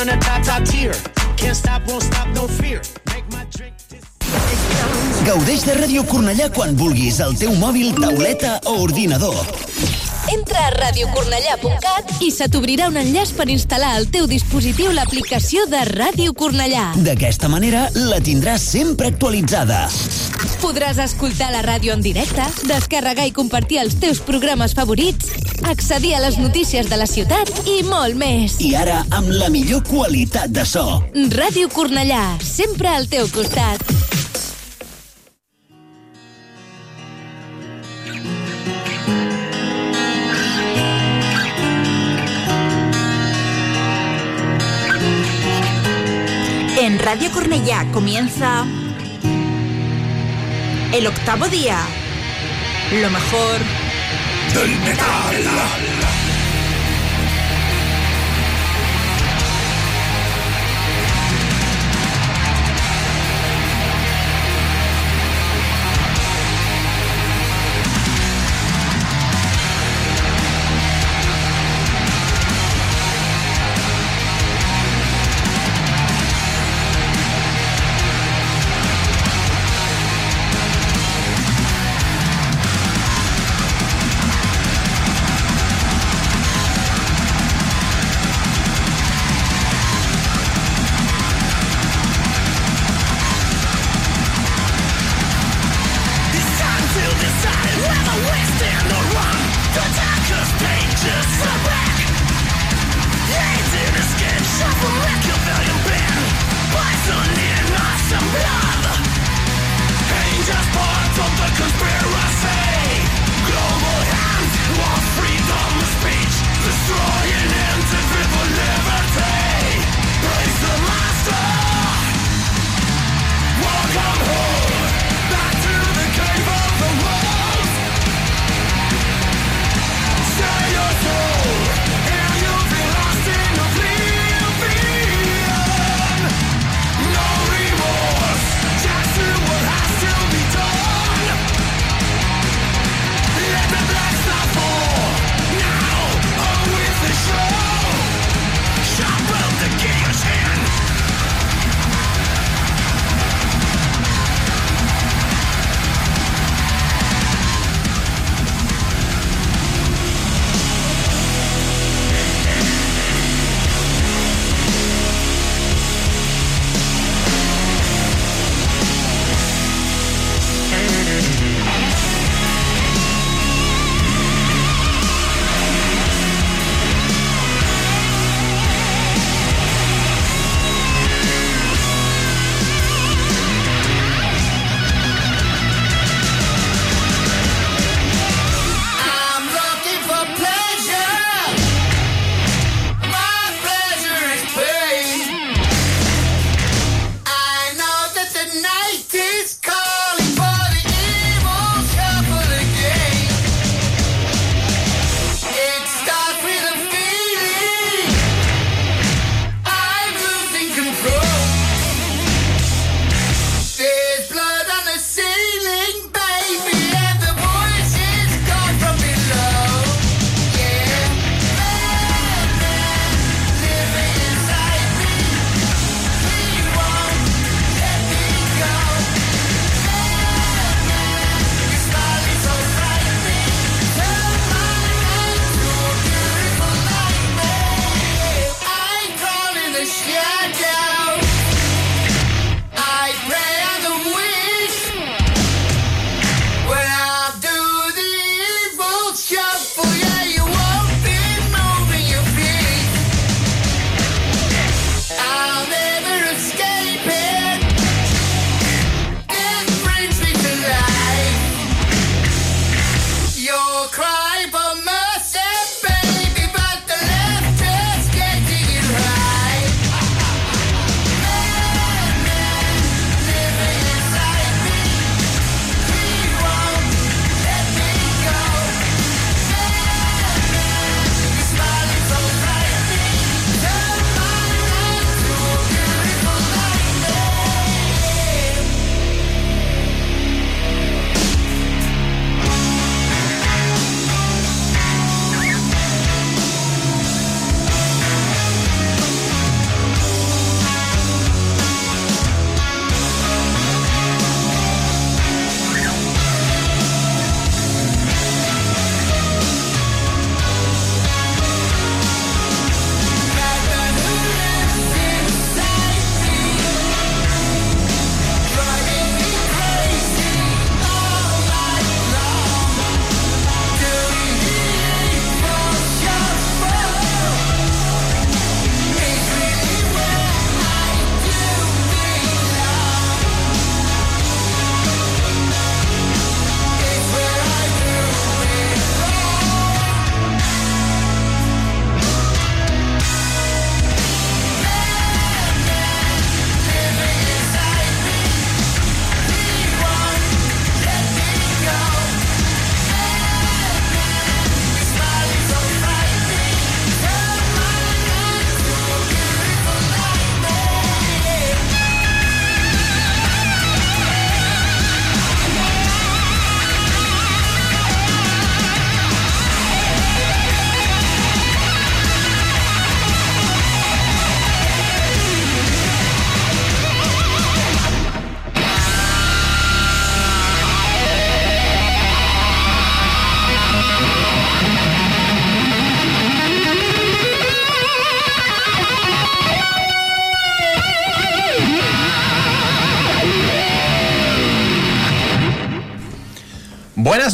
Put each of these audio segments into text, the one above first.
on the top, top tier. Can't stop, won't stop, no fear. Make my drink Gaudeix de Ràdio Cornellà quan vulguis, al teu mòbil, tauleta o ordinador. Entra a radiocornellà.cat i se t'obrirà un enllaç per instal·lar al teu dispositiu l'aplicació de Ràdio Cornellà. D'aquesta manera la tindràs sempre actualitzada. Podràs escoltar la ràdio en directe, descarregar i compartir els teus programes favorits, accedir a les notícies de la ciutat i molt més. I ara amb la millor qualitat de so. Ràdio Cornellà, sempre al teu costat. En Radio Cornellá comienza el octavo día. Lo mejor del metal.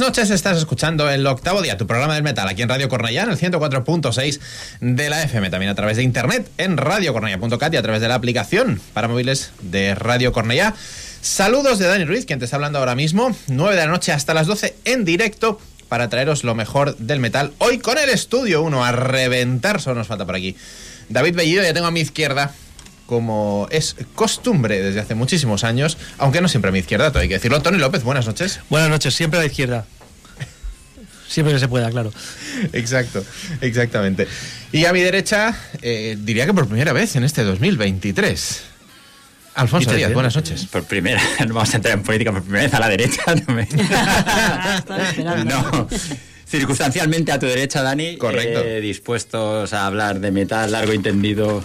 Noches, estás escuchando el octavo día, tu programa del metal, aquí en Radio Cornellá, en el 104.6 de la FM, también a través de internet en radiocornellá.cat y a través de la aplicación para móviles de Radio Cornellá. Saludos de Dani Ruiz, quien te está hablando ahora mismo, 9 de la noche hasta las 12 en directo para traeros lo mejor del metal. Hoy con el estudio 1 a reventar, solo nos falta por aquí. David Bellido, ya tengo a mi izquierda, como es costumbre desde hace muchísimos años, aunque no siempre a mi izquierda, todo hay que decirlo. Tony López, buenas noches. Buenas noches, siempre a la izquierda. Siempre que se pueda, claro. Exacto, exactamente. Y a mi derecha, eh, diría que por primera vez en este 2023. Alfonso Díaz, buenas noches. Por primera, no vamos a entrar en política por primera vez a la derecha. No, me... no. circunstancialmente a tu derecha, Dani. Correcto. Eh, dispuestos a hablar de metal largo y entendido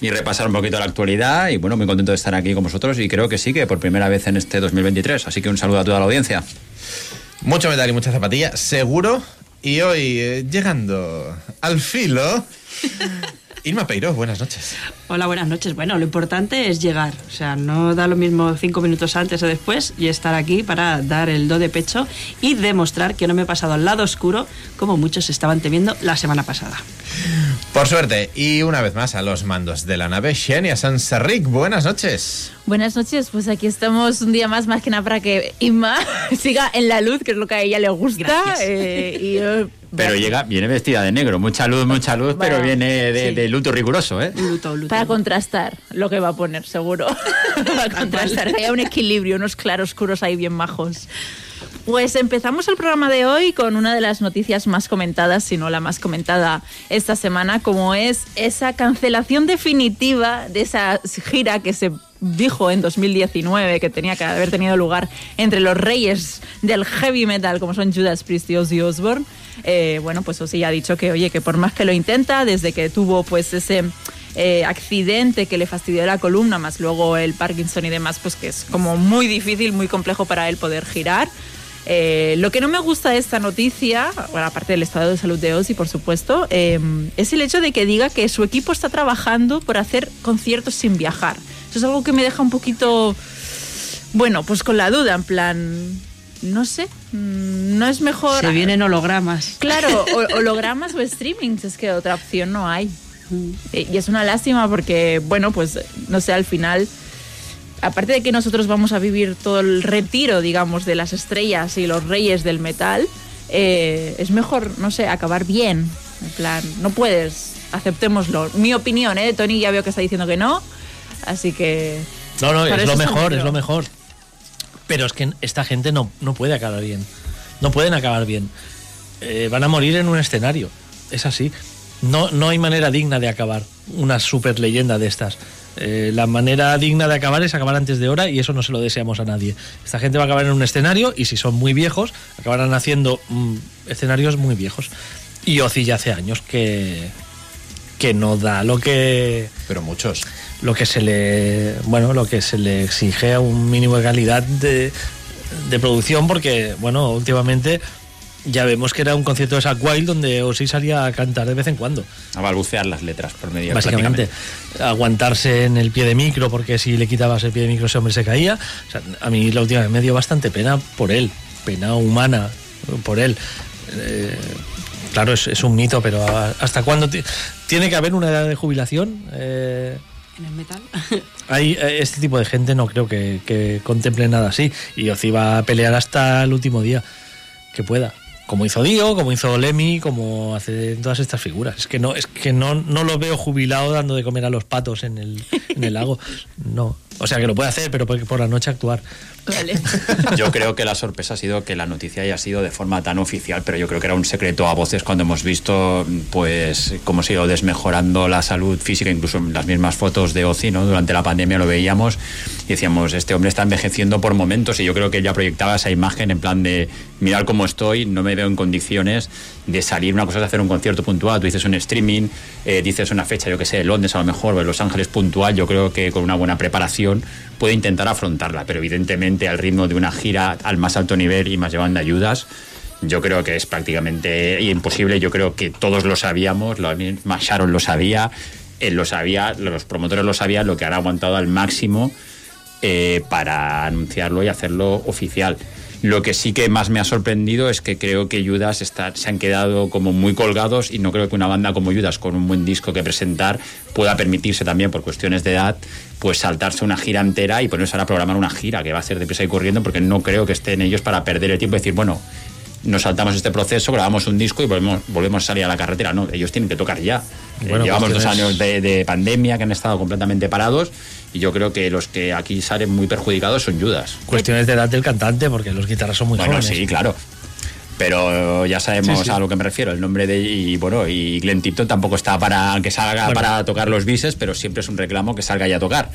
y repasar un poquito la actualidad. Y bueno, muy contento de estar aquí con vosotros y creo que sí, que por primera vez en este 2023. Así que un saludo a toda la audiencia. Mucho metal y mucha zapatilla, seguro. Y hoy, eh, llegando al filo, Irma Peiro, buenas noches. Hola, buenas noches. Bueno, lo importante es llegar. O sea, no da lo mismo cinco minutos antes o después y estar aquí para dar el do de pecho y demostrar que no me he pasado al lado oscuro como muchos estaban temiendo la semana pasada. Por suerte, y una vez más a los mandos de la nave Xenia Sanserric, buenas noches. Buenas noches, pues aquí estamos un día más, más que nada para que Inma siga en la luz, que es lo que a ella le gusta. Eh, y yo pero llega, viene vestida de negro, mucha luz, mucha luz, pero viene de, sí. de, luto riguroso, ¿eh? Luto, luto. Para contrastar lo que va a poner, seguro. Para contrastar, que haya un equilibrio, unos claroscuros ahí bien majos. Pues empezamos el programa de hoy con una de las noticias más comentadas, si no la más comentada esta semana, como es esa cancelación definitiva de esa gira que se dijo en 2019 que tenía que haber tenido lugar entre los reyes del heavy metal, como son Judas Priest y Ozzy Osbourne. Eh, bueno, pues Ozzy ha dicho que, oye, que por más que lo intenta, desde que tuvo pues ese eh, accidente que le fastidió la columna, más luego el Parkinson y demás, pues que es como muy difícil, muy complejo para él poder girar. Eh, lo que no me gusta de esta noticia, bueno, aparte del estado de salud de Ozzy, por supuesto, eh, es el hecho de que diga que su equipo está trabajando por hacer conciertos sin viajar. Eso es algo que me deja un poquito, bueno, pues con la duda, en plan, no sé, mm, no es mejor... Se vienen hologramas. Claro, hologramas o streamings, es que otra opción no hay. Eh, Y es una lástima porque, bueno, pues, no sé, al final aparte de que nosotros vamos a vivir todo el retiro, digamos, de las estrellas y los reyes del metal, eh, es mejor, no sé, acabar bien. En plan, no puedes, aceptémoslo. Mi opinión, ¿eh? Tony ya veo que está diciendo que no, así que... No, no, es lo mejor, es lo mejor. Pero es que esta gente no, no puede acabar bien. No pueden acabar bien. Eh, van a morir en un escenario. Es así. No, no hay manera digna de acabar una super leyenda de estas. Eh, la manera digna de acabar es acabar antes de hora y eso no se lo deseamos a nadie. Esta gente va a acabar en un escenario y si son muy viejos, acabarán haciendo mm, escenarios muy viejos. Y Ozzy ya hace años que, que no da lo que Pero muchos. lo que se le bueno lo que se le exige a un mínimo de calidad de, de producción porque bueno últimamente ya vemos que era un concierto de Zack Wild donde Ozzy salía a cantar de vez en cuando. A balbucear las letras por medio básicamente aguantarse en el pie de micro porque si le quitabas el pie de micro ese hombre se caía. O sea, a mí la última vez me dio bastante pena por él pena humana por él. Eh, claro es, es un mito pero a- hasta cuándo ti- tiene que haber una edad de jubilación Eh, En el metal. hay eh, este tipo de gente no creo que, que contemple nada así. Y Ozzy va a pelear hasta el último día que pueda como hizo Dio, como hizo Lemmy, como hace todas estas figuras. Es que no, es que no, no lo veo jubilado dando de comer a los patos en el, en el lago. No. O sea que lo puede hacer, pero por, por la noche actuar. Yo creo que la sorpresa ha sido que la noticia haya sido de forma tan oficial, pero yo creo que era un secreto a voces cuando hemos visto pues cómo se ha ido desmejorando la salud física, incluso en las mismas fotos de Ozzy, ¿no? Durante la pandemia lo veíamos y decíamos, este hombre está envejeciendo por momentos y yo creo que él ya proyectaba esa imagen en plan de mirar cómo estoy, no me veo en condiciones de salir. Una cosa es hacer un concierto puntual, tú dices un streaming, eh, dices una fecha, yo que sé, Londres a lo mejor o en Los Ángeles puntual, yo creo que con una buena preparación puede intentar afrontarla, pero evidentemente al ritmo de una gira al más alto nivel y más llevando ayudas, yo creo que es prácticamente imposible. Yo creo que todos lo sabíamos, lo misma Sharon lo sabía, él lo sabía, los promotores lo sabían, lo que han aguantado al máximo eh, para anunciarlo y hacerlo oficial. Lo que sí que más me ha sorprendido es que creo que Judas está, se han quedado como muy colgados y no creo que una banda como Judas con un buen disco que presentar pueda permitirse también por cuestiones de edad pues saltarse una gira entera y ponerse ahora a programar una gira que va a ser deprisa y corriendo porque no creo que estén ellos para perder el tiempo y decir, bueno, nos saltamos este proceso, grabamos un disco y volvemos, volvemos a salir a la carretera. No, ellos tienen que tocar ya. Eh, Bueno, llevamos dos años de, de pandemia que han estado completamente parados y yo creo que los que aquí salen muy perjudicados son Judas. Cuestiones de edad del cantante, porque los guitarras son muy Bueno, jóvenes. sí, claro. Pero ya sabemos Sí, sí. a lo que me refiero. El nombre de. Y bueno, y Glenn Tipton tampoco está para que salga Bueno. para tocar los bises, pero siempre es un reclamo que salga ya a tocar.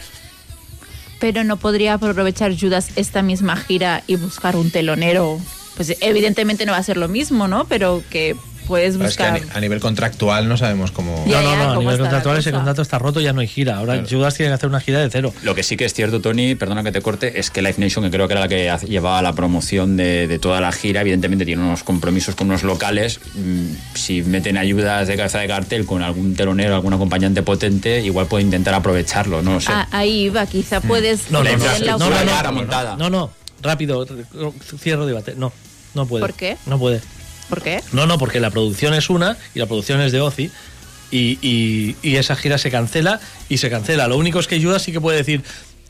Pero no podría aprovechar Judas esta misma gira y buscar un telonero. Pues evidentemente no va a ser lo mismo, ¿no? Pero que puedes Pero es que a, buscar. ni- a nivel contractual no sabemos cómo. No, no, no, a ¿cómo nivel contractual ese contrato está roto, ya no hay gira. Ahora Judas tiene que hacer una gira de cero. Lo que sí que es cierto, Tony, perdona que te corte, es que Live Nation, que creo que era la que llevaba la promoción de, de toda la gira, evidentemente tiene unos compromisos con unos locales. Mm, Si meten ayudas de cabeza de cartel con algún telonero, algún acompañante potente, igual puede intentar aprovecharlo, no lo sé. Ah, ahí iba, quizá puedes No, no, no, rápido, cierro debate. No, no puede. ¿Por qué? No puede. ¿Por qué? No, no, porque la producción es una y la producción es de Ozzy y, y- y esa gira se cancela y se cancela. Lo único es que Judas sí que puede decir,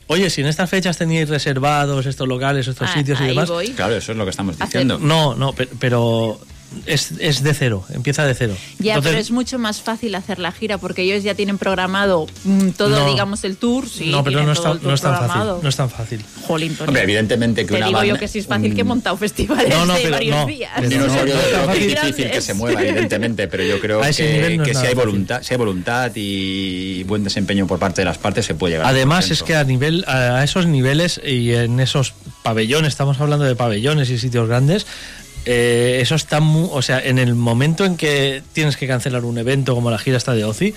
oye, si en estas fechas teníais reservados estos locales, estos Ah, sitios y ahí demás. voy. Claro, eso es lo que estamos diciendo. No, no, pe- pero es, es de cero, empieza de cero. Ya, Entonces, pero es mucho más fácil hacer la gira porque ellos ya tienen programado mm, todo, No. digamos, el tour. Sí, no, pero no, el tour no es tan fácil. No es tan fácil. Jolín, Tony. Hombre, evidentemente que Te una digo yo banda- que sí es fácil un- que he montado festivales No, no, de pero varios no, días. pero no, no, no, es no, difícil que se mueva, evidentemente, pero yo creo que, es que si hay voluntad, si hay voluntad y buen desempeño por parte de las partes, se puede llegar. Además es que a nivel a esos niveles y en esos pabellones, estamos hablando de pabellones y sitios grandes, eh, eso está mu- o sea, en el momento en que tienes que cancelar un evento como la gira esta de Ozzy,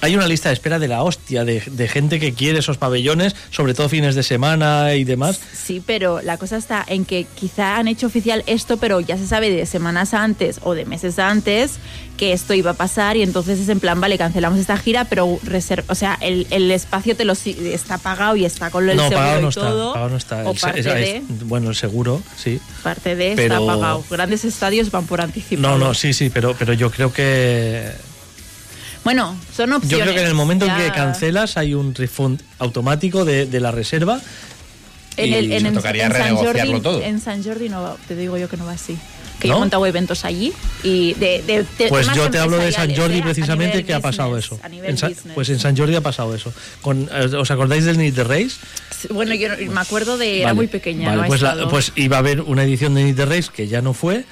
hay una lista de espera de la hostia de, de gente que quiere esos pabellones, sobre todo fines de semana y demás. Sí, pero la cosa está en que quizá han hecho oficial esto, pero ya se sabe de semanas antes o de meses antes que esto iba a pasar y entonces es en plan, vale, cancelamos esta gira, pero reserva, o sea, el, el espacio te lo si- está pagado y está con el no, seguro pagado y no está, todo. pagado no está. O El se- parte esa de, es- bueno, el seguro, sí. parte de pero- está pagado. Grandes estadios van por anticipado. No, no, sí, sí, pero, pero yo creo que Bueno, son opciones. Yo creo que en el momento en que cancelas hay un refund automático de, de la reserva. En, y en, se en- tocaría en San renegociarlo Jordi, todo. En San Jordi no va, te digo yo que no va así. Que ¿No? yo he montado eventos allí y de, de- de Pues yo te hablo de San Jordi ¿eh? Precisamente que ha pasado eso. En San- pues en San Jordi ha pasado eso. Con, eh, ¿Os acordáis del Need the Race? Bueno, yo me acuerdo de. Era Vale, muy pequeña. vale, no pues, la- pues iba a haber una edición de Need the Race que ya no fue.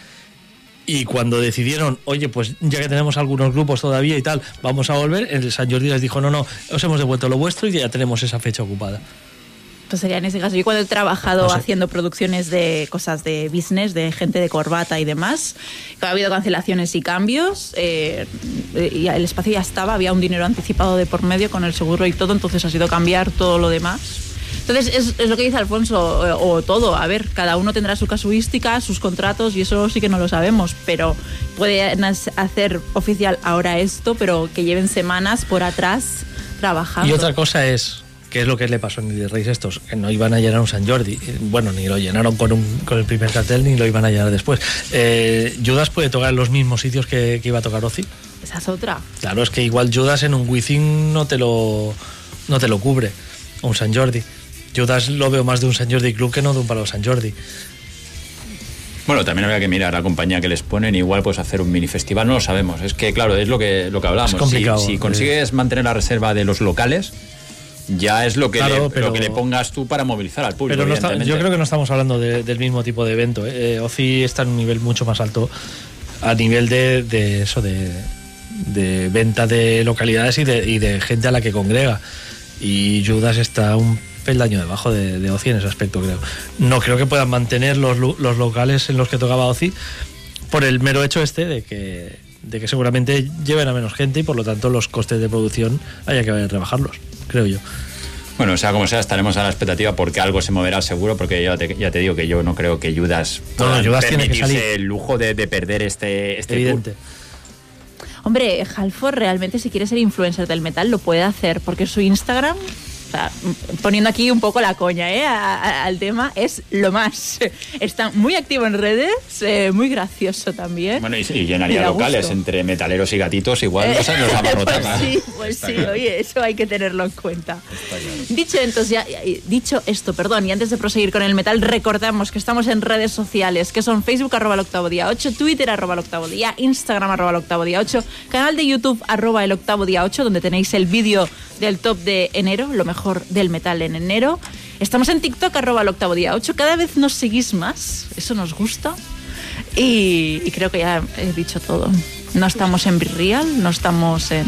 Y cuando decidieron, oye, pues ya que tenemos algunos grupos todavía y tal, vamos a volver, el San Jordi les dijo, no, no, os hemos devuelto lo vuestro y ya tenemos esa fecha ocupada. Pues sería en ese caso. Yo cuando he trabajado No sé. haciendo producciones de cosas de business, de gente de corbata y demás, ha habido cancelaciones y cambios, eh, y el espacio ya estaba, había un dinero anticipado de por medio con el seguro y todo, entonces ha sido cambiar todo lo demás. Entonces es, es lo que dice Alfonso, eh, o, todo, a ver, cada uno tendrá su casuística, sus contratos y eso sí que no lo sabemos, pero pueden hacer oficial ahora esto, pero que lleven semanas por atrás trabajando. Y otra cosa es, ¿qué es lo que le pasó a the Race estos? Que no iban a llenar un San Jordi. Bueno, ni lo llenaron con, un, con el primer cartel, ni lo iban a llenar después. Eh, Judas puede tocar en los mismos sitios que, que iba a tocar Ozzy. Esa es otra. Claro, es que igual Judas en un Wizzing no te lo, no te lo cubre. O un San Jordi. Judas lo veo más de un San Jordi Club que no de un Palo San Jordi. Bueno, también habría que mirar la compañía que les ponen, igual pues hacer un mini festival, no lo sabemos. Es que claro, es lo que, lo que hablamos. Es complicado, Si, si eh. consigues mantener la reserva de los locales, ya es lo que, Claro, le, pero- lo que le pongas tú para movilizar al público. Pero no está- yo creo que no estamos hablando de- del mismo tipo de evento. ¿eh? Eh, está en un nivel mucho más alto a nivel de, de eso, de, de venta de localidades y de, y de gente a la que congrega. Y Judas está un peldaño debajo de, de Ozzy en ese aspecto, creo. No creo que puedan mantener los, los locales en los que tocaba Ozzy por el mero hecho este de que, de que seguramente lleven a menos gente y por lo tanto los costes de producción haya que rebajarlos, creo yo. Bueno, sea como sea, estaremos a la expectativa porque algo se moverá seguro, porque ya te, ya te digo que yo no creo que Judas No, no, pueda Judas tiene que permitirse salir. el lujo de, de perder este, este Evidente. Hombre, Halford realmente si quiere ser influencer del metal lo puede hacer porque su Instagram O sea, poniendo aquí un poco la coña ¿eh? a- a- al tema, es lo más. Está muy activo en redes, eh, muy gracioso también. Bueno, y, y llenaría locales gusto. entre metaleros y gatitos, igual nos, nos abarrotan. pues sí, pues sí, oye, eso hay que tenerlo en cuenta. Dicho entonces, ya- dicho esto, perdón, y antes de proseguir con el metal, recordamos que estamos en redes sociales, que son Facebook arroba el octavo día 8, Twitter arroba el octavo día, Instagram arroba el octavo día 8, canal de YouTube arroba el octavo día 8, donde tenéis el vídeo del top de enero, lo mejor del metal en enero. Estamos en TikTok arroba el octavo día 8, cada vez nos seguís más, eso nos gusta. Y, creo que ya he dicho todo. No estamos en Real, no estamos en,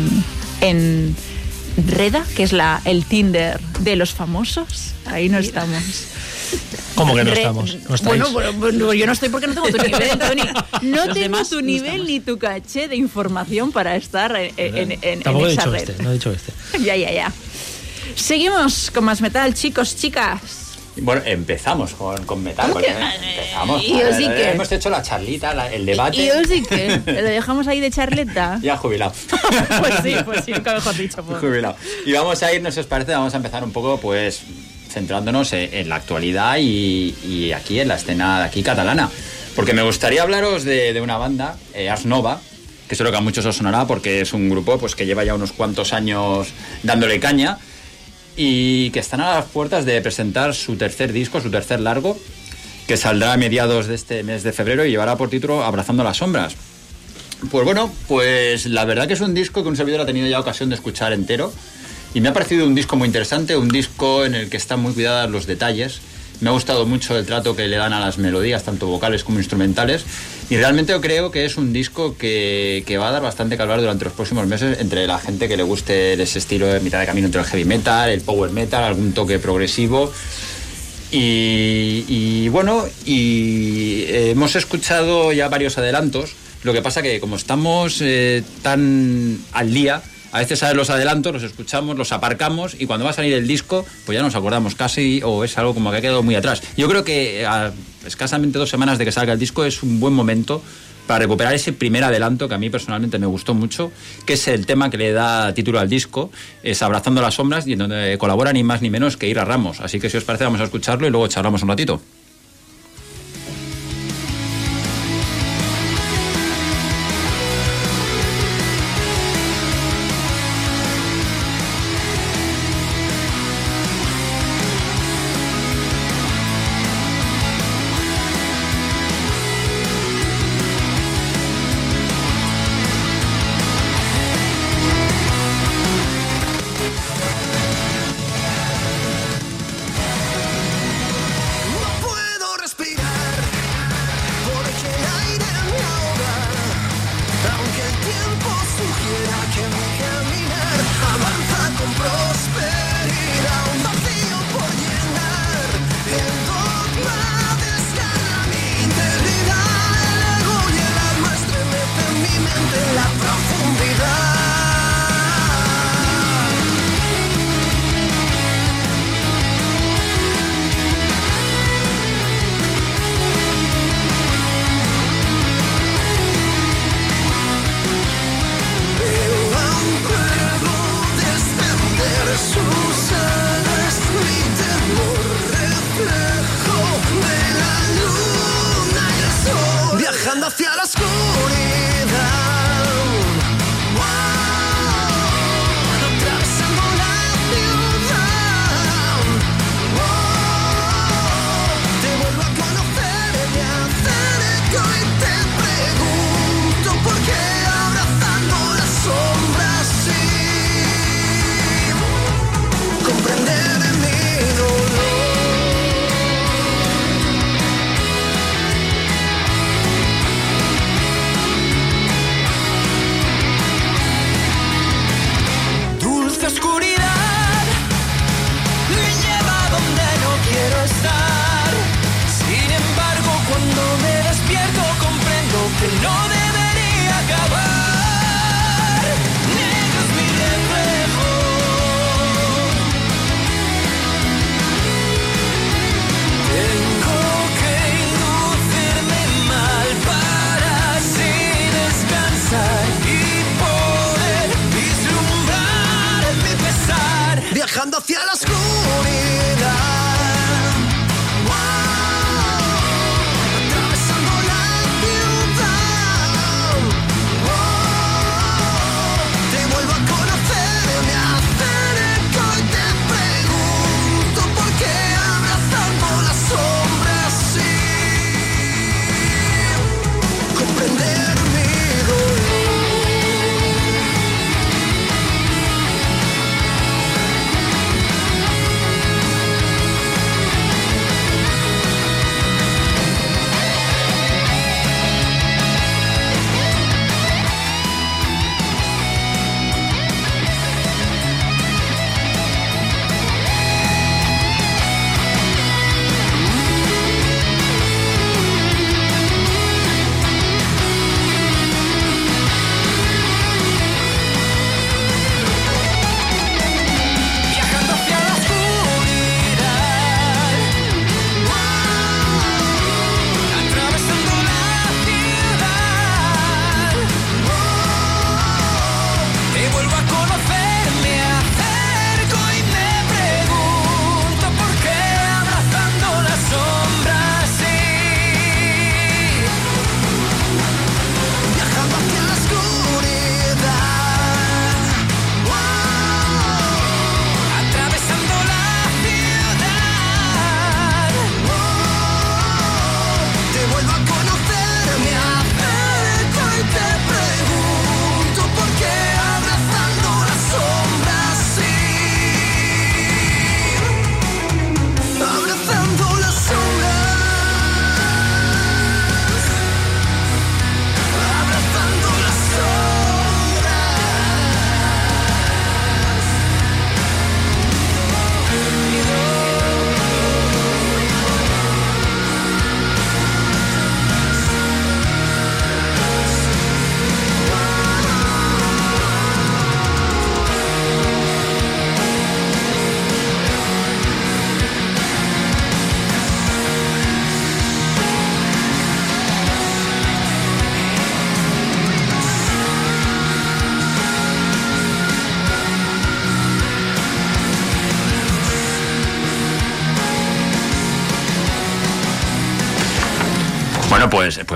en Reda, que es la, el Tinder de los famosos. Ahí no estamos. ¿Cómo que no Re- estamos? ¿No bueno, bueno, yo no estoy porque no tengo tu nivel, Tony. No Los tengo tu nivel ni tu caché de información para estar en, en- en- en Tampoco he esa dicho red. este, no he dicho este. Ya, ya, ya. Seguimos con más metal, chicos, chicas. Bueno, empezamos con, con metal. ¿Cómo porque que? empezamos. ¿Y sí que? Hemos hecho la charlita, la- el debate. Y yo sí que lo dejamos ahí de charleta. Ya jubilado. Pues sí, pues sí, nunca mejor dicho. pues. Jubilado. Y vamos a ir, si os parece, vamos a empezar un poco, pues, centrándonos en, en la actualidad y, y aquí en la escena de aquí catalana. Porque me gustaría hablaros de, de una banda, eh, Ars Nova, que seguro que a muchos os sonará porque es un grupo pues, que lleva ya unos cuantos años dándole caña y que están a las puertas de presentar su tercer disco, su tercer largo, que saldrá a mediados de este mes de febrero y llevará por título Abrazando las Sombras. Pues bueno, pues la verdad que es un disco que un servidor ha tenido ya ocasión de escuchar entero y me ha parecido un disco muy interesante, un disco en el que están muy cuidados los detalles. Me ha gustado mucho el trato que le dan a las melodías, tanto vocales como instrumentales. Y realmente yo creo que es un disco que, que va a dar bastante que hablar durante los próximos meses entre la gente que le guste ese estilo de mitad de camino entre el heavy metal, el power metal, algún toque progresivo. Y, bueno, y eh, hemos escuchado ya varios adelantos. Lo que pasa que como estamos eh, tan al día, a veces sabes los adelantos, los escuchamos, los aparcamos y cuando va a salir el disco, pues ya nos acordamos casi o es algo como que ha quedado muy atrás. Yo creo que a escasamente dos semanas de que salga el disco es un buen momento para recuperar ese primer adelanto que a mí personalmente me gustó mucho, que es el tema que le da título al disco, es Abrazando las Sombras, y en donde colabora ni más ni menos que Ira Ramos. Así que si os parece vamos a escucharlo y luego charlamos un ratito.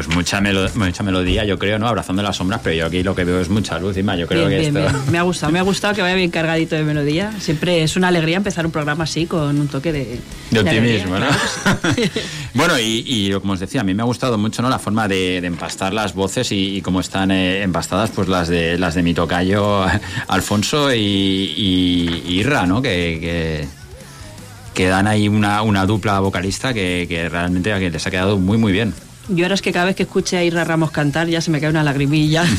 Pues, mucha, melo- mucha melodía, yo creo, ¿no? Abrazando las sombras, pero yo aquí lo que veo es mucha luz, Ima. Yo creo Bien, que bien, esto. bien. Me ha gustado, me ha gustado que vaya bien cargadito de melodía. Siempre es una alegría empezar un programa así con un toque de, optimismo, ¿no? claro que sí. bueno, y, y como os decía, a mí me ha gustado mucho ¿no? la forma de, de empastar las voces y, y cómo están eh, empastadas pues las de las de mi tocayo Alfonso y, y- y Irra, ¿no? Que, que, que dan ahí una, una dupla vocalista que, que realmente que les ha quedado muy, muy bien. Yo ahora es que cada vez que escuche a Irra Ramos cantar ya se me cae una lagrimilla.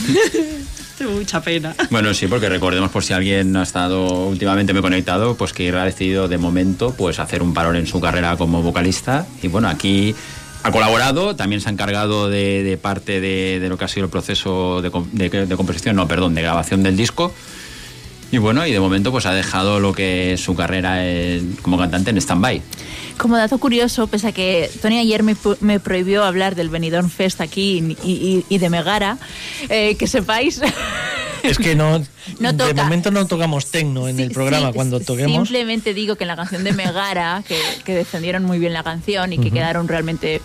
Mucha pena. Bueno, sí, porque recordemos por si alguien no ha estado últimamente muy conectado, pues que Irra ha decidido de momento pues hacer un parón en su carrera como vocalista y bueno, aquí ha colaborado, también se ha encargado de, de parte de, de lo que ha sido el proceso de- de composición, no, perdón, de grabación del disco. Y bueno, y de momento pues ha dejado lo que es su carrera en- como cantante en stand-by. Como dato curioso, pese a que Tony ayer me, me prohibió hablar del Benidorm Fest aquí y, y- y de Megara, eh, que sepáis... Es que no, No de momento no tocamos tecno en el programa. Sí, Cuando toquemos, Simplemente digo que en la canción de Megara, que, que defendieron muy bien la canción y que quedaron realmente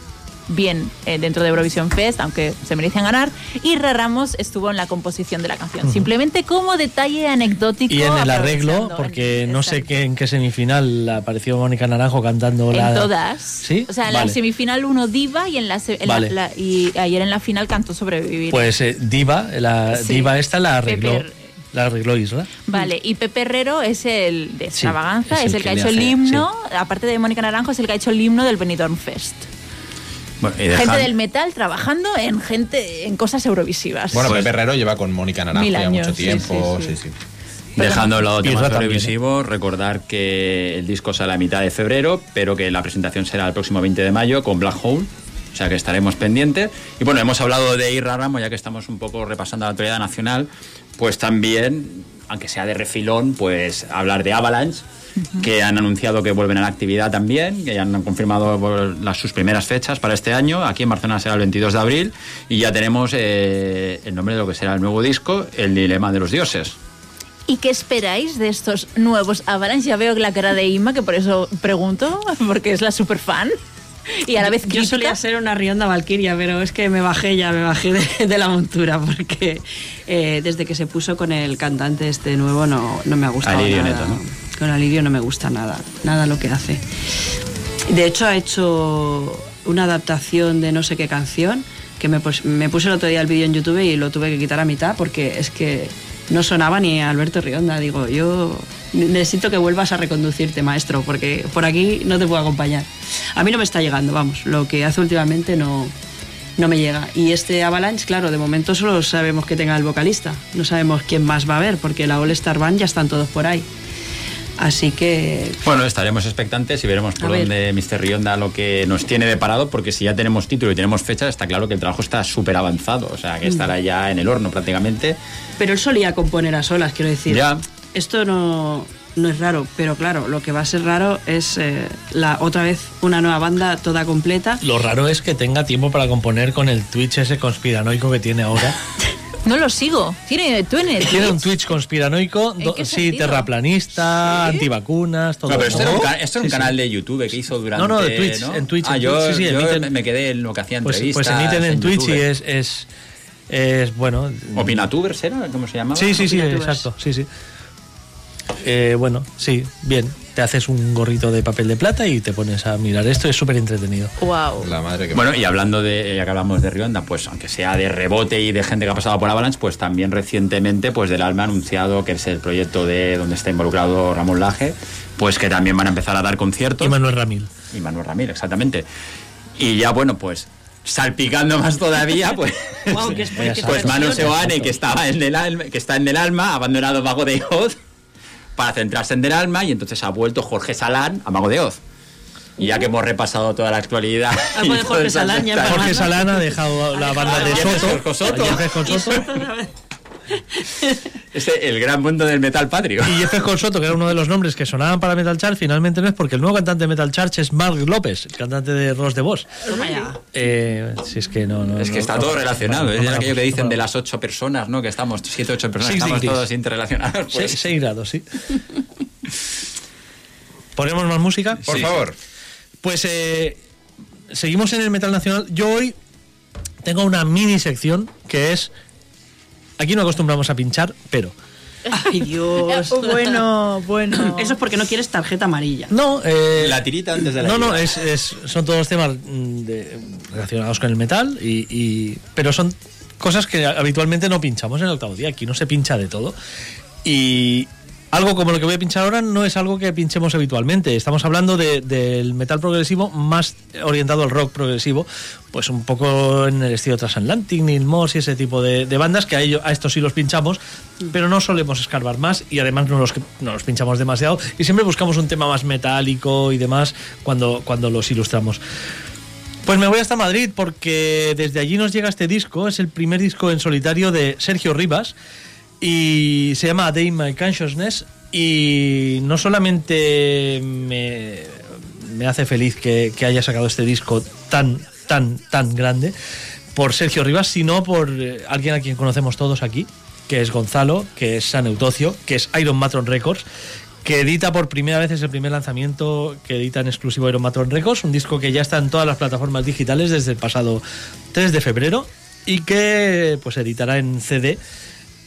bien eh, dentro de Eurovision Fest, aunque se merecían ganar, y Ra Ramos estuvo en la composición de la canción. Simplemente como detalle anecdótico. y en el arreglo, porque no sé qué, en qué semifinal apareció Mónica Naranjo cantando En la. todas. ¿Sí? O sea, en la semifinal uno diva y en la, en Vale. y ayer en la final cantó sobrevivir. Pues eh, Diva, la Sí. Diva esta la arregló. La arregló Isla. Vale, y Pepe Herrero es el de extravaganza, es es, el el que que ha hecho el himno, aparte de Mónica Naranjo, es el que ha hecho el himno del Benidorm Fest. Bueno, y Gente del metal trabajando en gente en cosas eurovisivas. Bueno, Pepe Herrero lleva con Mónica Naranjo Mil ya años, mucho tiempo. sí, Sí, sí. sí. Dejando el lado temas televisivos, recordar que el disco sale a mitad de febrero, pero que la presentación será el próximo 20 de mayo con Black Hole. O sea que estaremos pendientes. Y bueno, hemos hablado de Irra Ramos, ya que estamos un poco repasando la actualidad nacional, pues también, aunque sea de refilón, pues hablar de Avalanche, que han anunciado que vuelven a la actividad también, que ya han confirmado pues, las, sus primeras fechas para este año. Aquí en Barcelona será el 22 de abril y ya tenemos eh, el nombre de lo que será el nuevo disco, El Dilema de los Dioses. ¿Y qué esperáis de estos nuevos Avalanche? Ya veo la cara de Ima, que por eso pregunto, porque es la super fan. Y a la vez Yo crítica. solía ser una rionda valquiria, pero es que me bajé ya, me bajé de, de la montura, porque eh, desde que se puso con el cantante este nuevo no, no me ha gustado Alirio nada. Neto, ¿no? Con Alirio no me gusta nada, nada lo que hace. De hecho ha hecho una adaptación de no sé qué canción, que me, me puse el otro día el vídeo en YouTube y lo tuve que quitar a mitad porque es que no sonaba ni Alberto Rionda. Digo, yo necesito que vuelvas a reconducirte, maestro, porque por aquí no te puedo acompañar. A mí no me está llegando, vamos, lo que hace últimamente no, no me llega. Y este Avalanche, claro, de momento solo sabemos que tenga el vocalista, no sabemos quién más va a haber, porque la All Star Band ya están todos por ahí. Así que Bueno, estaremos expectantes y veremos por dónde Mr. Rionda lo que nos tiene deparado, porque si ya tenemos título y tenemos fecha, está claro que el trabajo está súper avanzado, o sea, que Mm. estará ya en el horno prácticamente. Pero él solía componer a solas, quiero decir. Ya. Esto no, no es raro, pero claro, lo que va a ser raro es eh, la otra vez una nueva banda toda completa. Lo raro es que tenga tiempo para componer con el Twitch ese conspiranoico que tiene ahora. No lo sigo. Tiene, tú en el Tiene un Twitch? Conspiranoico, ¿En do- sí, sentido? terraplanista, antivacunas, todo No, pero eso. esto era un, esto era un Sí, sí. canal de YouTube que hizo durante. No, no, de Twitch, ¿no? en Twitch, Ah, en yo, Twitch, sí, sí, yo emiten- me quedé en lo que hacía Pues, entrevistas. pues emiten en Twitch y es, es, es bueno. ¿Opinatubers era? ¿Cómo se llamaba? Sí, sí, sí, exacto, sí, sí. Eh, bueno, sí, bien. Te haces un gorrito de papel de plata y te pones a mirar esto, es súper entretenido. Wow. La madre que Bueno, y hablando de, ya que hablamos de Rionda, pues aunque sea de rebote y de gente que ha pasado por Avalanche, pues también recientemente, pues del Alma ha anunciado que es el proyecto de donde está involucrado Ramón Laje, pues que también van a empezar a dar conciertos. Y Manuel Ramil. Y Manuel Ramírez, exactamente. Y ya, bueno, pues salpicando más todavía, pues, Guau, qué espe- qué pues Manu. Seoane, que estaba en el alma, que está en el alma, abandonado Mago de Oz para centrarse en el alma, y entonces ha vuelto Jorge Salán a Mago de Oz. Y ya que hemos repasado toda la actualidad. Ah, Jorge Salán Jorge. Salán ha dejado la banda de Soto. Soto. Soto. Ese, el gran mundo del metal patrio. Y Jefes con Soto, que era uno de los nombres que sonaban para Metal Church, finalmente no es porque el nuevo cantante de Metal Church es Mark López, el cantante de Ross de Boss. Toma ya. Eh, si es que no, no. Es que no- está no- todo relacionado. es aquello que dicen de las ocho personas, ¿no? Que estamos, siete, ocho personas, Six estamos degrees. todos interrelacionados. Seis, Pues. seis grados, sí. ¿Ponemos más música? Por Sí. favor. Pues eh, seguimos en el metal nacional. Yo hoy tengo una mini sección que es. Aquí no acostumbramos a pinchar, pero. Ay, Dios. Bueno, bueno. Eso es porque no quieres tarjeta amarilla. No, eh, La tirita antes de la No, no, es, es- son todos temas de- relacionados con el metal, y, y- pero son cosas que habitualmente no pinchamos en el octavo día. Aquí no se pincha de todo. Y algo como lo que voy a pinchar ahora no es algo que pinchemos habitualmente. Estamos hablando de- del metal progresivo más orientado al rock progresivo, pues un poco en el estilo Transatlantic, Neil Moss y ese tipo de, de bandas que a, ello, a estos sí los pinchamos, pero no solemos escarbar más y además no los, no los pinchamos demasiado y siempre buscamos un tema más metálico y demás cuando, cuando los ilustramos. Pues me voy hasta Madrid porque desde allí nos llega este disco, es el primer disco en solitario de Sergio Rivas y se llama Day My Consciousness y no solamente me, me hace feliz que, que haya sacado este disco tan, tan, tan grande por Sergio Rivas, sino por eh, alguien a quien conocemos todos aquí, que es Gonzalo, que es San Eutocio, que es Iron Matron Records, que edita por primera vez, es el primer lanzamiento que edita en exclusivo Iron Matron Records, un disco que ya está en todas las plataformas digitales desde el pasado 3 de febrero y que pues editará en CD.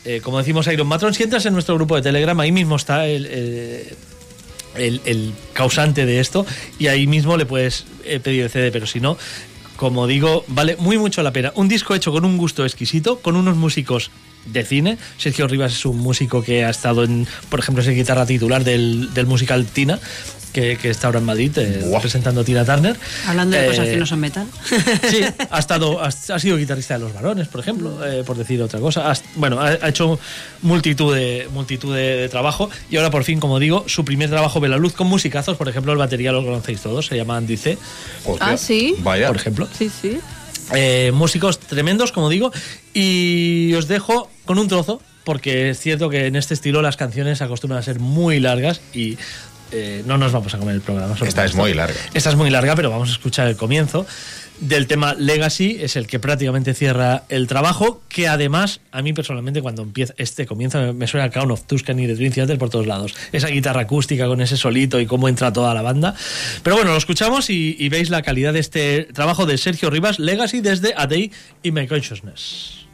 Eh, como decimos Iron Matron, si entras en nuestro grupo de Telegram, ahí mismo está el, el- el- el causante de esto y ahí mismo le puedes eh, pedir el CD, pero si no, como digo, vale muy mucho la pena. Un disco hecho con un gusto exquisito, con unos músicos de cine. Sergio Rivas es un músico que ha estado en, por ejemplo, es el guitarra titular del, del musical Tina, que, que está ahora en Madrid eh, presentando a Tina Turner. Hablando de Eh, cosas que no son metal. Sí, ha, estado, ha, ha sido guitarrista de Los Varones, por ejemplo, eh, por decir otra cosa. Ha- bueno, ha, ha hecho multitud, de, multitud de, de trabajo y ahora por fin, como digo, su primer trabajo ve la luz con musicazos. Por ejemplo, el batería lo conocéis todos, se llama Andy C. Ah, sí. Vaya. Por ejemplo. Sí, sí. Eh, músicos tremendos, como digo, y os dejo con un trozo, porque es cierto que en este estilo las canciones acostumbran a ser muy largas y eh, no nos vamos a comer el programa. Esta es muy larga. Esta es muy larga, pero vamos a escuchar el comienzo del tema Legacy, es el que prácticamente cierra el trabajo, que además, a mí personalmente, cuando empieza este comienzo, me- suena a Crown of Tuscany de Dream Theater por todos lados. Esa guitarra acústica con ese solito y cómo entra toda la banda. Pero bueno, lo escuchamos y, y veis la calidad de este trabajo de Sergio Rivas, Legacy desde A Day in My Consciousness.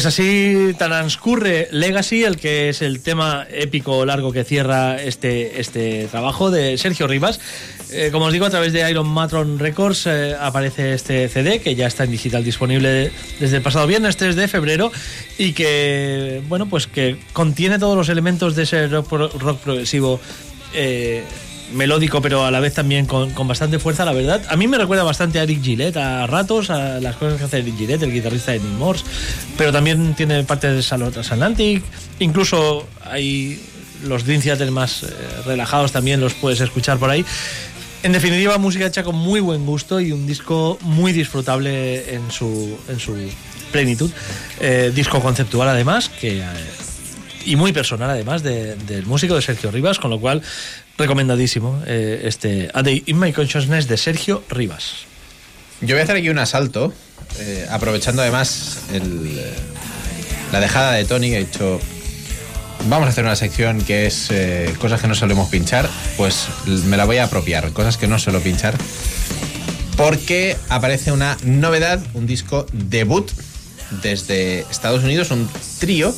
Pues así transcurre Legacy, el que es el tema épico largo que cierra este, este trabajo de Sergio Rivas. Eh, como os digo, a través de Iron Matron Records eh, aparece este CD que ya está en digital disponible desde el pasado viernes 3 de febrero y que, bueno, pues que contiene todos los elementos de ese rock, pro- rock progresivo. eh, melódico, pero a la vez también con, con bastante fuerza, la verdad. A mí me recuerda bastante a Eric Gillette a ratos, a las cosas que hace Eric Gillette, el guitarrista de Nick Morse, pero también tiene parte de Salon Transatlantic, incluso hay los Dream más eh, relajados también los puedes escuchar por ahí. En definitiva, música hecha con muy buen gusto y un disco muy disfrutable en su, en su plenitud. Eh, disco conceptual además, que... eh, y muy personal además de- del músico de Sergio Rivas, con lo cual recomendadísimo eh, este A Day in My Consciousness de Sergio Rivas. Yo voy a hacer aquí un asalto, eh, aprovechando además eh, la dejada de Tony, que ha dicho, vamos a hacer una sección que es cosas que no solemos pinchar, pues me la voy a apropiar, cosas que no suelo pinchar, porque aparece una novedad, un disco debut desde Estados Unidos, un trío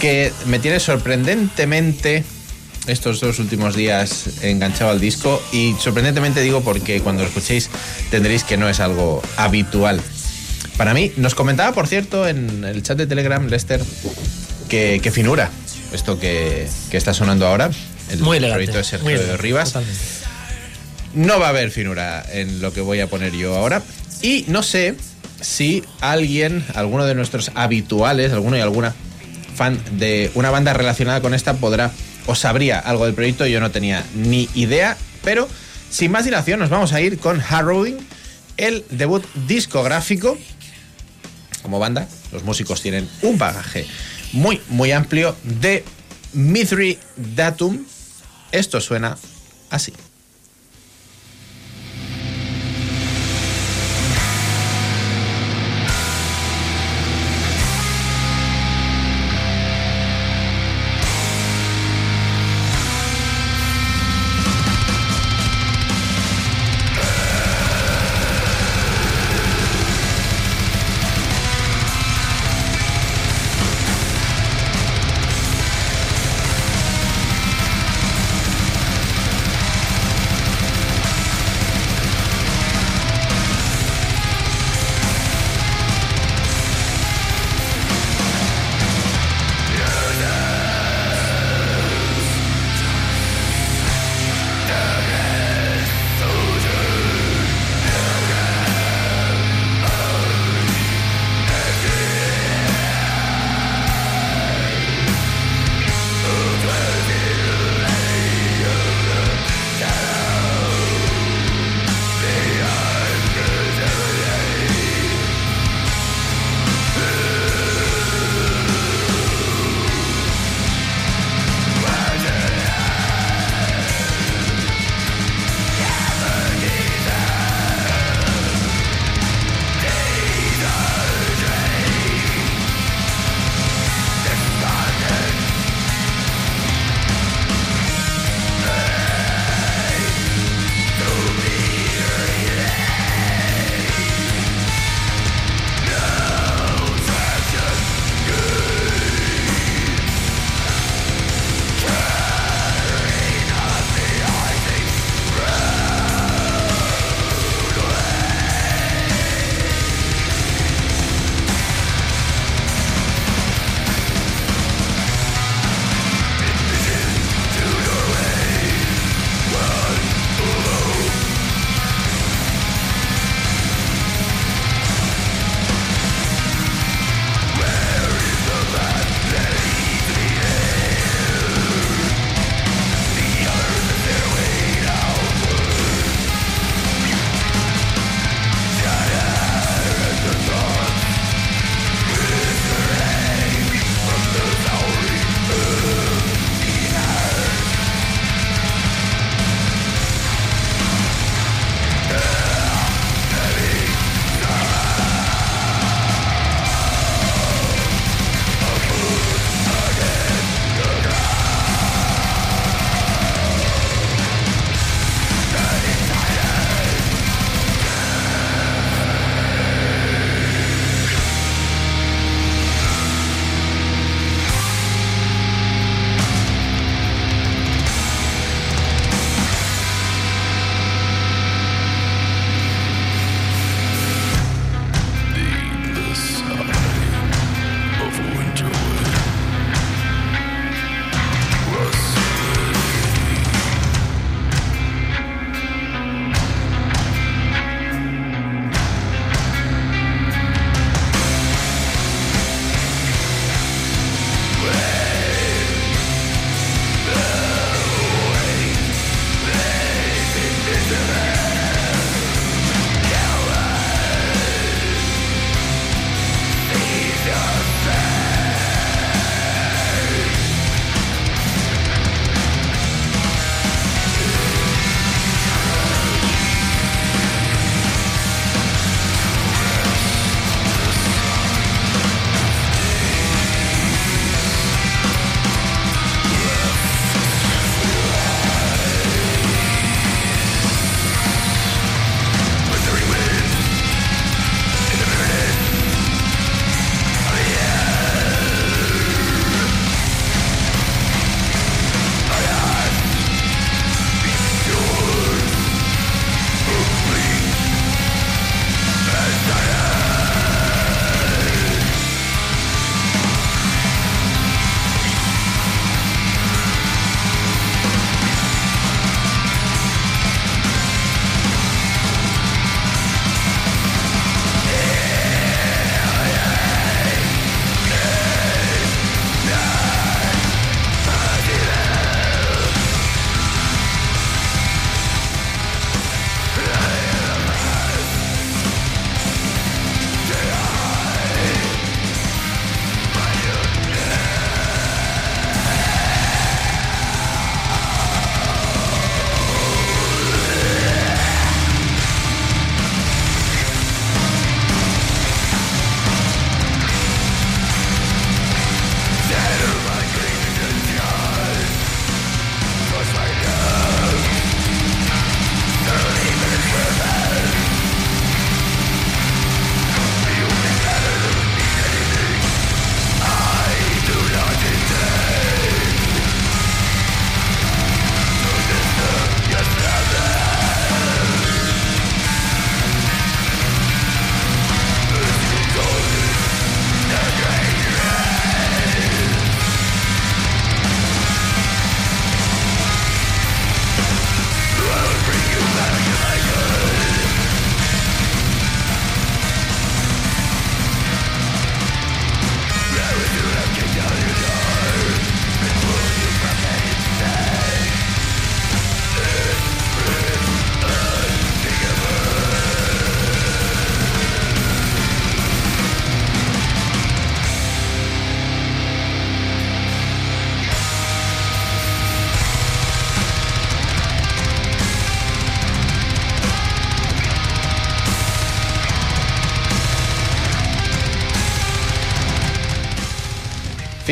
que me tiene sorprendentemente estos dos últimos días enganchado al disco y sorprendentemente digo porque cuando lo escuchéis tendréis que no es algo habitual. Para mí, nos comentaba, por cierto, en el chat de Telegram, Lester, que, que finura esto que, que está sonando ahora, el Muy elegante. proyecto de Sergio muy elegante, Rivas. totalmente. No va a haber finura en lo que voy a poner yo ahora. Y no sé si alguien, alguno de nuestros habituales, alguno y alguna fan de una banda relacionada con esta podrá o sabría algo del proyecto. Yo no tenía ni idea. Pero sin más dilación nos vamos a ir con Harrowing, el debut discográfico. Como banda, los músicos tienen un bagaje muy, muy amplio de Mithri Datum. Esto suena así.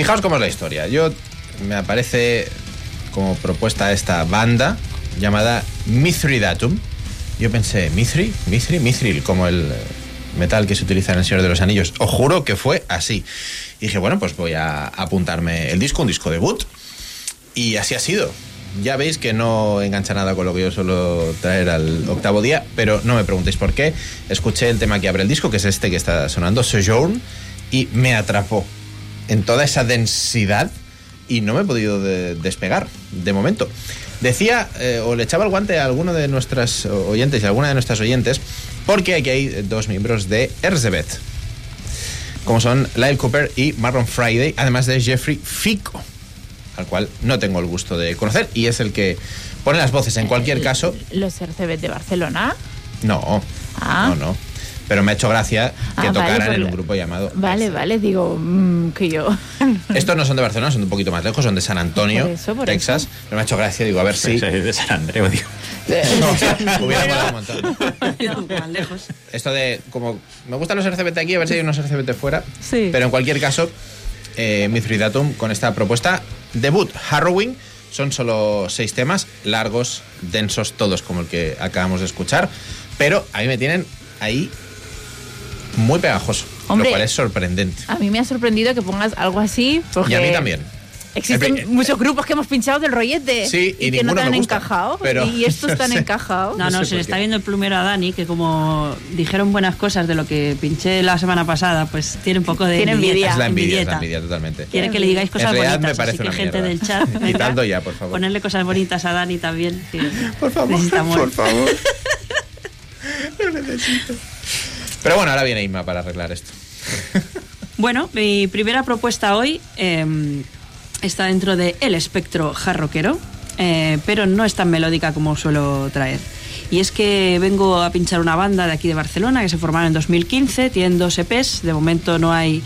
Fijaos cómo es la historia. Yo me aparece como propuesta esta banda llamada Mithridatum. Yo pensé, ¿Mithri? ¿Mithri? Mithril, como el eh, metal que se utiliza en El Señor de los Anillos. Os juro que fue así. Y dije, bueno, pues voy a apuntarme el disco, un disco debut. Y así ha sido. Ya veis que no engancha nada con lo que yo suelo traer al octavo día, pero no me preguntéis por qué. Escuché el tema que abre el disco, que es este que está sonando, Sojourn, y me atrapó en toda esa densidad y no me he podido de- despegar de momento. Decía, eh, o le echaba el guante a alguno de nuestras oyentes y a alguna de nuestras oyentes, porque aquí hay dos miembros de Erzebet, como son Lyle Cooper y Marlon Friday, además de Jeffrey Fico, al cual no tengo el gusto de conocer, y es el que pone las voces. En cualquier caso, Los RCB de Barcelona. no, Ah. no, no. Pero me ha hecho gracia que Ah, tocaran en un grupo llamado Vale, vale, digo mm, que yo. Estos no son de Barcelona, son de un poquito más lejos, son de San Antonio, Por eso, por Texas. Pero me ha hecho gracia, digo, a ver si. De San Andreu, digo. Hubiera molado un montón. lejos. Esto de, como, me gustan los RCBT aquí, a ver si hay unos RCBT fuera. Sí. Pero en cualquier caso, eh, Mithridatum con esta propuesta, debut, Harrowing, son solo seis temas, largos, densos, todos como el que acabamos de escuchar. Pero a mí me tienen ahí muy pegajoso, Hombre. lo cual es sorprendente. A mí me ha sorprendido que pongas algo así. Porque Y a mí también. Existen El muchos grupos que hemos pinchado del rollete. Sí, y que no te han gusta, encajado. pero- Y estos están no sé. encajados. No, no, se le está viendo el plumero a Dani, que como dijeron buenas cosas de lo que pinché la semana pasada, pues tiene un poco de Tiene envidia. Es la envidia, es la envidia totalmente. Quiere que le digáis cosas en realidad bonitas. me parece así que una gente del chat, venga, ya, por favor. ponerle cosas bonitas a Dani también. Que Por favor, por favor. Lo necesito. Pero bueno, ahora viene Inma para arreglar esto. Bueno, mi primera propuesta hoy eh, está dentro de el espectro jarroquero, eh, pero no es tan melódica como suelo traer. Y es que vengo a pinchar una banda de aquí de Barcelona que se formaron en 2015, tienen dos EPs, de momento no hay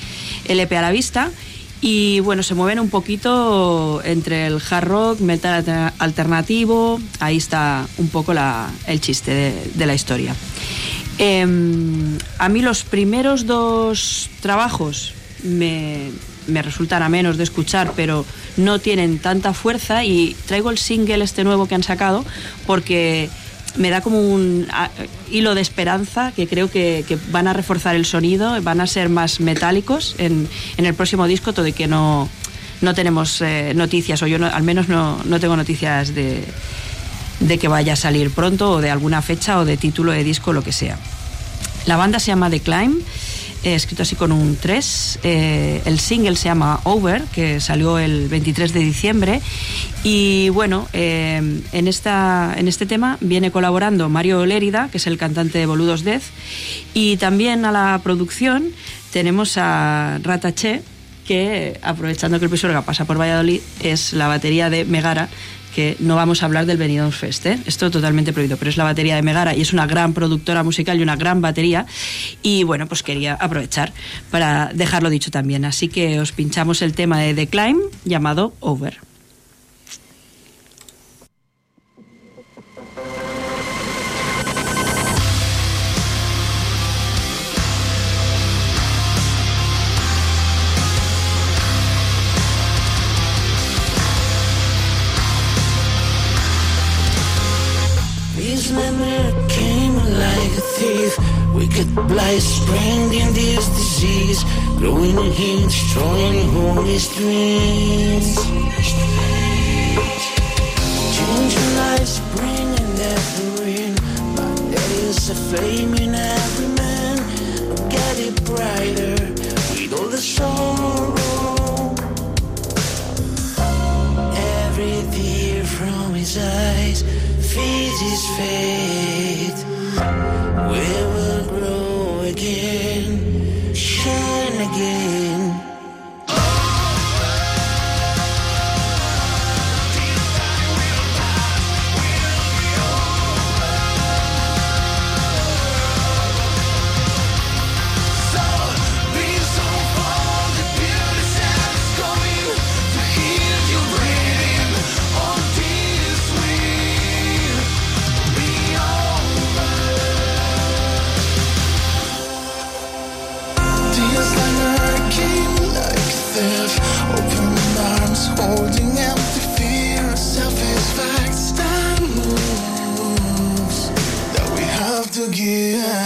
LP a la vista. Y bueno, se mueven un poquito entre el hard rock, metal alter- alternativo, ahí está un poco el chiste de la historia. Em, a mí los primeros dos trabajos me, me resultan a menos de escuchar, pero no tienen tanta fuerza y traigo el single este nuevo que han sacado porque me da como un hilo de esperanza que creo que, que van a reforzar el sonido, van a ser más metálicos en, en el próximo disco, todo y que no, no tenemos eh, noticias, o yo no- al menos no, no tengo noticias de, de que vaya a salir pronto o de alguna fecha o de título de disco, lo que sea. La banda se llama The Climb, eh, escrito así con un 3. Eh, el single se llama Over, que salió el 23 de diciembre. Y bueno, eh, en, esta, en este tema viene colaborando Mario Lérida, que es el cantante de Boludos Death. Y también a la producción tenemos a Ratache, que aprovechando que el Pisuerga pasa por Valladolid, es la batería de Megara, que no vamos a hablar del Benidorm Fest, ¿eh? esto totalmente prohibido, pero es la batería de Megara y es una gran productora musical y una gran batería y bueno, pues quería aprovechar para dejarlo dicho también, así que os pinchamos el tema de The llamado Over. Wicked blight spreading this disease. Growing in, destroying holy streets. Changing lives, bringing and ruin. But there is a flame in every man. Get it brighter with all the sorrow. Every tear from his eyes feeds his faith. We will grow again, shine again. yeah.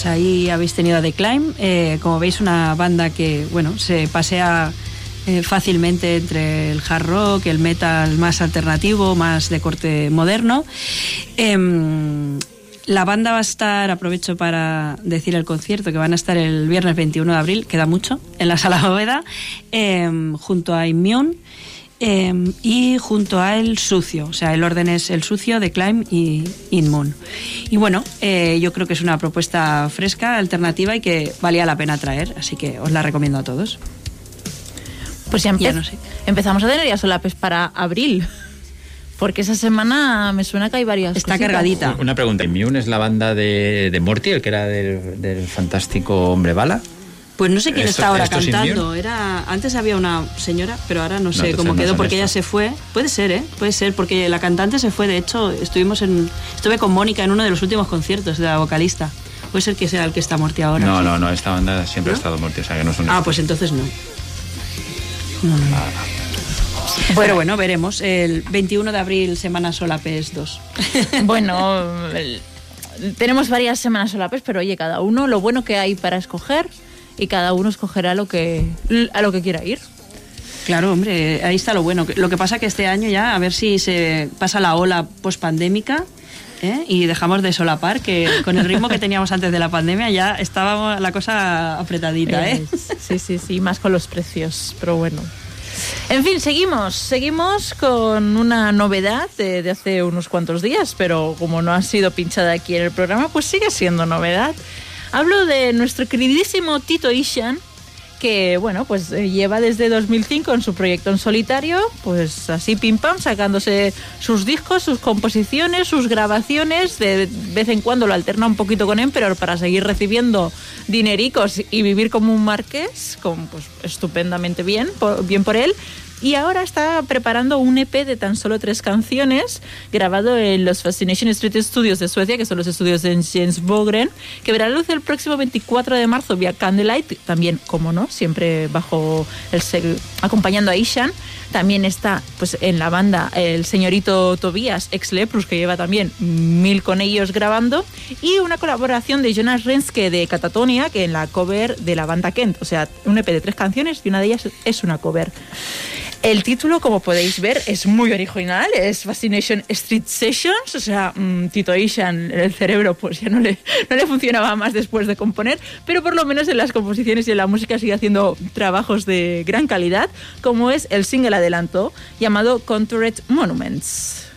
Pues ahí habéis tenido a The Climb, eh, como veis una banda que, bueno, se pasea eh, fácilmente entre el hard rock, el metal más alternativo, más de corte moderno. Em, la banda va a estar, aprovecho para decir el concierto, que van a estar el viernes 21 de abril, queda mucho, en la Sala Bóveda, em, junto a Immune. Em, y junto a El Sucio, o sea, el orden es El Sucio, de Climb y Inmoon. Y bueno, eh, yo creo que es una propuesta fresca, alternativa y que valía la pena traer, así que os la recomiendo a todos. Pues ya, empe- Ya no sé. empezamos a tener ya solapes para abril. Porque esa semana me suena que hay varias. Está cositas. cargadita. Una pregunta. ¿Immune es la banda de, de Morty, el que era del, del fantástico Hombre Bala? Pues no sé quién ¿Esto- está ahora cantando. Era antes había una señora, pero ahora no sé cómo quedó porque ella se fue. Puede ser, ¿eh? Puede ser porque la cantante se fue. De hecho, estuvimos en estuve con Mónica en uno de los últimos conciertos de la vocalista. Puede ser que sea el que está muerto ahora. No, no, no. Esta banda siempre ¿No? ha estado Morty, o sea que no son Ah, pues entonces no. No, no. Pero bueno, veremos. El 21 de abril, semana solapes 2. Bueno, el- tenemos varias semanas solapes, pero oye, cada uno lo bueno que hay para escoger y cada uno escogerá lo que a lo que quiera ir. Claro, hombre, ahí está lo bueno. Lo que pasa que este año ya, a ver si se pasa la ola pospandémica ¿eh? y dejamos de solapar, que con el ritmo que teníamos antes de la pandemia ya estaba la cosa apretadita, ¿eh? Sí, sí, sí, más con los precios, pero bueno. En fin, seguimos, seguimos con una novedad de, de hace unos cuantos días, pero como no ha sido pinchada aquí en el programa, pues sigue siendo novedad. Hablo de nuestro queridísimo Tito Ishan, que bueno, pues eh, lleva desde 2005 en su proyecto en solitario, pues así pim pam, sacándose sus discos, sus composiciones, sus grabaciones, de vez en cuando lo alterna un poquito con Emperor para seguir recibiendo dinericos y vivir como un marqués, con, pues estupendamente bien, bien por él. Y ahora está preparando un EP de tan solo tres canciones, grabado en los Fascination Street Studios de Suecia, que son los estudios de Jens Bogren, que verá luz el próximo 24 de marzo vía Candlelight, también, como no, siempre bajo el acompañando a Ishan. También está pues en la banda el señorito Tobias, ex Leprus, que lleva también mil con ellos grabando, y una colaboración de Jonas Renske de Catatonia, que en la cover de la banda Kent, o sea, un EP de tres canciones y una de ellas es una cover. El título, como podéis ver, es muy original, es Fascination Street Sessions, o sea, mm, Tito Ishan, el cerebro, pues ya no le, no le funcionaba más después de componer, pero por lo menos en las composiciones y en la música sigue haciendo trabajos de gran calidad, como es el single adelanto llamado Contoured Monuments.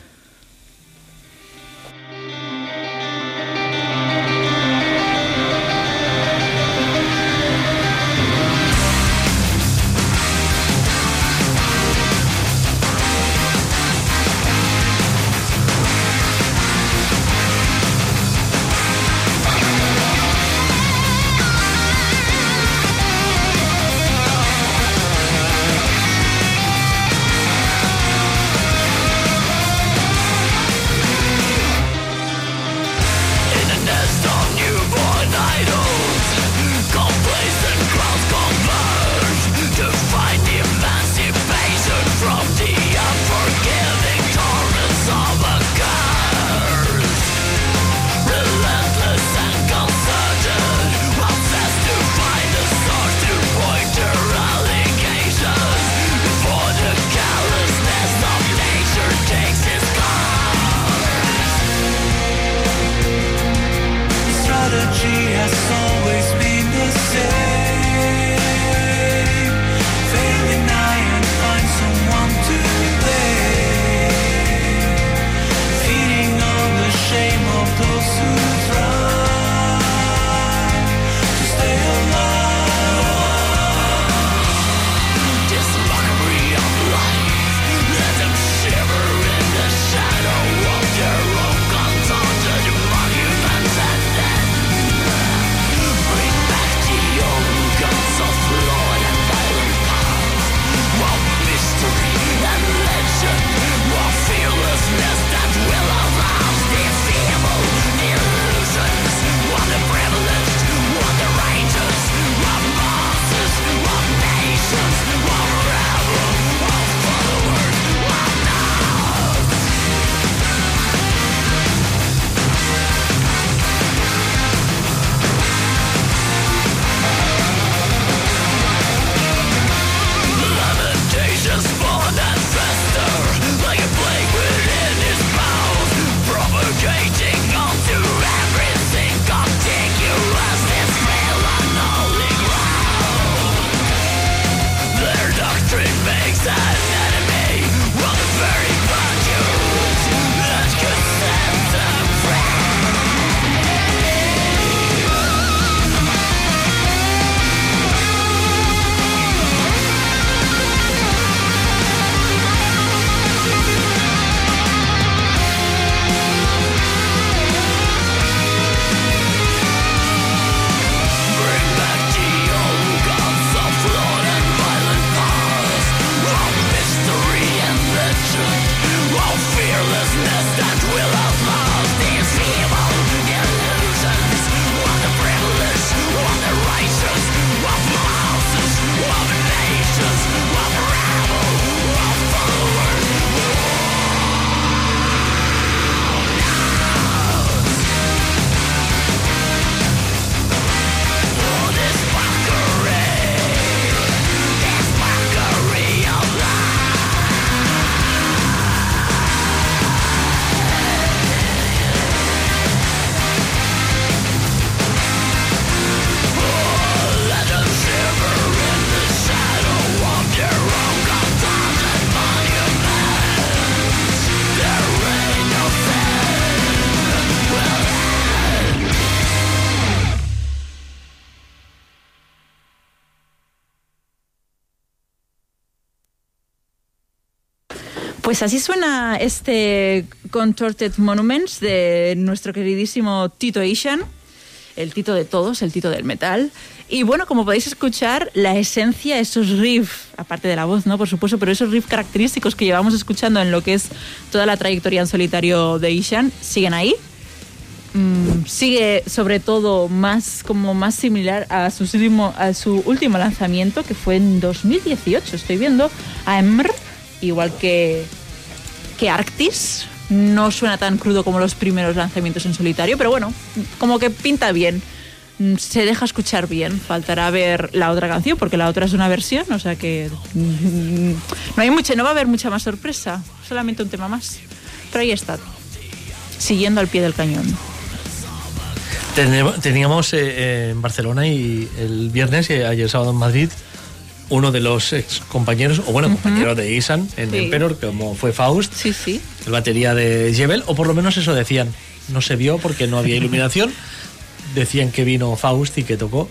Pues así suena este Contorted Monuments de nuestro queridísimo Tito Ishan, el Tito de todos, el Tito del metal. Y bueno, como podéis escuchar, la esencia, esos riffs, aparte de la voz, ¿no? Por supuesto, pero esos riffs característicos que llevamos escuchando en lo que es toda la trayectoria en solitario de Ishan, siguen ahí. Mm, sigue sobre todo más como más similar a su, último, a su último lanzamiento que fue en 2018 estoy viendo a Emr igual que que Arctis. No suena tan crudo como los primeros lanzamientos en solitario pero bueno como que pinta bien. Mm, se deja escuchar bien. Faltará ver la otra canción porque la otra es una versión o sea que mm, no hay mucha no va a haber mucha más sorpresa solamente un tema más. Pero ahí está siguiendo al pie del cañón. Teníamos eh, eh, en Barcelona y el viernes y ayer sábado en Madrid uno de los ex compañeros, o bueno, compañero de Isan en Sí. Emperor, como fue Faust, sí, sí. el batería de Jebel, o por lo menos eso decían. No se vio porque no había iluminación. Decían que vino Faust y que tocó.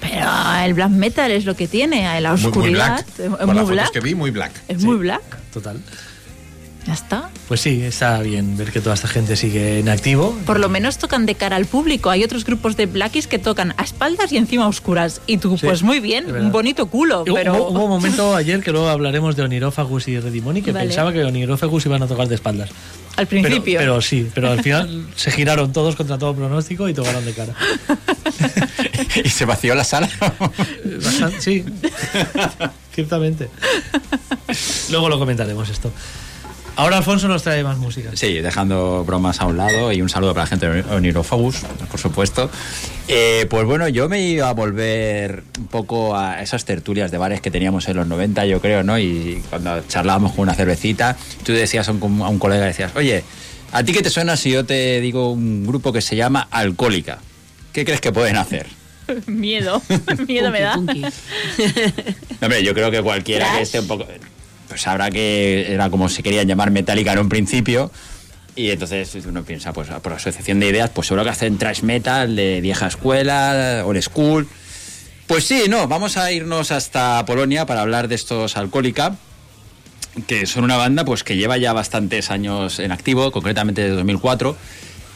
Pero el black metal es lo que tiene, la Muy, muy oscuridad. black. Es muy fotos black. que vi, muy black. Es muy black. Total. Ya está. Pues sí, está bien ver que toda esta gente sigue en activo. Por lo menos tocan de cara al público. Hay otros grupos de blackies que tocan a espaldas y encima a oscuras. Y tú, Sí, pues muy bien, un bonito culo. Hubo- Pero Hubo, hubo un momento ayer que luego hablaremos de Onirófagus y Redimoni que Vale. pensaba que Onirófagus iban a tocar de espaldas. al Pero, principio. pero sí, pero al final se giraron todos contra todo pronóstico y tocaron de cara. y se vació la sala. Bastante, sí, ciertamente. Luego lo comentaremos esto. Ahora Alfonso nos trae más música. Sí, dejando bromas a un lado y un saludo para la gente de Onirofagus, por supuesto. Eh, pues bueno, yo me iba a volver un poco a esas tertulias de bares que teníamos en los 90, yo creo, ¿no? Y cuando charlábamos con una cervecita, tú decías a un, a un colega, decías, oye, ¿a ti qué te suena si yo te digo un grupo que se llama Alcohólica? ¿Qué crees que pueden hacer? Miedo. Miedo me da. No, Hombre, yo creo que cualquiera que esté un poco. Pues sabrá que era como se querían llamar Metallica en un principio. Y entonces uno piensa, pues por asociación de ideas, pues seguro que hacen trash metal de vieja escuela, old school. Pues sí, no, vamos a irnos hasta Polonia para hablar de estos Alcohólica, que son una banda pues que lleva ya bastantes años en activo, concretamente desde 2004,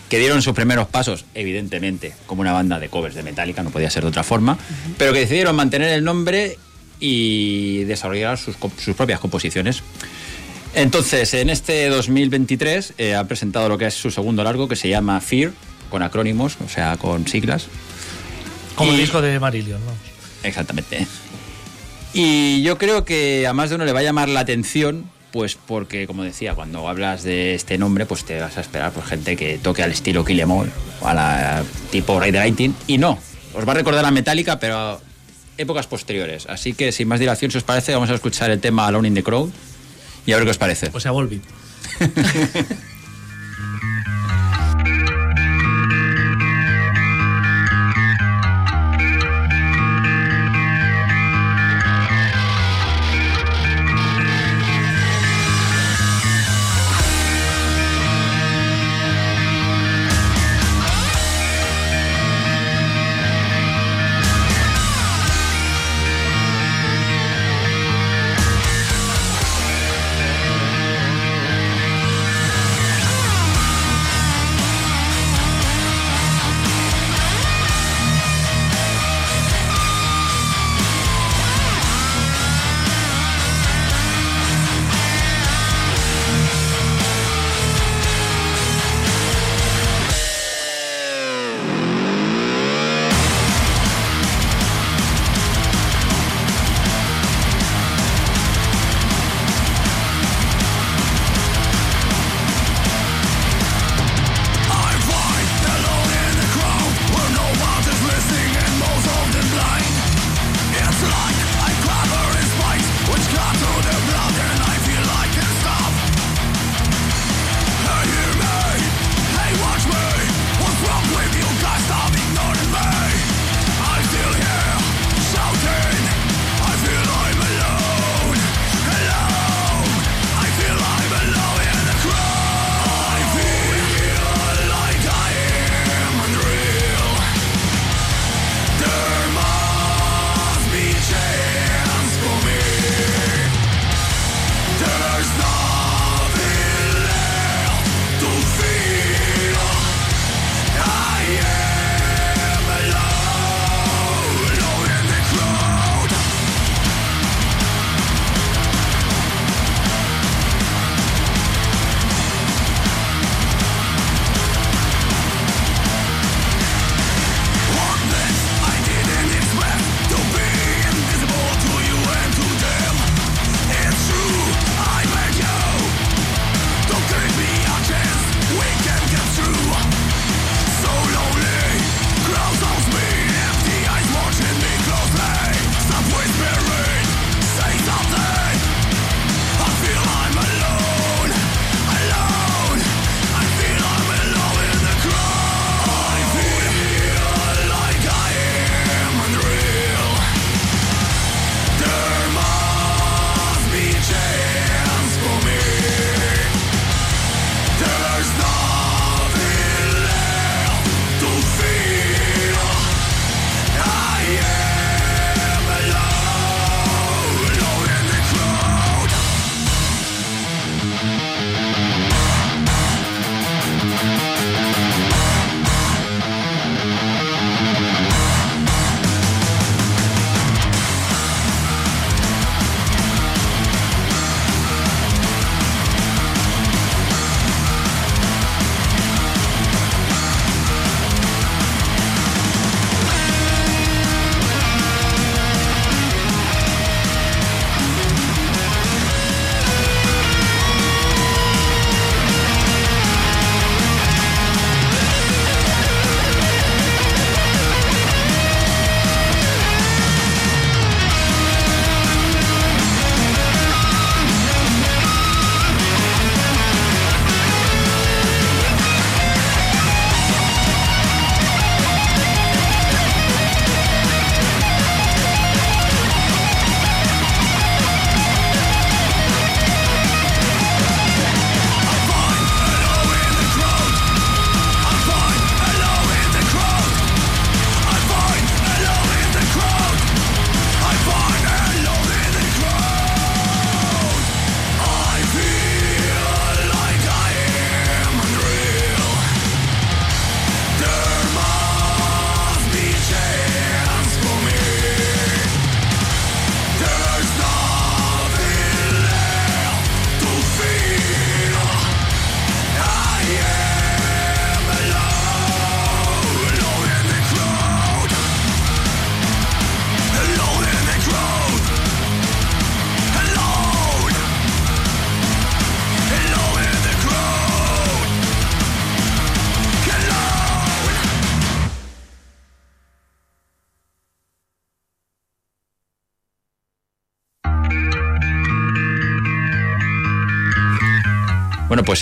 que dieron sus primeros pasos, evidentemente, como una banda de covers de Metallica, no podía ser de otra forma, pero que decidieron mantener el nombre y desarrollar sus, sus propias composiciones. Entonces, en este 2023 eh, ha presentado lo que es su segundo largo, que se llama Fear, con acrónimos, o sea, con siglas. Como el disco de Marillion, vamos. Exactamente. Y yo creo que a más de uno le va a llamar la atención, pues porque, como decía, cuando hablas de este nombre, pues te vas a esperar por gente que toque al estilo Kill Em All, a la tipo Raider Lightning, y no, os va a recordar a Metallica, pero épocas posteriores. Así que, sin más dilación, si os parece, vamos a escuchar el tema Alone in the Crowd y a ver qué os parece. O sea, Volbeat.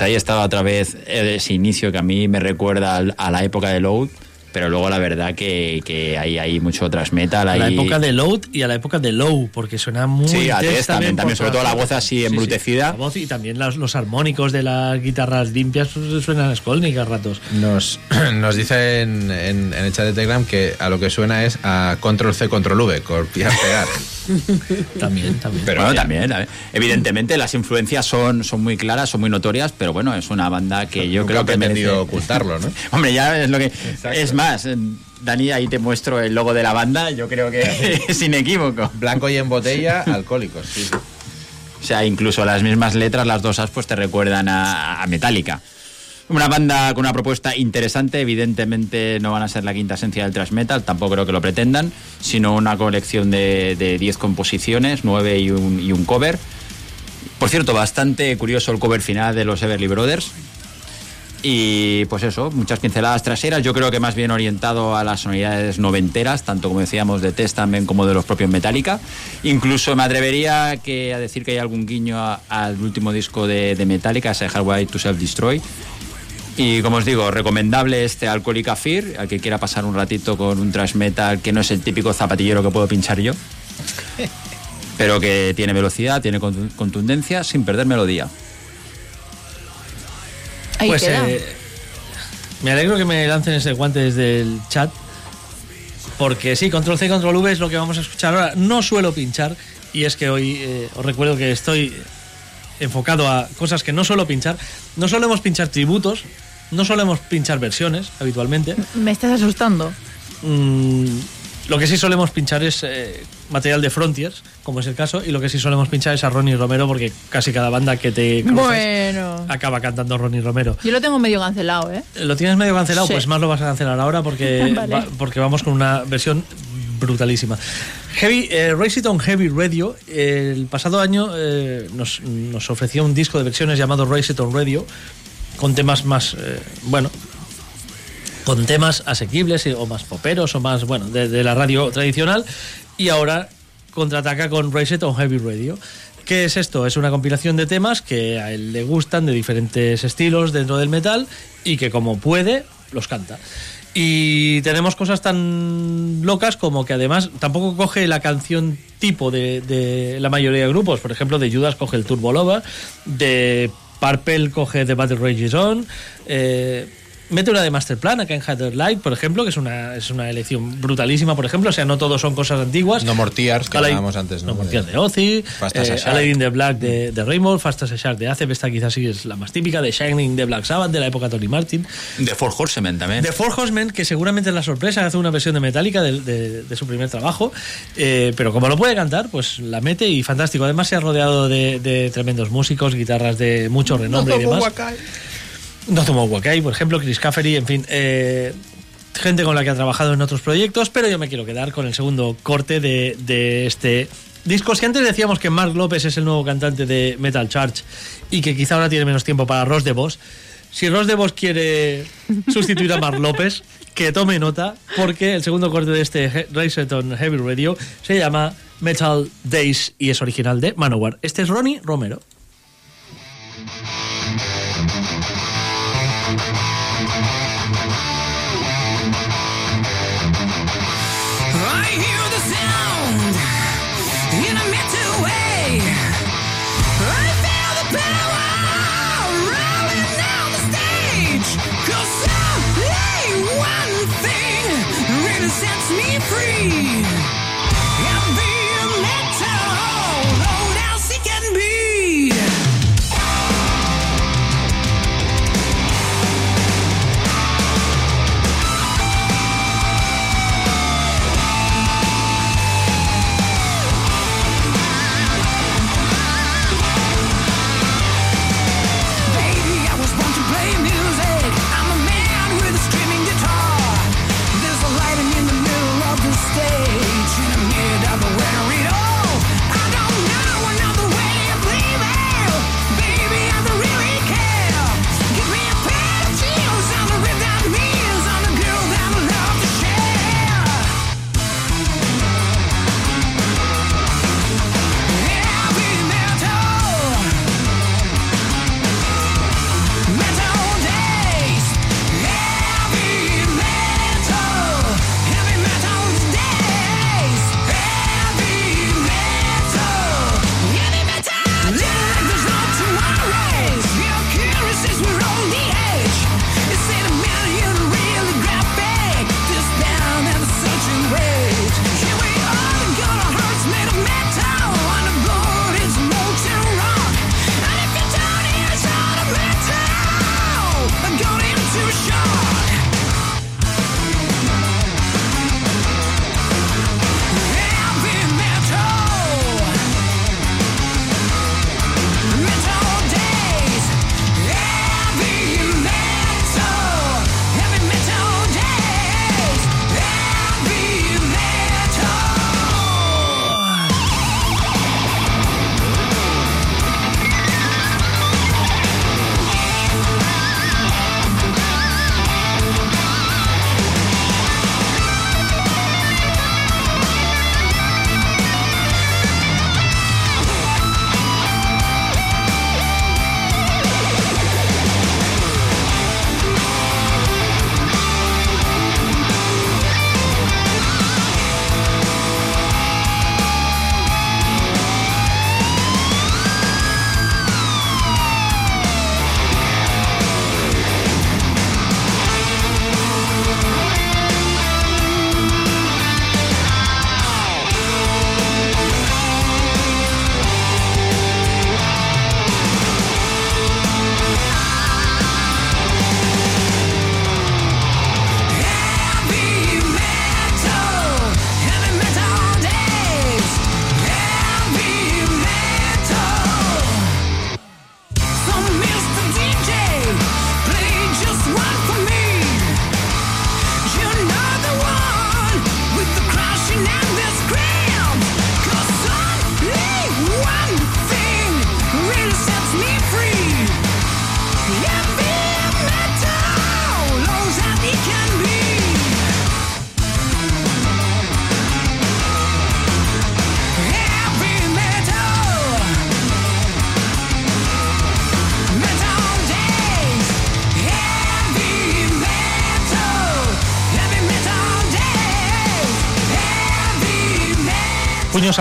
pues ahí estaba otra vez ese inicio que a mí me recuerda a la época de Load, pero luego la verdad que, que ahí hay mucho tras metal. A la época de Load y a la época de Low, porque suena muy. Sí, a test también, también, sobre todo la voz así Sí, sí, embrutecida. la voz y también los, los armónicos de las guitarras limpias pues, suenan a Skolnick a ratos. Nos, nos dicen en, en el chat de Telegram que a lo que suena es a control C, control V, copiar, pegar. también, también. Pero bueno, también, también. Evidentemente las influencias son, son muy claras, son muy notorias, pero bueno, es una banda que yo Nunca creo ha que pretendido merece- ocultarlo, ¿no? Hombre, ya es lo que... Es más, eh, Dani, ahí te muestro el logo de la banda, yo creo que es inequívoco. Blanco y en botella, alcohólicos, sí, sí. O sea, incluso las mismas letras, las dos As, pues te recuerdan a, a Metallica. Una banda con una propuesta interesante, evidentemente no van a ser la quinta esencia del thrash metal, tampoco creo que lo pretendan, sino una colección de de 10 composiciones, 9 y un, cover. Por cierto, bastante curioso el cover final de los Everly Brothers. Y pues eso, muchas pinceladas traseras, yo creo que más bien orientado a las sonoridades noventeras, tanto como decíamos de Testament como de los propios Metallica. Incluso me atrevería a decir que hay algún guiño al último disco de, Metallica, ese Hardwire to Self-Destroy. Y como os digo, recomendable este Alcoholic Fear, al que quiera pasar un ratito con un trash metal que no es el típico zapatillero que puedo pinchar yo, pero que tiene velocidad, tiene contu- contundencia, sin perder melodía. Ahí pues queda. eh, me alegro que me lancen ese guante desde el chat. Porque sí, control C, control V es lo que vamos a escuchar ahora. No suelo pinchar. Y es que hoy eh, os recuerdo que estoy enfocado a cosas que no suelo pinchar. No solemos pinchar tributos. No solemos pinchar versiones habitualmente. Me estás asustando. Mm, lo que sí solemos pinchar es eh, material de Frontiers, como es el caso, y lo que sí solemos pinchar es a Ronnie Romero, porque casi cada banda que te cruzas Bueno. acaba cantando Ronnie Romero. Yo lo tengo medio cancelado, ¿eh? ¿Lo tienes medio cancelado? Sí. Pues más lo vas a cancelar ahora porque, Vale. va- porque vamos con una versión brutalísima. Heavy, eh, Race It on Heavy Radio, eh, el pasado año eh, nos, nos ofreció un disco de versiones llamado Race It on Radio, con temas más, eh, bueno, con temas asequibles o más poperos o más, bueno, de, la radio tradicional. Y ahora contraataca con Race It on Heavy Radio. ¿Qué es esto? Es una compilación de temas que a él le gustan de diferentes estilos dentro del metal y que como puede los canta. Y tenemos cosas tan locas como que además tampoco coge la canción tipo de, de la mayoría de grupos. Por ejemplo, de Judas coge el Turbo Lover, de Purple coge The Battle Rage Is On. eh, mete una de Masterplan acá en Hatter Light, por ejemplo, que es una, es una elección brutalísima, por ejemplo. O sea, no todos son cosas antiguas. No More Tears, que hablábamos antes, ¿no? No More Tears de Ozzy, Fast as a eh, Shark. Aladdin the Black de, de Rainbow, Fast as a Shark de Acep, esta quizás sí es la más típica, de Shining de Black Sabbath, de la época Tony Martin. De Four Horsemen también. De Four Horsemen, que seguramente es la sorpresa, hace una versión de Metallica de, de- de su primer trabajo, eh, pero como lo puede cantar, pues la mete y fantástico. Además se ha rodeado de, de tremendos músicos, guitarras de mucho renombre y demás. No tomo Wakai, por ejemplo, Chris Caffery, en fin, eh, gente con la que ha trabajado en otros proyectos, pero yo me quiero quedar con el segundo corte de, de este disco. Si antes decíamos que Mark López es el nuevo cantante de Metal Charge y que quizá ahora tiene menos tiempo para Ross de Vos, si Ross de Vos quiere sustituir a Mark López, que tome nota, porque el segundo corte de este He- Race It on Heavy Radio se llama Metal Days y es original de Manowar. Este es Ronnie Romero.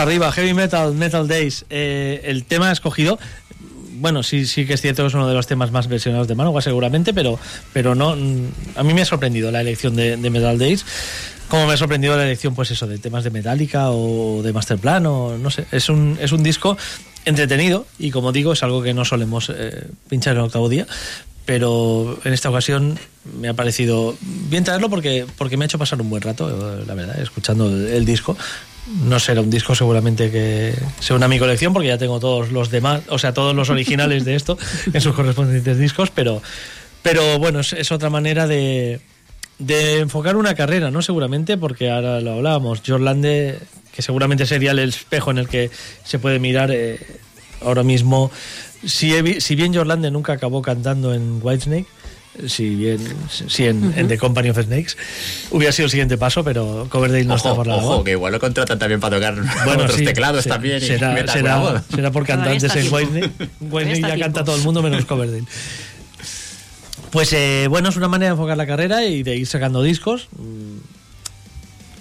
Arriba, Heavy Metal, Metal Days. Eh, el tema escogido, bueno, sí, sí que es cierto que es uno de los temas más versionados de Manowar seguramente, pero, pero no, mm, a mí me ha sorprendido la elección de, de Metal Days. Como me ha sorprendido la elección, pues eso, de temas de Metallica o de Masterplan, o no sé. Es un, es un disco entretenido y, como digo, es algo que no solemos eh, pinchar en el octavo día. Pero en esta ocasión me ha parecido bien traerlo porque, porque me ha hecho pasar un buen rato, eh, la verdad, escuchando el, el disco. No será un disco seguramente que se una a mi colección porque ya tengo todos los demás, o sea, todos los originales de esto en sus correspondientes discos, pero, pero bueno, es, es otra manera de, de enfocar una carrera, ¿no? Seguramente, porque ahora lo hablábamos, Jorlande, que seguramente sería el espejo en el que se puede mirar eh, ahora mismo. Si, he si bien Jorlande nunca acabó cantando en Whitesnake, si bien si en, en The Company of Snakes, hubiera sido el siguiente paso, pero Coverdale no está por la ojo, que igual lo contratan también para tocar Bueno, otros sí, teclados se- también. Será, será- será por cantantes en Whitesnake está ya tiempo. canta todo el mundo menos Coverdale. Pues eh, bueno, es una manera de enfocar la carrera y de ir sacando discos. Mm,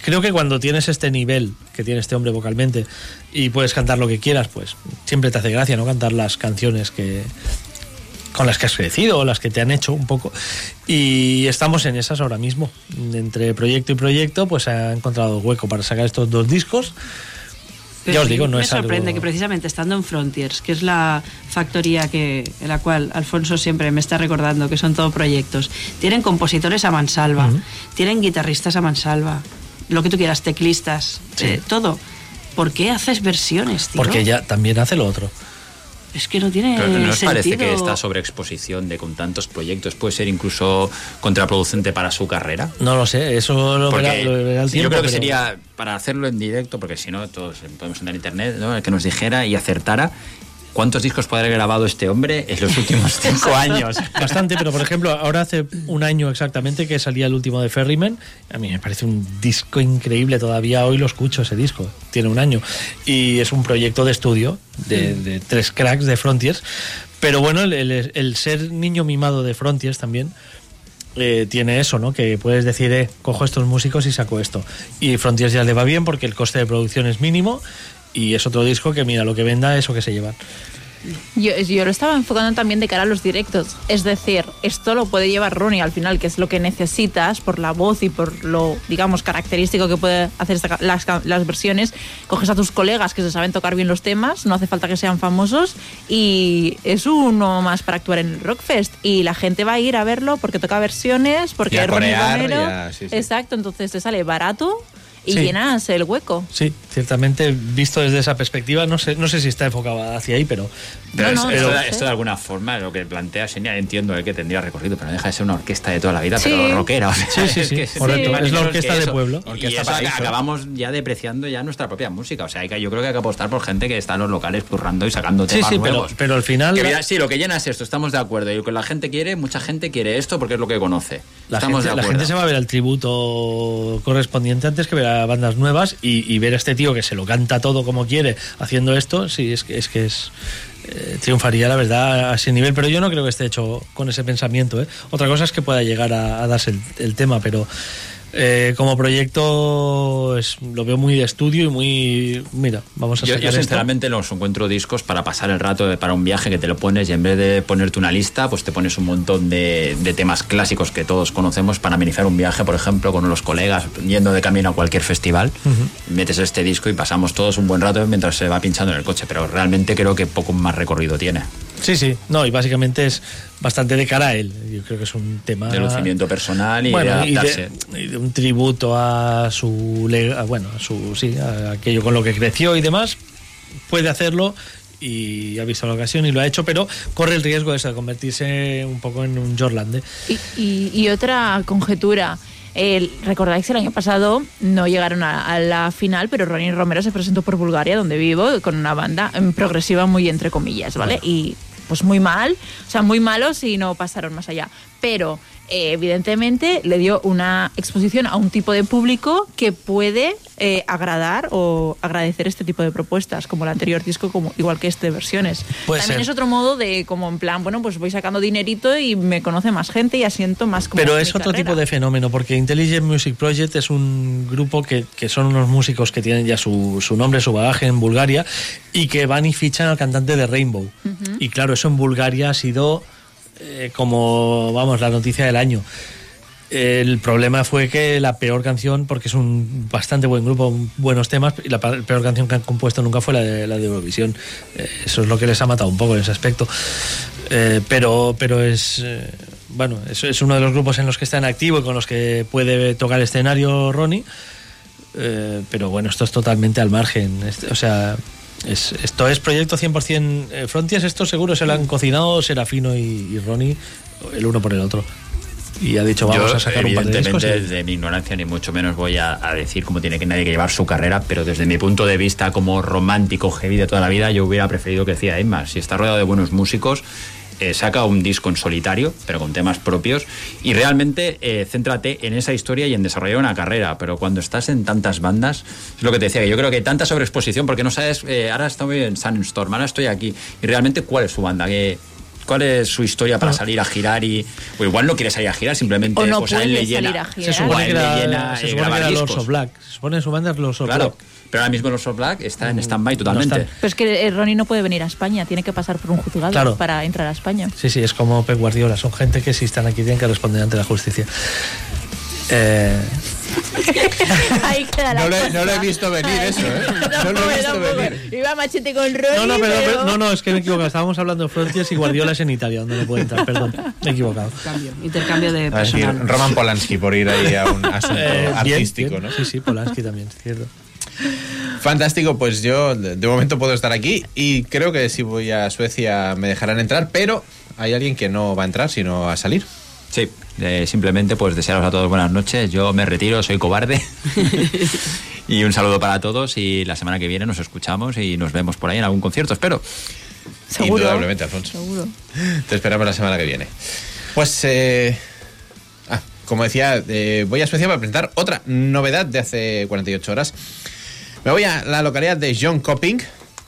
Creo que cuando tienes este nivel que tiene este hombre vocalmente y puedes cantar lo que quieras, pues siempre te hace gracia, ¿no? Cantar las canciones que con las que has crecido o las que te han hecho un poco. Y estamos en esas ahora mismo. Entre proyecto y proyecto, pues ha encontrado hueco para sacar estos dos discos. Pero ya os sí digo, no me es algo... sorprende que precisamente estando en Frontiers, que es la factoría que, en la cual Alfonso siempre me está recordando que son todo proyectos, tienen compositores a mansalva, tienen guitarristas a mansalva, lo que tú quieras, teclistas, Sí. eh, todo. ¿Por qué haces versiones, tío? Porque ya también hace lo otro. Es que no tiene Pero ¿No os sentido. parece que esta sobreexposición de con tantos proyectos puede ser incluso contraproducente para su carrera? No lo sé, eso lo verá, lo verá el tiempo. yo creo que pero- sería para hacerlo en directo, porque si no, todos podemos entrar en internet, ¿no? El que nos dijera y acertara cuántos discos puede haber grabado este hombre en los últimos cinco años. Bastante, pero por ejemplo, ahora hace un año exactamente que salía el último de Ferryman. A mí me parece un disco increíble, todavía hoy lo escucho ese disco, tiene un año. Y es un proyecto de estudio de, de tres cracks de Frontiers. Pero bueno, el, el- el ser niño mimado de Frontiers también eh, tiene eso, ¿no? Que puedes decir, eh, cojo estos músicos y saco esto. Y Frontiers ya le va bien porque el coste de producción es mínimo. Y es otro disco que, mira, lo que venda, eso que se llevan. Yo, yo lo estaba enfocando también de cara a los directos. Es decir, esto lo puede llevar Ronnie al final, que es lo que necesitas por la voz y por lo, digamos, característico que puede hacer esta las, las versiones. Coges a tus colegas que se saben tocar bien los temas, no hace falta que sean famosos, y es uno más para actuar en el Rockfest. Y la gente va a ir a verlo porque toca versiones, porque Y a es Ronnie Romero. sí, sí. Exacto, entonces te sale barato y Sí. llenas el hueco. Sí, ciertamente, visto desde esa perspectiva, no sé, no sé si está enfocado hacia ahí, pero. Pero No, no, esto, no de alguna forma, lo que plantea Senia, entiendo eh, que tendría recorrido, pero no deja de ser una orquesta de toda la vida, Sí. pero rockera. o sea, Sí, sí, es sí, que correcto. Es la orquesta que de pueblo. Y Orquesta eso acabamos ya depreciando ya nuestra propia música. O sea, hay que, yo creo que hay que apostar por gente que está en los locales currando y sacando Sí, temas sí, pero, nuevos. pero al final. Que la- sí, lo que llena es esto, estamos de acuerdo. Y lo que la gente quiere, mucha gente quiere esto porque es lo que conoce. La estamos gente, de la acuerdo. gente se va a ver el tributo correspondiente antes que ver bandas nuevas y, ver a este tío que se lo canta todo como quiere haciendo esto, sí, es que es, que es eh, triunfaría la verdad a ese nivel, pero yo no creo que esté hecho con ese pensamiento. ¿eh? Otra cosa es que pueda llegar a, darse el tema, pero eh, como proyecto es- lo veo muy de estudio y muy... Mira, vamos a Yo, yo esto. sinceramente los encuentro discos para pasar el rato de- para un viaje que te lo pones y en vez de ponerte una lista, pues te pones un montón de, de temas clásicos que todos conocemos para amenizar un viaje, por ejemplo, con los colegas yendo de camino a cualquier festival. Metes este disco y pasamos todos un buen rato mientras se va pinchando en el coche, pero realmente creo que poco más recorrido tiene. Sí, sí, no, y básicamente es bastante de cara a él. Yo creo que es un tema... De lucimiento personal y bueno, de y adaptarse. de, y de un tributo a su a, bueno a su sí a aquello con lo que creció y demás puede hacerlo y ha visto la ocasión y lo ha hecho pero corre el riesgo de eso, de convertirse un poco en un Jorlande Y, y- y otra conjetura. El- Recordáis que el año pasado no llegaron a, a la final, pero Ronnie Romero se presentó por Bulgaria, donde vivo, con una banda progresiva muy entre comillas, ¿vale? Y pues muy mal, o sea, muy malos y no pasaron más allá. Pero eh, evidentemente le dio una exposición a un tipo de público que puede eh, agradar o agradecer este tipo de propuestas, como el anterior disco, como igual que este de versiones. Puede También ser. es otro modo de, como en plan, bueno, pues voy sacando dinerito y me conoce más gente y asiento más como Pero es otro carrera. tipo de fenómeno, porque Intelligent Music Project es un grupo que, que son unos músicos que tienen ya su, su nombre, su bagaje en Bulgaria, y que van y fichan al cantante de Rainbow. Y claro, eso en Bulgaria ha sido eh, como, vamos, la noticia del año. El problema fue que la peor canción, porque es un bastante buen grupo, buenos temas, y la peor canción que han compuesto nunca fue la de, la de Eurovisión. Eh, eso es lo que les ha matado un poco en ese aspecto. Eh, pero, pero es. bueno, es, uno de los grupos en los que está en activo y con los que puede tocar escenario Ronnie. Pero bueno, esto es totalmente al margen. Este- o sea, es- esto es proyecto 100% eh, Frontiers. Esto seguro se lo han cocinado Serafino y, y Ronnie, el uno por el otro. Y ha dicho, vamos Yo, a sacar un par de discos. evidentemente, desde mi ignorancia, ni mucho menos voy a, a decir cómo tiene que nadie que llevar su carrera, pero desde mi punto de vista como romántico heavy de toda la vida, yo hubiera preferido que decía Emma, si está rodeado de buenos músicos, eh, saca un disco en solitario, pero con temas propios, y realmente eh, céntrate en esa historia y en desarrollar una carrera. Pero cuando estás en tantas bandas, es lo que te decía, que yo creo que hay tanta sobreexposición porque no sabes, eh, ahora estoy en Sunstorm, ahora estoy aquí, y realmente cuál es su banda, ¿Qué- ¿Cuál es su historia para salir a girar y o igual no quiere salir a girar simplemente O no pues a él le llena salir a girar. se supone que le era, llena se eh, supone que era Lords discos. of Black. Se supone su banda es Lords of Claro, Black. Pero ahora mismo los of Black está en stand-by totalmente. están. Pero es que eh, Ronnie no puede venir a España, tiene que pasar por un juzgado Claro. para entrar a España. Sí, sí, es como Pep Guardiola. Son gente que si están aquí tienen que responder ante la justicia. Eh, Ahí queda la No, le- no lo he visto venir eso, ¿eh? No lo he visto Tampoco. venir. Iba machete con Ronnie, no, no, pero, no, no, es que me he equivocado. Estábamos hablando de Frontiers y Guardiola es en Italia, donde no puede entrar. Perdón, me he equivocado. Cambio, intercambio de personal. Roman Polanski por ir ahí a un asunto Eh, bien, artístico, bien. ¿no? Sí, sí, Polanski también, es cierto. Fantástico, pues yo de momento puedo estar aquí y creo que si voy a Suecia me dejarán entrar, pero hay alguien que no va a entrar, sino a salir. Sí, eh, simplemente pues desearos a todos buenas noches. Yo me retiro, soy cobarde. y un saludo para todos y la semana que viene nos escuchamos y nos vemos por ahí en algún concierto, espero. Seguro. Indudablemente, Alfonso. Seguro. Te esperamos la semana que viene. Pues, eh, ah, como decía, eh, voy a Suecia para presentar otra novedad de hace 48 horas. Me voy a la localidad de John Coping,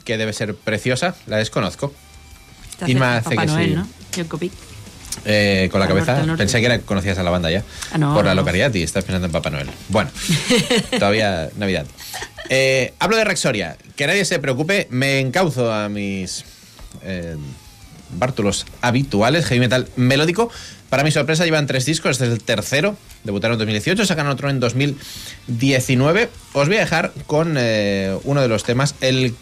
que debe ser preciosa, la desconozco. Está Inma hace Papá que Noel, sí. ¿no? John Copic. Eh, con la Al cabeza. norte, al norte. Pensé que era- conocías a la banda ya. Ah, no, por la localidad y estás pensando en Papá Noel. Bueno, todavía Navidad. Eh, hablo de Rexoria. Que nadie se preocupe, me encauzo a mis eh, bártulos habituales, heavy metal melódico. Para mi sorpresa llevan tres discos, este es el tercero. Debutaron en 2018, sacan otro en 2019. Os voy a dejar con eh, uno de los temas, el,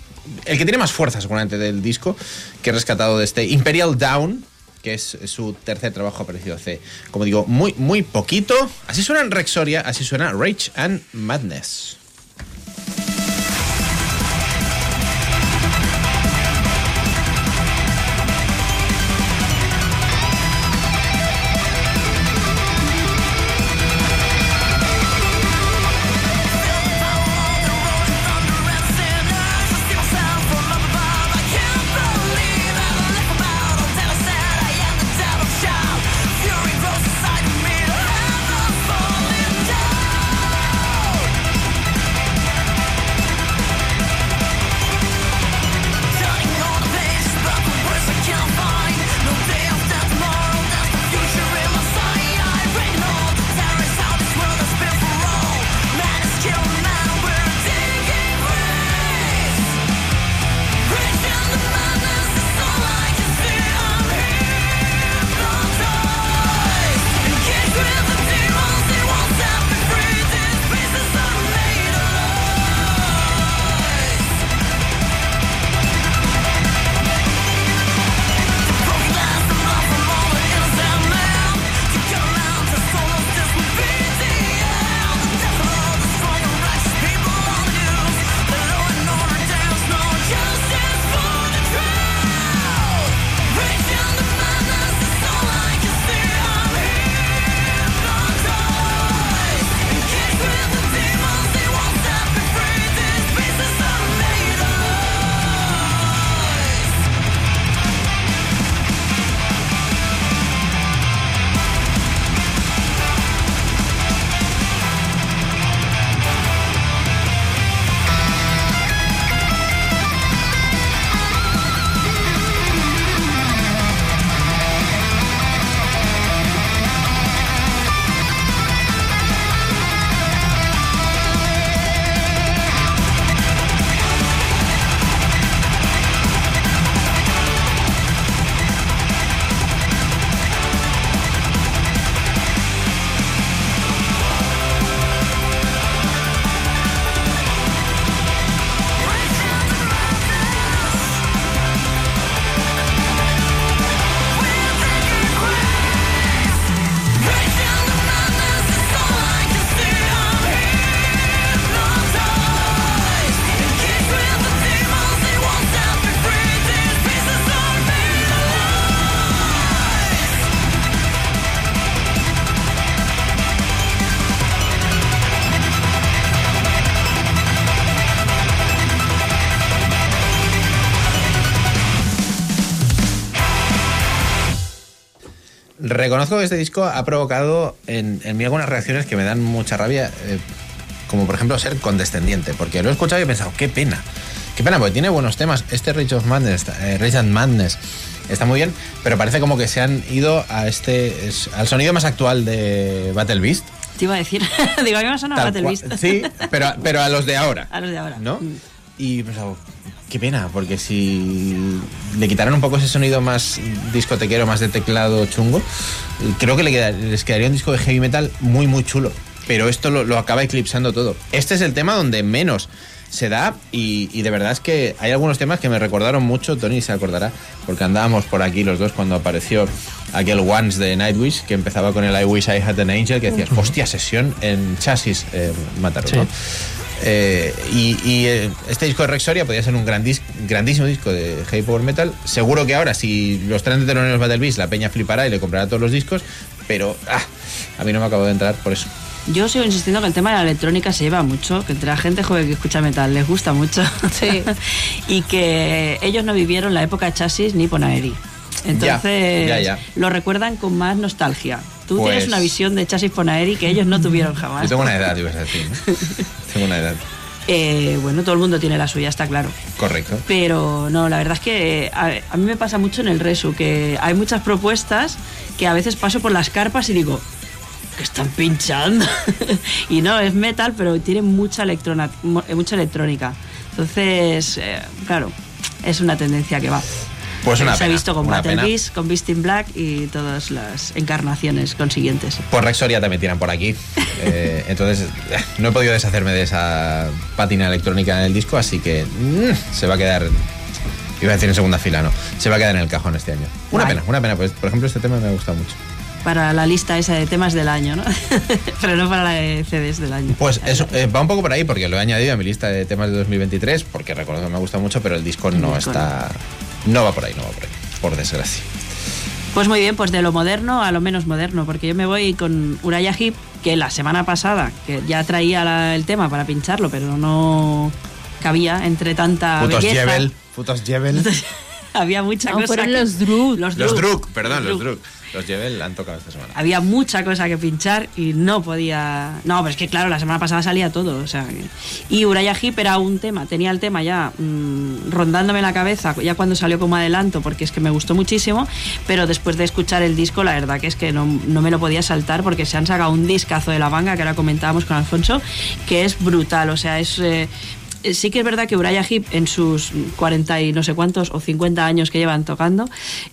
el que tiene más fuerza seguramente del disco, que he rescatado de este Imperial Down, que es su tercer trabajo aparecido hace, como digo, muy, muy poquito. Así suena en Rexoria, así suena Rage and Madness. Reconozco que este disco ha provocado en, en mí algunas reacciones que me dan mucha rabia, eh, como por ejemplo ser condescendiente, porque lo he escuchado y he pensado, qué pena, qué pena, porque tiene buenos temas. Este Rage of Madness, eh, Rage and Madness, está muy bien, pero parece como que se han ido a este, es- al sonido más actual de Battle Beast. Te iba a decir, digo, a mí me Tal Battle Beast. Sí, pero, pero a los de ahora. A los de ahora. ¿No? Mm. Y pensaba, qué pena, porque si le quitaran un poco ese sonido más discotequero, más de teclado chungo, creo que les quedaría un disco de heavy metal muy, muy chulo. Pero esto lo, lo acaba eclipsando todo. Este es el tema donde menos se da y, y de verdad es que hay algunos temas que me recordaron mucho, Tony se acordará, porque andábamos por aquí los dos cuando apareció aquel Once de Nightwish que empezaba con el I Wish I Had an Angel, que decías, hostia, sesión en chasis eh, Mataró, Sí. ¿no? Eh, y y, eh, este disco de Rexoria podría ser un gran dis- grandísimo disco de heavy power metal. Seguro que ahora, si los traen de teloneros Battle Beast, la peña flipará y le comprará todos los discos, pero ah, a mí no me acabo de entrar por eso. Yo sigo insistiendo que el tema de la electrónica se lleva mucho, que entre la gente joven que escucha metal les gusta mucho. Sí. y que ellos no vivieron la época chasis ni Ponaeri. Entonces Ya, ya, ya. lo recuerdan con más nostalgia. Tú Pues- tienes una visión de chasis Ponaeri que ellos no tuvieron Yo jamás. tengo una edad, ibas a decir. ¿no? tengo una edad. Eh, bueno, todo el mundo tiene la suya, está claro. Correcto. Pero no, la verdad es que a, a mí me pasa mucho en el Resu, que hay muchas propuestas que a veces paso por las carpas y digo, que están pinchando. y no, es metal, pero tiene mucha, mucha electrónica. Entonces, eh, claro, es una tendencia que va. Pues una Se ha visto con Battle. Beast, con Beast in Black y todas las encarnaciones consiguientes. Por Rexoria también tiran por aquí. Eh, entonces, no he podido deshacerme de esa pátina electrónica en el disco, así que mm, se va a quedar. Iba a decir en segunda fila, no. Se va a quedar en el cajón este año. Una Guay. pena, una pena. Pues, por ejemplo, este tema me ha gustado mucho. Para la lista esa de temas del año, ¿no? pero no para la de CDs del año. Pues eso eh, va un poco por ahí, porque lo he añadido a mi lista de temas de 2023, porque recuerdo que me gusta mucho, pero el disco no disco está. No va por ahí, no va por ahí, por desgracia. Pues muy bien, pues de lo moderno a lo menos moderno, porque yo me voy con Uraya Hip, que la semana pasada, que ya traía la- el tema para pincharlo, pero no cabía entre tanta Putos belleza. Jebel, putos Jebel. Había mucha No, cosa. fueron que- los Druk. Los Druk. Perdón, los Druk. Los Jebel han tocado esta semana. Había mucha cosa que pinchar y no podía. No, pero es que claro, la semana pasada salía todo. O sea, y Uraya Hip era un tema, tenía el tema ya mm, rondándome la cabeza, ya cuando salió como adelanto, porque es que me gustó muchísimo. Pero después de escuchar el disco, la verdad que es que no, no me lo podía saltar porque se han sacado un discazo de la manga que ahora comentábamos con Alfonso, que es brutal. O sea, es. eh, sí que es verdad que Uraya Hip en sus 40 y no sé cuántos o 50 años que llevan tocando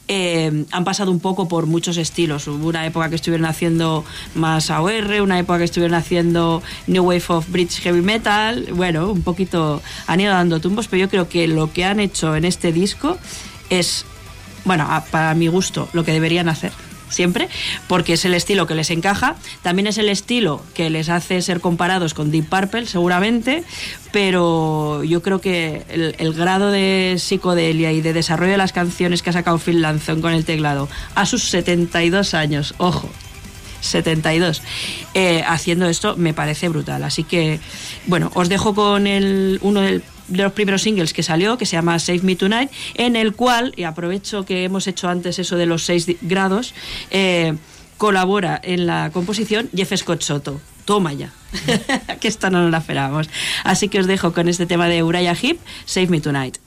eh, han pasado un poco por muchos estilos. Hubo una época que estuvieron haciendo más AOR, una época que estuvieron haciendo New Wave of British Heavy Metal. Bueno, un poquito han ido dando tumbos, pero yo creo que lo que han hecho en este disco es, bueno, para mi gusto, lo que deberían hacer siempre, porque es el estilo que les encaja, también es el estilo que les hace ser comparados con Deep Purple, seguramente, pero yo creo que el, grado de psicodelia y de desarrollo de las canciones que ha sacado Phil Lanzón con el teclado a sus 72 años, ojo, 72. eh, haciendo esto me parece brutal. Así que, bueno, os dejo con el, uno del- de los primeros singles que salió, que se llama Save Me Tonight, en el cual, y aprovecho que hemos hecho antes eso de los 6 di- grados, eh, colabora en la composición Jeff Scott Soto. Toma ya, que esta no nos la esperábamos. Así que os dejo con este tema de Uriah Heep, Save Me Tonight.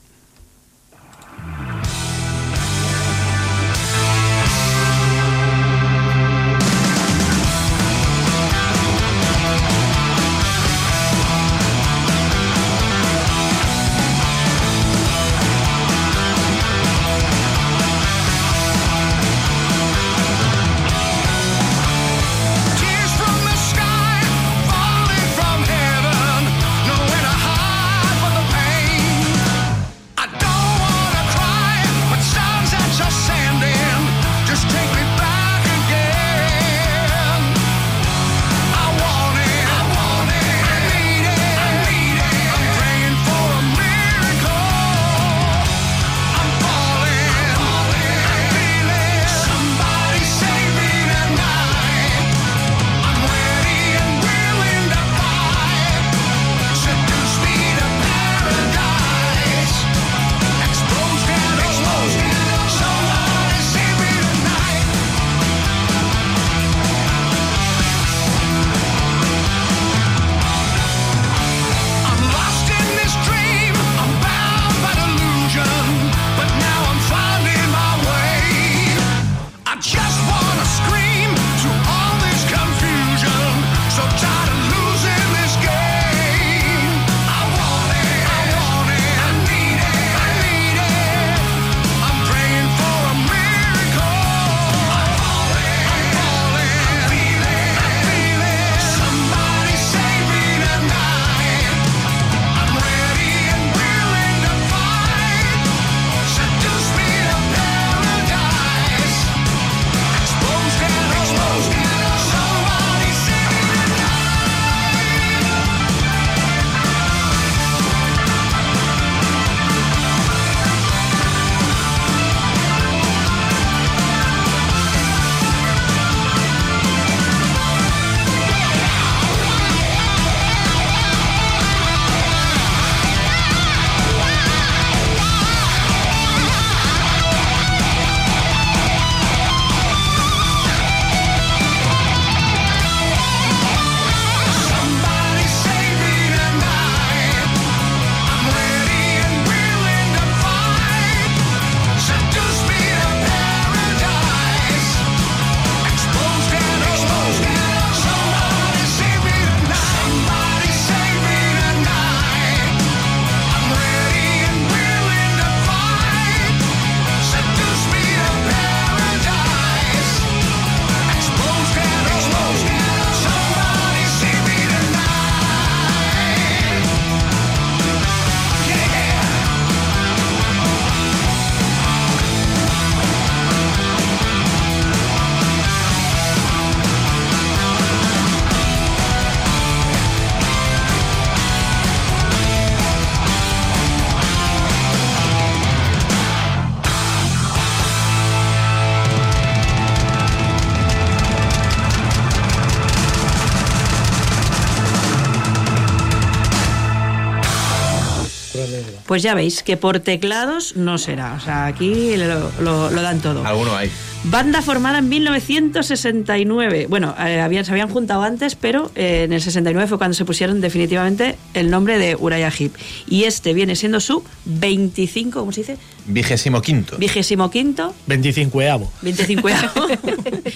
Pues ya veis que por teclados no será. O sea, aquí lo, lo- lo dan todo. Alguno hay. Banda formada en 1969. Bueno, eh, habían, se habían juntado antes, pero eh, en el 69 fue cuando se pusieron definitivamente el nombre de Uriah Heep. Y este viene siendo su 25, ¿cómo se dice? Vigésimo quinto. Vigésimo quinto 25 eavo. 25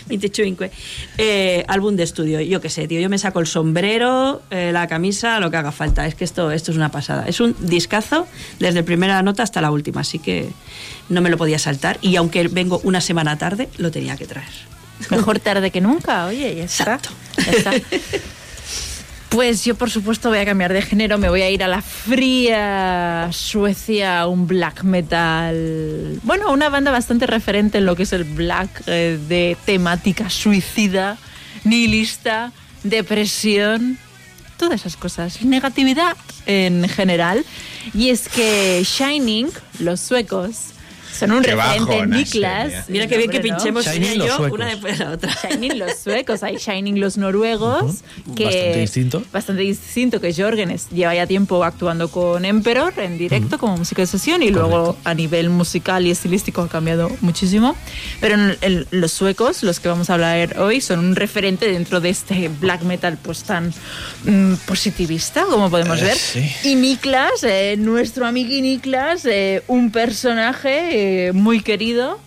25 eh, álbum de estudio. Yo qué sé, tío, yo me saco el sombrero, eh, la camisa, lo que haga falta. Es que esto, esto es una pasada. Es un discazo desde la primera nota hasta la última, así que no me lo podía saltar. Y aunque vengo una semana tarde, lo tenía que traer. Mejor tarde que nunca, oye, ya está. Ya está. Pues yo, por supuesto, voy a cambiar de género, me voy a ir a la fría Suecia, un black metal. Bueno, una banda bastante referente en lo que es el black eh, de temática suicida, nihilista, depresión, todas esas cosas, negatividad en general. Y es que Shining, los suecos, son un Qué referente en Niklas. mira. Qué bien que pinchemos Shining y yo una después de la otra. Shining los suecos, hay Shining los noruegos, que Bastante distinto. bastante distinto que Jorgenes lleva ya tiempo actuando con Emperor en directo como música de sesión y luego a nivel musical y estilístico ha cambiado muchísimo. Pero en el- los suecos, los que vamos a hablar hoy, son un referente dentro de este black metal pues tan mm, positivista, como podemos Eh, ver. sí. Y Niklas, eh, nuestro amigo Niklas, eh, un personaje eh, muy querido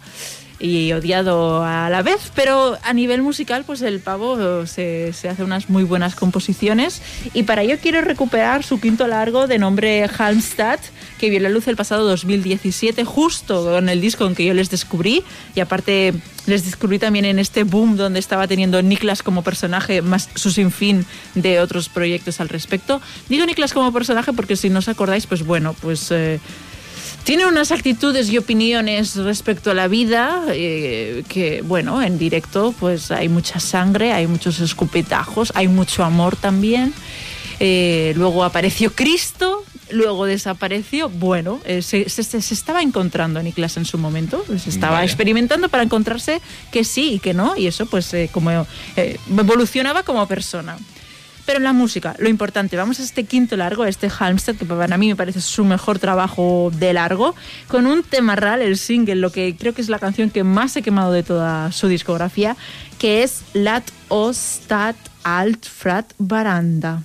y odiado a la vez, pero a nivel musical, pues el pavo se, se hace unas muy buenas composiciones y para ello quiero recuperar su quinto largo de nombre Halmstad, que vio la luz el pasado 2017, justo con el disco en que yo les descubrí y aparte les descubrí también en este boom donde estaba teniendo Niklas como personaje, más su sinfín de otros proyectos al respecto. Digo Niklas como personaje porque si no os acordáis, pues bueno, pues... eh, tiene unas actitudes y opiniones respecto a la vida eh, que, bueno, en directo pues hay mucha sangre, hay muchos escupitajos, hay mucho amor también. Eh, luego apareció Cristo, luego desapareció. Bueno, eh, se, se- se estaba encontrando Niklas en su momento, se estaba Vaya. experimentando para encontrarse que sí y que no, y eso pues eh, como eh, evolucionaba como persona. Pero la música, lo importante, vamos a este quinto largo, este Halmstad, que para mí me parece su mejor trabajo de largo, con un tema real, el single, lo que creo que es la canción que más he quemado de toda su discografía, que es Lat oss stat alt frat baranda.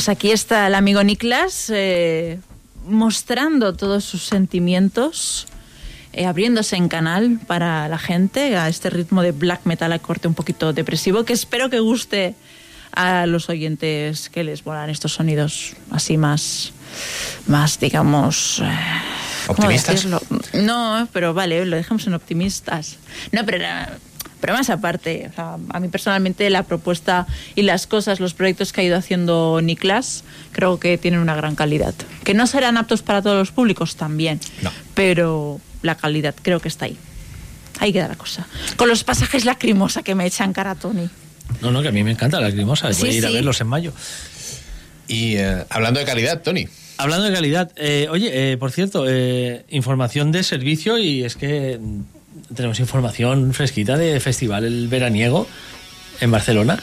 Pues aquí está el amigo Niklas eh, mostrando todos sus sentimientos, eh, abriéndose en canal para la gente a este ritmo de black metal a corte un poquito depresivo que espero que guste a los oyentes que les volan estos sonidos así más, más digamos... eh, ¿cómo ¿Optimistas? No, pero vale, lo dejamos en optimistas. No, pero, pero más aparte, o sea, a mí personalmente la propuesta y las cosas, los proyectos que ha ido haciendo Niklas, creo que tienen una gran calidad. Que no serán aptos para todos los públicos también, pero la calidad creo que está ahí. Ahí queda la cosa. Con los pasajes lacrimosa que me echan cara Tony. No, no, que a mí me encanta la lacrimosa. Voy Sí, a ir a verlos en mayo. Y eh, hablando de calidad, Tony. Hablando de calidad, eh, oye, eh, por cierto, eh, información de servicio y es que tenemos información fresquita de festival el veraniego en Barcelona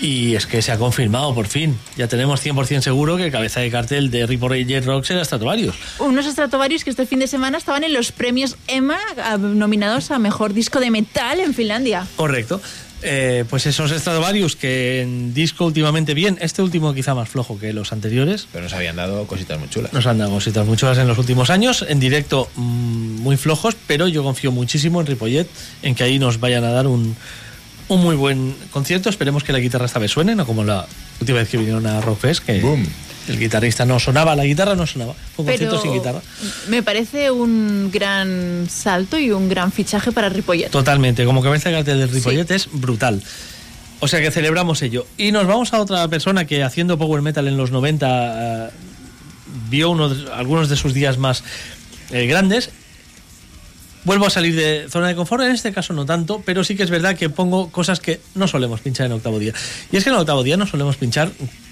y es que se ha confirmado por fin. Ya tenemos 100% seguro que cabeza de cartel de Ripple Jet Rock será Stratovarius. Unos Stratovarius que este fin de semana estaban en los premios EMA ah, nominados a Mejor Disco de Metal en Finlandia. Correcto. Eh, pues esos Stratovarius que en disco últimamente bien, este último quizá más flojo que los anteriores. Pero nos habían dado cositas muy chulas. Nos han dado cositas muy chulas en los últimos años. En directo, mm, muy flojos, pero yo confío muchísimo en Ripollet, en que ahí nos vayan a dar un, un muy buen concierto. Esperemos que la guitarra esta vez suene, no como la última vez que vinieron a Rockfest, que el guitarrista no sonaba, la guitarra no sonaba. Fue un concierto sin guitarra. me parece un gran salto y un gran fichaje para Ripollet. Totalmente, como cabeza de cartel del Ripollet es brutal. O sea que celebramos ello. Y nos vamos a otra persona que haciendo power metal en los 90 eh, vio uno de- algunos de sus días más eh, grandes. Vuelvo a salir de zona de confort, en este caso no tanto, pero sí que es verdad que pongo cosas que no solemos pinchar en octavo día. Y es que en octavo día no solemos pinchar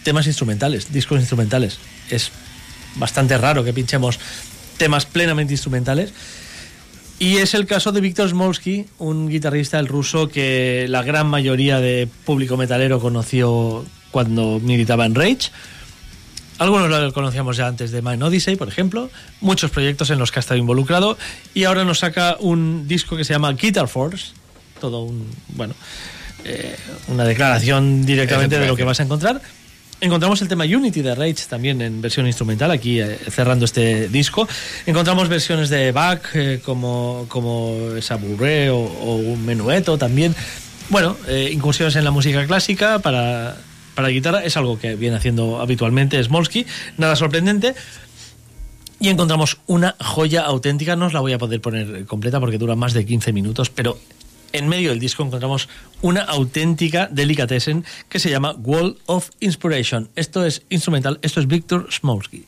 temas instrumentales, discos instrumentales. Es bastante raro que pinchemos temas plenamente instrumentales. Y es el caso de Víctor Smolsky, un guitarrista el ruso que la gran mayoría de público metalero conoció cuando militaba en Rage. Algunos lo conocíamos ya antes de Mind Odyssey, por ejemplo. Muchos proyectos en los que ha estado involucrado. Y ahora nos saca un disco que se llama Guitar Force. Todo un. Bueno. eh, una declaración directamente de lo que vas a encontrar. Encontramos el tema Unity de Rage también en versión instrumental, aquí eh, cerrando este disco. Encontramos versiones de Bach, eh, como, como Saburé o, un Menueto también. Bueno, eh, incursiones en la música clásica para, para guitarra es algo que viene haciendo habitualmente Smolsky, nada sorprendente. Y encontramos una joya auténtica, no os la voy a poder poner completa porque dura más de 15 minutos, pero en medio del disco encontramos una auténtica delicatessen que se llama Wall of Inspiration. Esto es instrumental, esto es Victor Smolsky.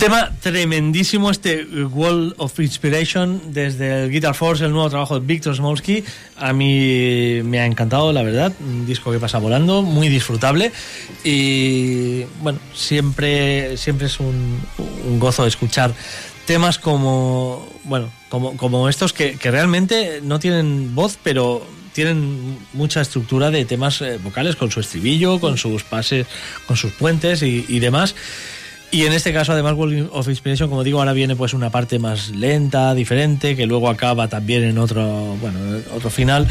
Tema tremendísimo este Wall of Inspiration desde el Guitar Force, el nuevo trabajo de Víctor Smolsky. A mí me ha encantado, la verdad. Un disco que pasa volando, muy disfrutable. Y bueno, siempre, siempre es un, gozo escuchar temas como, bueno, como, como estos que, que realmente no tienen voz, pero tienen mucha estructura de temas eh, vocales con su estribillo, con sus pases, con sus puentes y demás. Y en este caso, además, World of Inspiration, como digo, ahora viene pues una parte más lenta, diferente, que luego acaba también en otro, bueno, en otro final.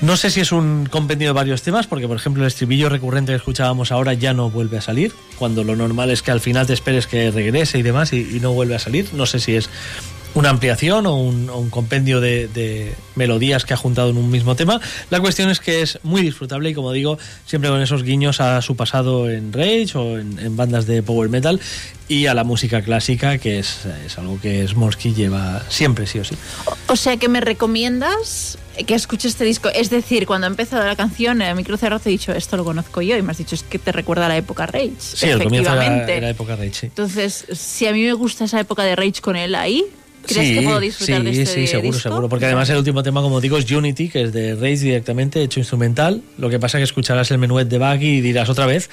No sé si es un compendio de varios temas, porque por ejemplo el estribillo recurrente que escuchábamos ahora ya no vuelve a salir, cuando lo normal es que al final te esperes que regrese y demás y no vuelve a salir. No sé si es una ampliación o un, o un compendio de, de, melodías que ha juntado en un mismo tema. La cuestión es que es muy disfrutable y como digo, siempre con esos guiños a su pasado en Rage o en, en bandas de power metal y a la música clásica, que es, es algo que Smolsky lleva siempre, sí o sí. O sea que me recomiendas que escuche este disco. Es decir, cuando ha empezado la canción, el micro cerrado te he dicho, esto lo conozco yo, y me has dicho, es que te recuerda a la época Rage. Sí, el comienzo era, era época Rage, sí. Entonces, si a mí me gusta esa época de Rage con él ahí, ¿crees sí, que puedo disfrutar sí, de este Sí, seguro, disco? seguro. Porque además el último tema, como digo, es Unity, que es de Rage directamente, hecho instrumental. Lo que pasa es que escucharás el menuet de Buggy y dirás otra vez.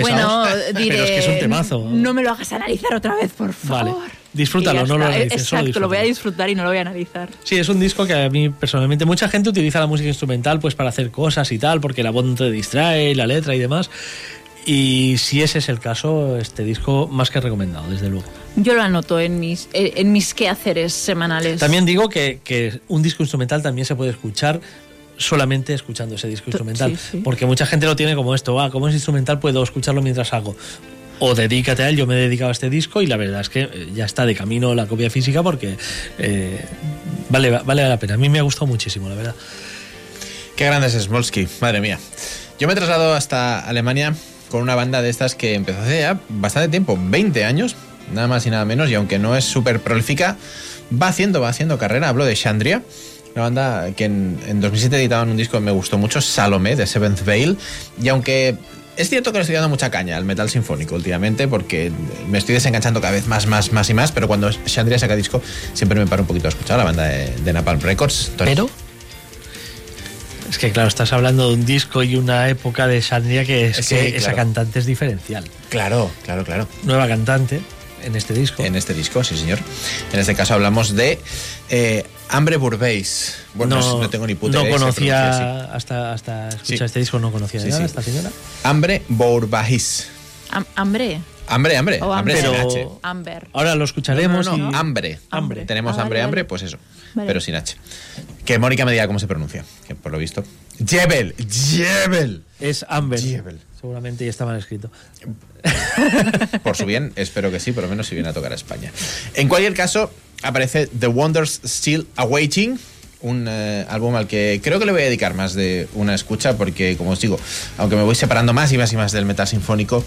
Bueno, diré, pero es que es un temazo. No me lo hagas analizar otra vez, por favor. Vale. Disfrútalo, no lo analices, solo Exacto, lo voy a disfrutar y no lo voy a analizar. Sí, es un disco que a mí personalmente mucha gente utiliza la música instrumental pues para hacer cosas y tal, porque la voz no te distrae, la letra y demás. Y si ese es el caso, este disco más que recomendado, desde luego. Yo lo anoto en mis, eh, en mis quehaceres semanales. También digo que, que un disco instrumental también se puede escuchar solamente escuchando ese disco instrumental. sí, sí. Porque mucha gente lo tiene como esto, ah, como es instrumental puedo escucharlo mientras hago. O dedícate a él, yo me he dedicado a este disco y la verdad es que eh, ya está de camino la copia física porque eh, vale, vale la pena. A mí me ha gustado muchísimo, la verdad. Qué grande es Smolsky, madre mía. Yo me he trasladado hasta Alemania con una banda de estas que empezó hace ya bastante tiempo, 20 años, nada más y nada menos, y aunque no es súper prolífica, va haciendo, va haciendo carrera. Hablo de Chandria, una banda que en, en 2007 editaban un disco que me gustó mucho, Salomé, de Seventh Veil, y aunque es cierto que le estoy dando mucha caña al metal sinfónico últimamente porque me estoy desenganchando cada vez más, más, más y más, pero cuando Chandria saca disco siempre me paro un poquito a escuchar la banda de, de Napalm Records. Tony. Pero es que claro, estás hablando de un disco y una época de Sandria que es Sí, que claro. esa cantante es diferencial. Claro, claro, claro. Nueva cantante en este disco. En este disco, sí, señor. En este caso hablamos de eh, Ambre Bourbéis. Bueno, no, no tengo ni puta no idea. pronuncia conocía hasta, hasta escuchar Sí. este disco, no conocía Sí, nada sí. esta señora. así. Ambre Bourbéis. Am- hambre. Hambre, hambre. O hambre hambre. sin H. Amber. Ahora lo escucharemos No, no, no, y hambre. Hambre. Tenemos Ah, hambre, vale, hambre, vale. pues eso. Vale. Pero sin H. Que Mónica me diga cómo se pronuncia. Que por lo visto. Jebel. Jebel. es Amber. Jebel. Seguramente ya está mal escrito. Por su bien, espero que sí, por lo menos si viene a tocar a España. En cualquier caso, aparece The Wonders Still Awaiting, un eh, álbum al que creo que le voy a dedicar más de una escucha, porque, como os digo, aunque me voy separando más y más y más del metal sinfónico,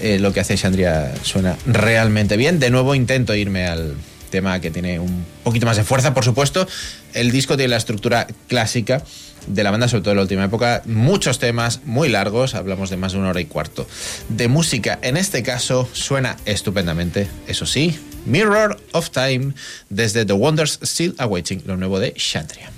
eh, lo que hace Shandria suena realmente bien. De nuevo intento irme al tema que tiene un poquito más de fuerza, por supuesto. El disco tiene la estructura clásica de la banda, sobre todo en la última época. Muchos temas muy largos, hablamos de más de una hora y cuarto. De música, en este caso, suena estupendamente, eso sí. Mirror of Time, desde The Wonders Still Awaiting, lo nuevo de Shandria.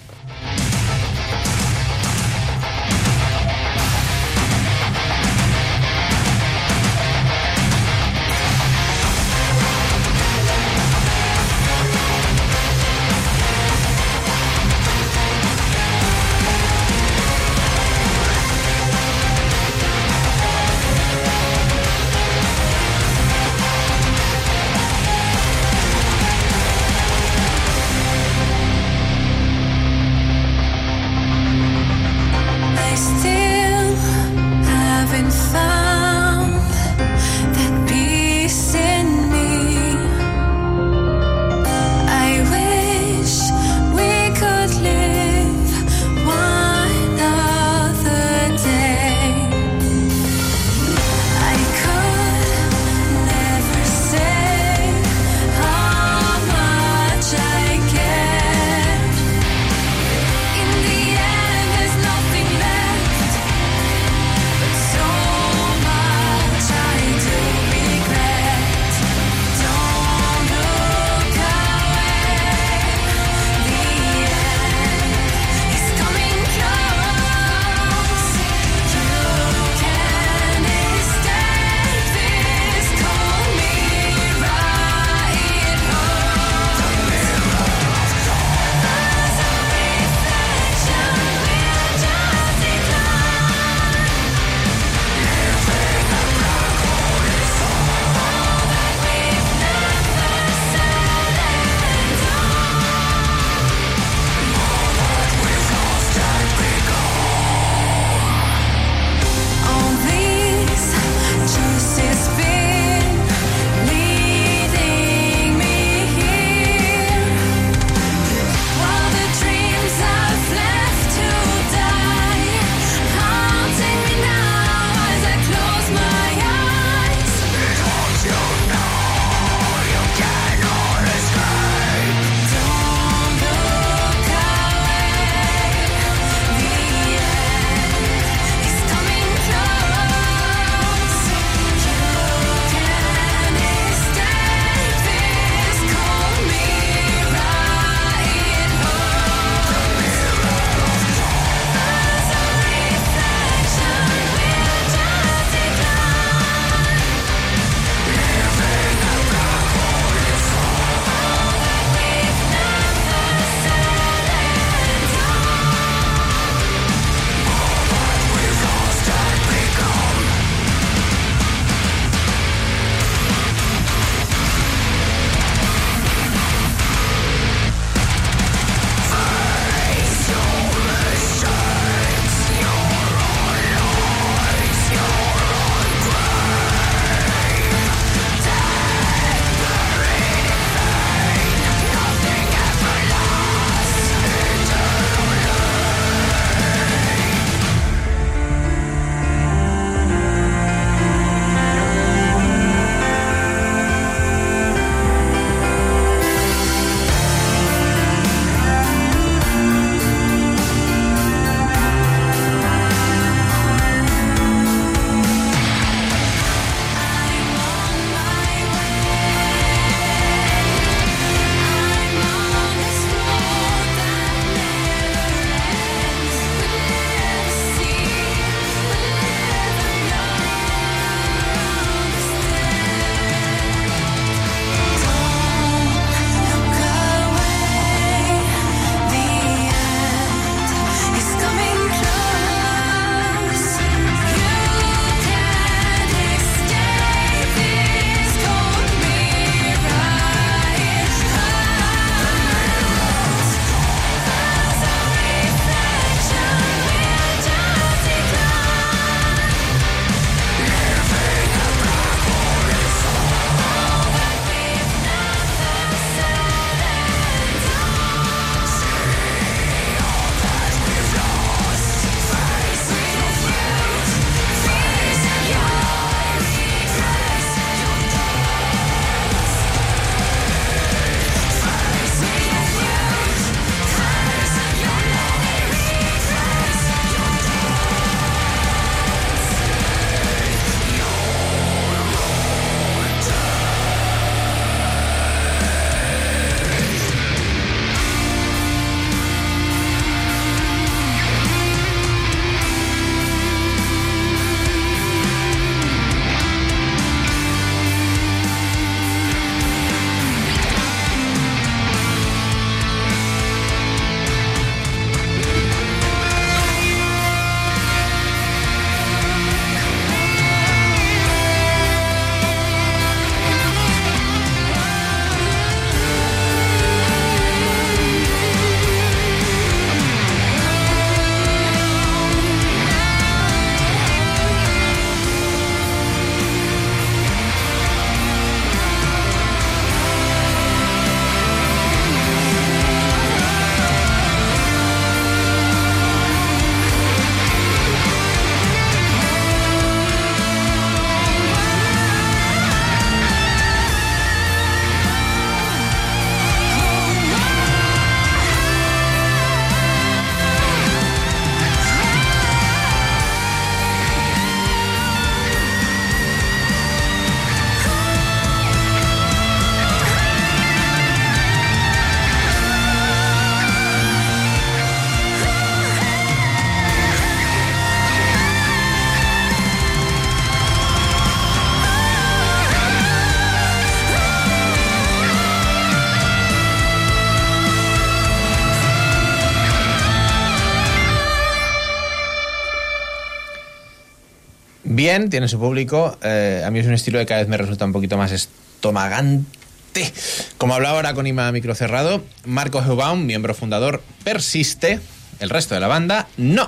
Tiene su público. eh, a mí es un estilo que cada vez me resulta un poquito más estomagante. Como hablaba ahora con Ima Micro Cerrado, Marco Heubaum, miembro fundador, persiste. El resto de la banda, no.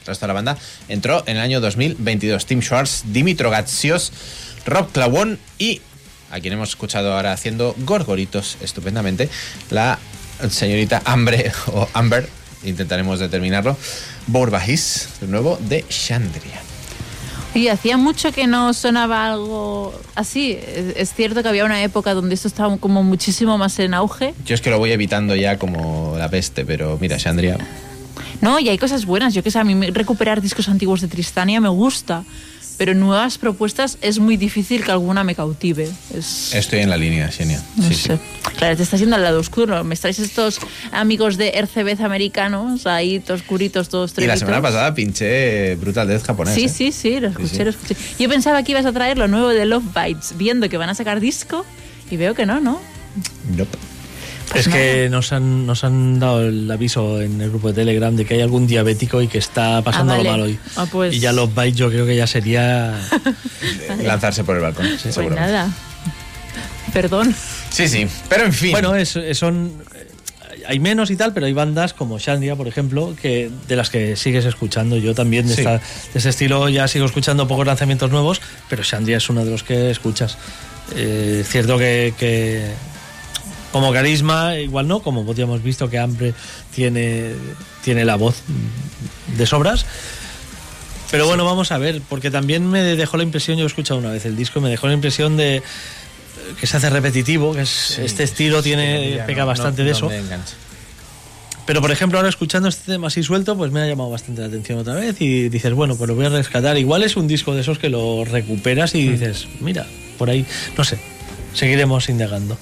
El resto de la banda entró en el año 2022. Tim Schwartz, Dimitro Gatsios, Rob Clawon y, a quien hemos escuchado ahora haciendo gorgoritos estupendamente, la señorita Ambre o Amber, intentaremos determinarlo, Bourbahis, de nuevo, de Chandria. Y hacía mucho que no sonaba algo así. Es, cierto que había una época donde esto estaba como muchísimo más en auge. Yo es que lo voy evitando ya como la peste, pero mira, Chandria, No, y hay cosas buenas. Yo que sé, a mí recuperar discos antiguos de Tristania me gusta. Pero nuevas propuestas es muy difícil que alguna me cautive. Es, estoy en la línea, Xenia. no Sí, sé. sí. Claro, te estás yendo al lado oscuro. Me estáis estos amigos de RCB americanos ahí, todos oscuritos, todos Y la semana pasada pinché Brutal Death japonés. Sí, ¿eh? sí, sí, lo escuché, sí. lo escuché. Yo pensaba que ibas a traer lo nuevo de Love Bites, viendo que van a sacar disco, y veo que no, ¿no? Nope. Pues es que nos han, nos han dado el aviso en el grupo de Telegram de que hay algún diabético y que está pasando Ah, vale. lo mal hoy. Ah, pues- Y ya los bytes yo creo que ya sería... Lanzarse por el balcón, sí, Pues nada. Perdón. Sí, sí. Pero en fin. Bueno, es, es- son... Hay menos y tal, pero hay bandas como Shandia, por ejemplo, que de las que sigues escuchando. Yo también de, Sí. esta- de este estilo ya sigo escuchando pocos lanzamientos nuevos, pero Shandia es uno de los que escuchas. Eh, cierto que, que como carisma, igual no, como ya hemos visto que Ambre tiene, tiene la voz de sobras. Pero bueno, vamos a ver, porque también me dejó la impresión, yo he escuchado una vez el disco, me dejó la impresión de eh, que se hace repetitivo, que es- este estilo tiene Ya peca no- bastante no- de no eso. Pero por ejemplo, ahora escuchando este tema así suelto, pues me ha llamado bastante la atención otra vez y dices, bueno, pues lo voy a rescatar. Igual es un disco de esos que lo recuperas y dices, mira, por ahí, no sé, seguiremos indagando.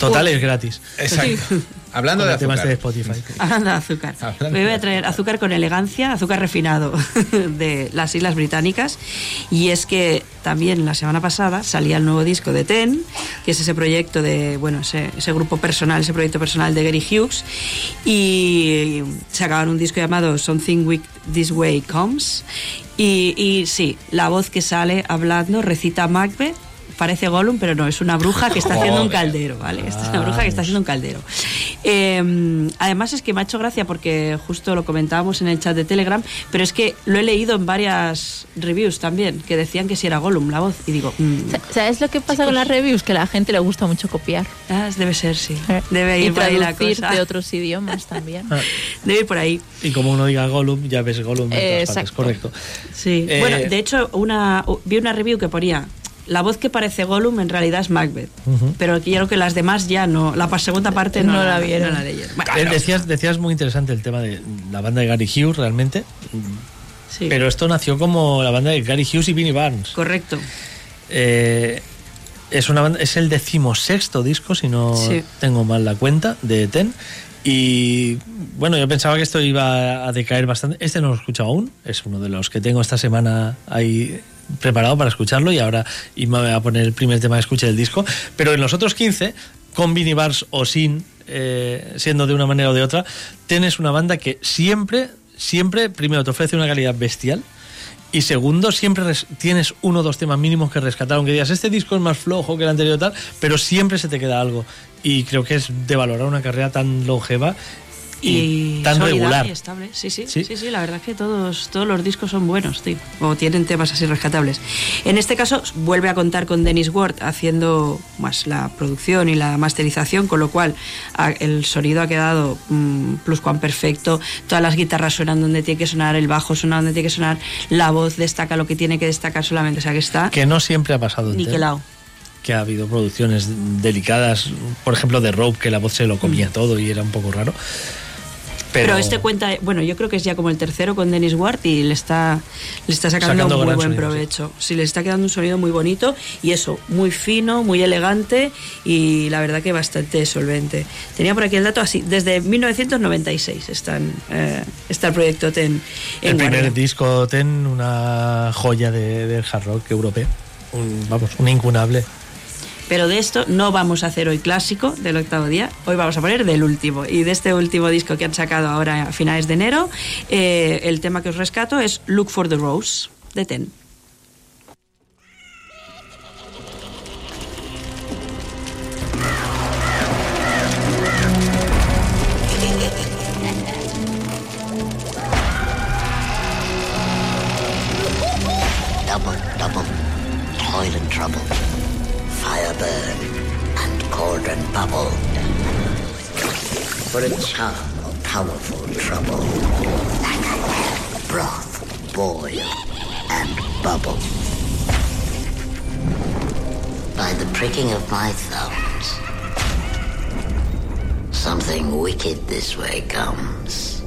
Total, es gratis. Exacto. Hablando Con de azúcar. este de Spotify. Hablando de azúcar. Hablando Me voy a traer azúcar con elegancia, azúcar refinado de las Islas Británicas. Y es que también la semana pasada salía el nuevo disco de Ten, que es ese proyecto de, bueno, ese, ese grupo personal, ese proyecto personal de Gary Hughes. Y sacaban un disco llamado Something Weak This Way Comes. Y, y sí, la voz que sale hablando recita Macbeth. Parece Gollum, pero no, es una bruja que está haciendo un caldero, ¿vale? Esta es una bruja que está haciendo un caldero. Eh, además es que me ha hecho gracia porque justo lo comentábamos en el chat de Telegram, pero es que lo he leído en varias reviews también, que decían que si era Gollum la voz. Y digo, mm, Sa- ¿Sabes lo que pasa con las reviews? Que a la gente le gusta mucho copiar. ah, debe ser, sí. Debe y ir por ahí la cosa. de otros idiomas también. Ah, Debe ir por ahí. Y como uno diga Gollum, ya ves Gollum en todas partes, correcto. Sí. Eh, bueno, de hecho, una, vi una review que ponía. La voz que parece Gollum en realidad es Macbeth. Pero quiero que las demás ya no. La segunda parte no, No la vieron. no la leyeron. Bueno, decías, decías muy interesante el tema de la banda de Gary Hughes, realmente. sí. Pero esto nació como la banda de Gary Hughes y Vinnie Barnes. Correcto. Eh, es una banda, es el decimosexto disco, si no Sí. tengo mal la cuenta, de Ten. Y bueno, yo pensaba que esto iba a decaer bastante. Este no lo he escuchado aún, es uno de los que tengo esta semana ahí preparado para escucharlo y ahora y me voy a poner el primer tema que escuche del disco. Pero en los otros 15, con Vinnie Bars o sin, eh, siendo de una manera o de otra, tienes una banda que siempre, siempre, primero te ofrece una calidad bestial. Y segundo, siempre tienes uno o dos temas mínimos que rescatar, aunque digas, este disco es más flojo que el anterior tal, pero siempre se te queda algo. Y creo que es de valorar una carrera tan longeva y, tan sólida regular. y estable. Sí, sí, Sí. sí, sí, la verdad es que todos, todos los discos son buenos, tío, o tienen temas así rescatables. En este caso vuelve a contar con Dennis Ward haciendo más la producción y la masterización, con lo cual a- el sonido ha quedado mm, perfecto, todas las guitarras suenan donde tiene que sonar, el bajo suena donde tiene que sonar, la voz destaca lo que tiene que destacar solamente, o sea que está Que no siempre ha pasado niquelado. que ha habido producciones delicadas, por ejemplo de Rope, que la voz se lo comía Mm. todo y era un poco raro. Pero, Pero, este cuenta, bueno, yo creo que es ya como el tercero con Dennis Ward y le está, le está sacando, Sacando muy buen sonido, provecho. Sí. le está quedando un sonido muy bonito y eso, muy fino, muy elegante y la verdad que bastante solvente. Tenía por aquí el dato así, desde 1996 están, eh, está el proyecto TEN en el primer guardia. disco Ten, una joya de- del hard rock europeo. Un, vamos, un incunable. Pero de esto no vamos a hacer hoy clásico del octavo día, hoy vamos a poner del último. Y de este último disco que han sacado ahora a finales de enero, eh, el tema que os rescato es Look for the Rose de Ten. For a charm of powerful trouble. Broth, boil, and bubble. By the pricking of my thumbs, something wicked this way comes.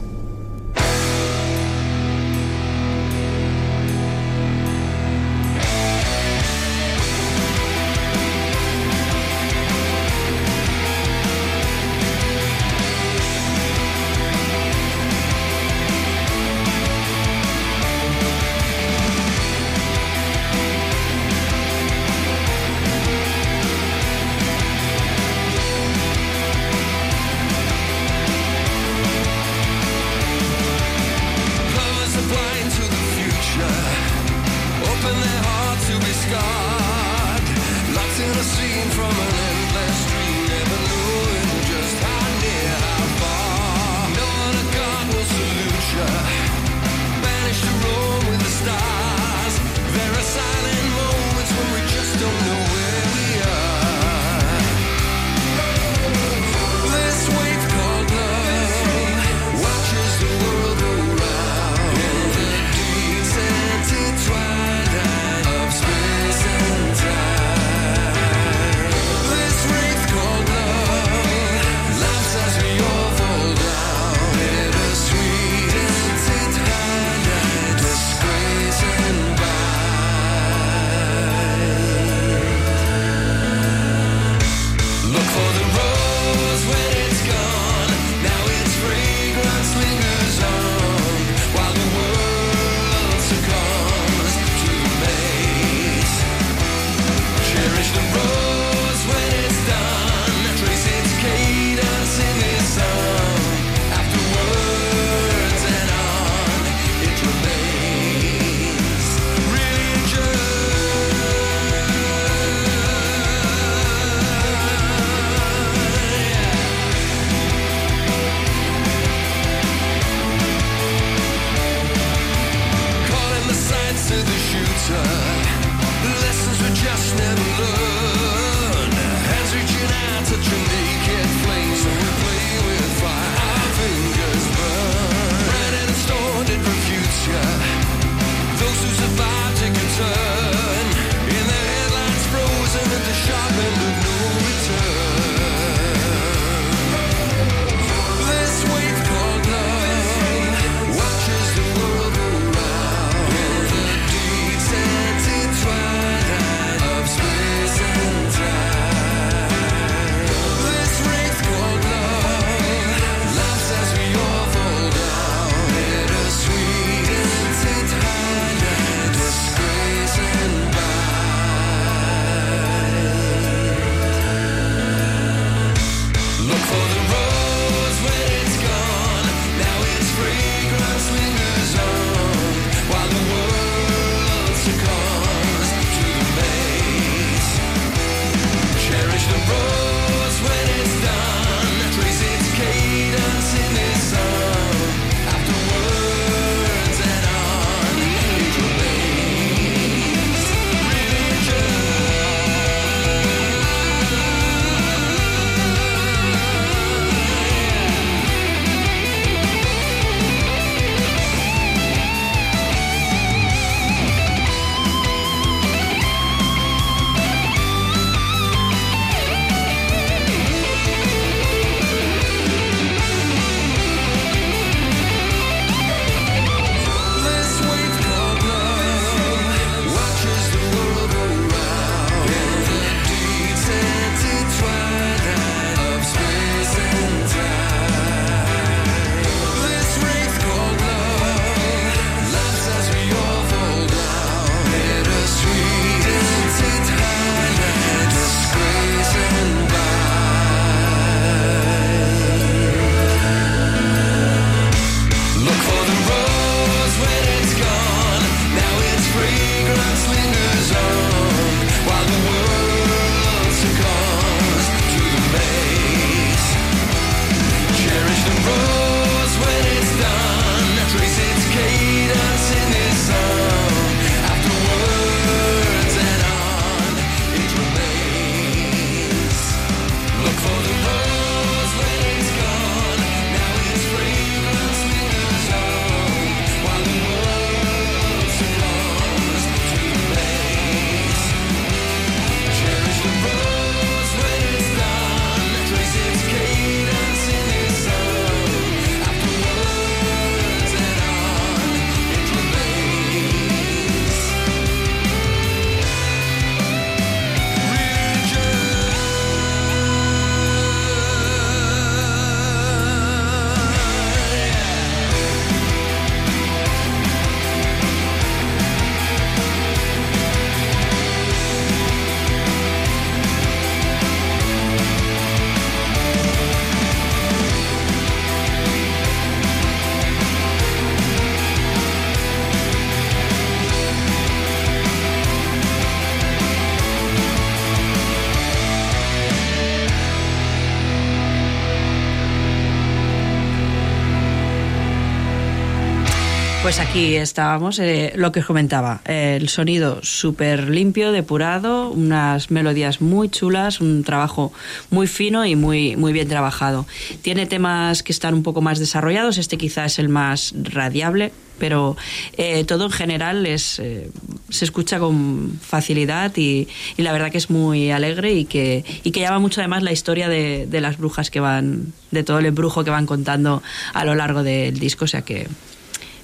Pues aquí estábamos, eh, lo que os comentaba, el sonido súper limpio, depurado, unas melodías muy chulas, un trabajo muy fino y muy, muy bien trabajado. Tiene temas que están un poco más desarrollados, este quizá es el más radiable, pero eh, todo en general es, eh, se escucha con facilidad y, la verdad que es muy alegre y que, y que llama mucho además la historia de, de las brujas que van, de todo el embrujo que van contando a lo largo del disco, o sea que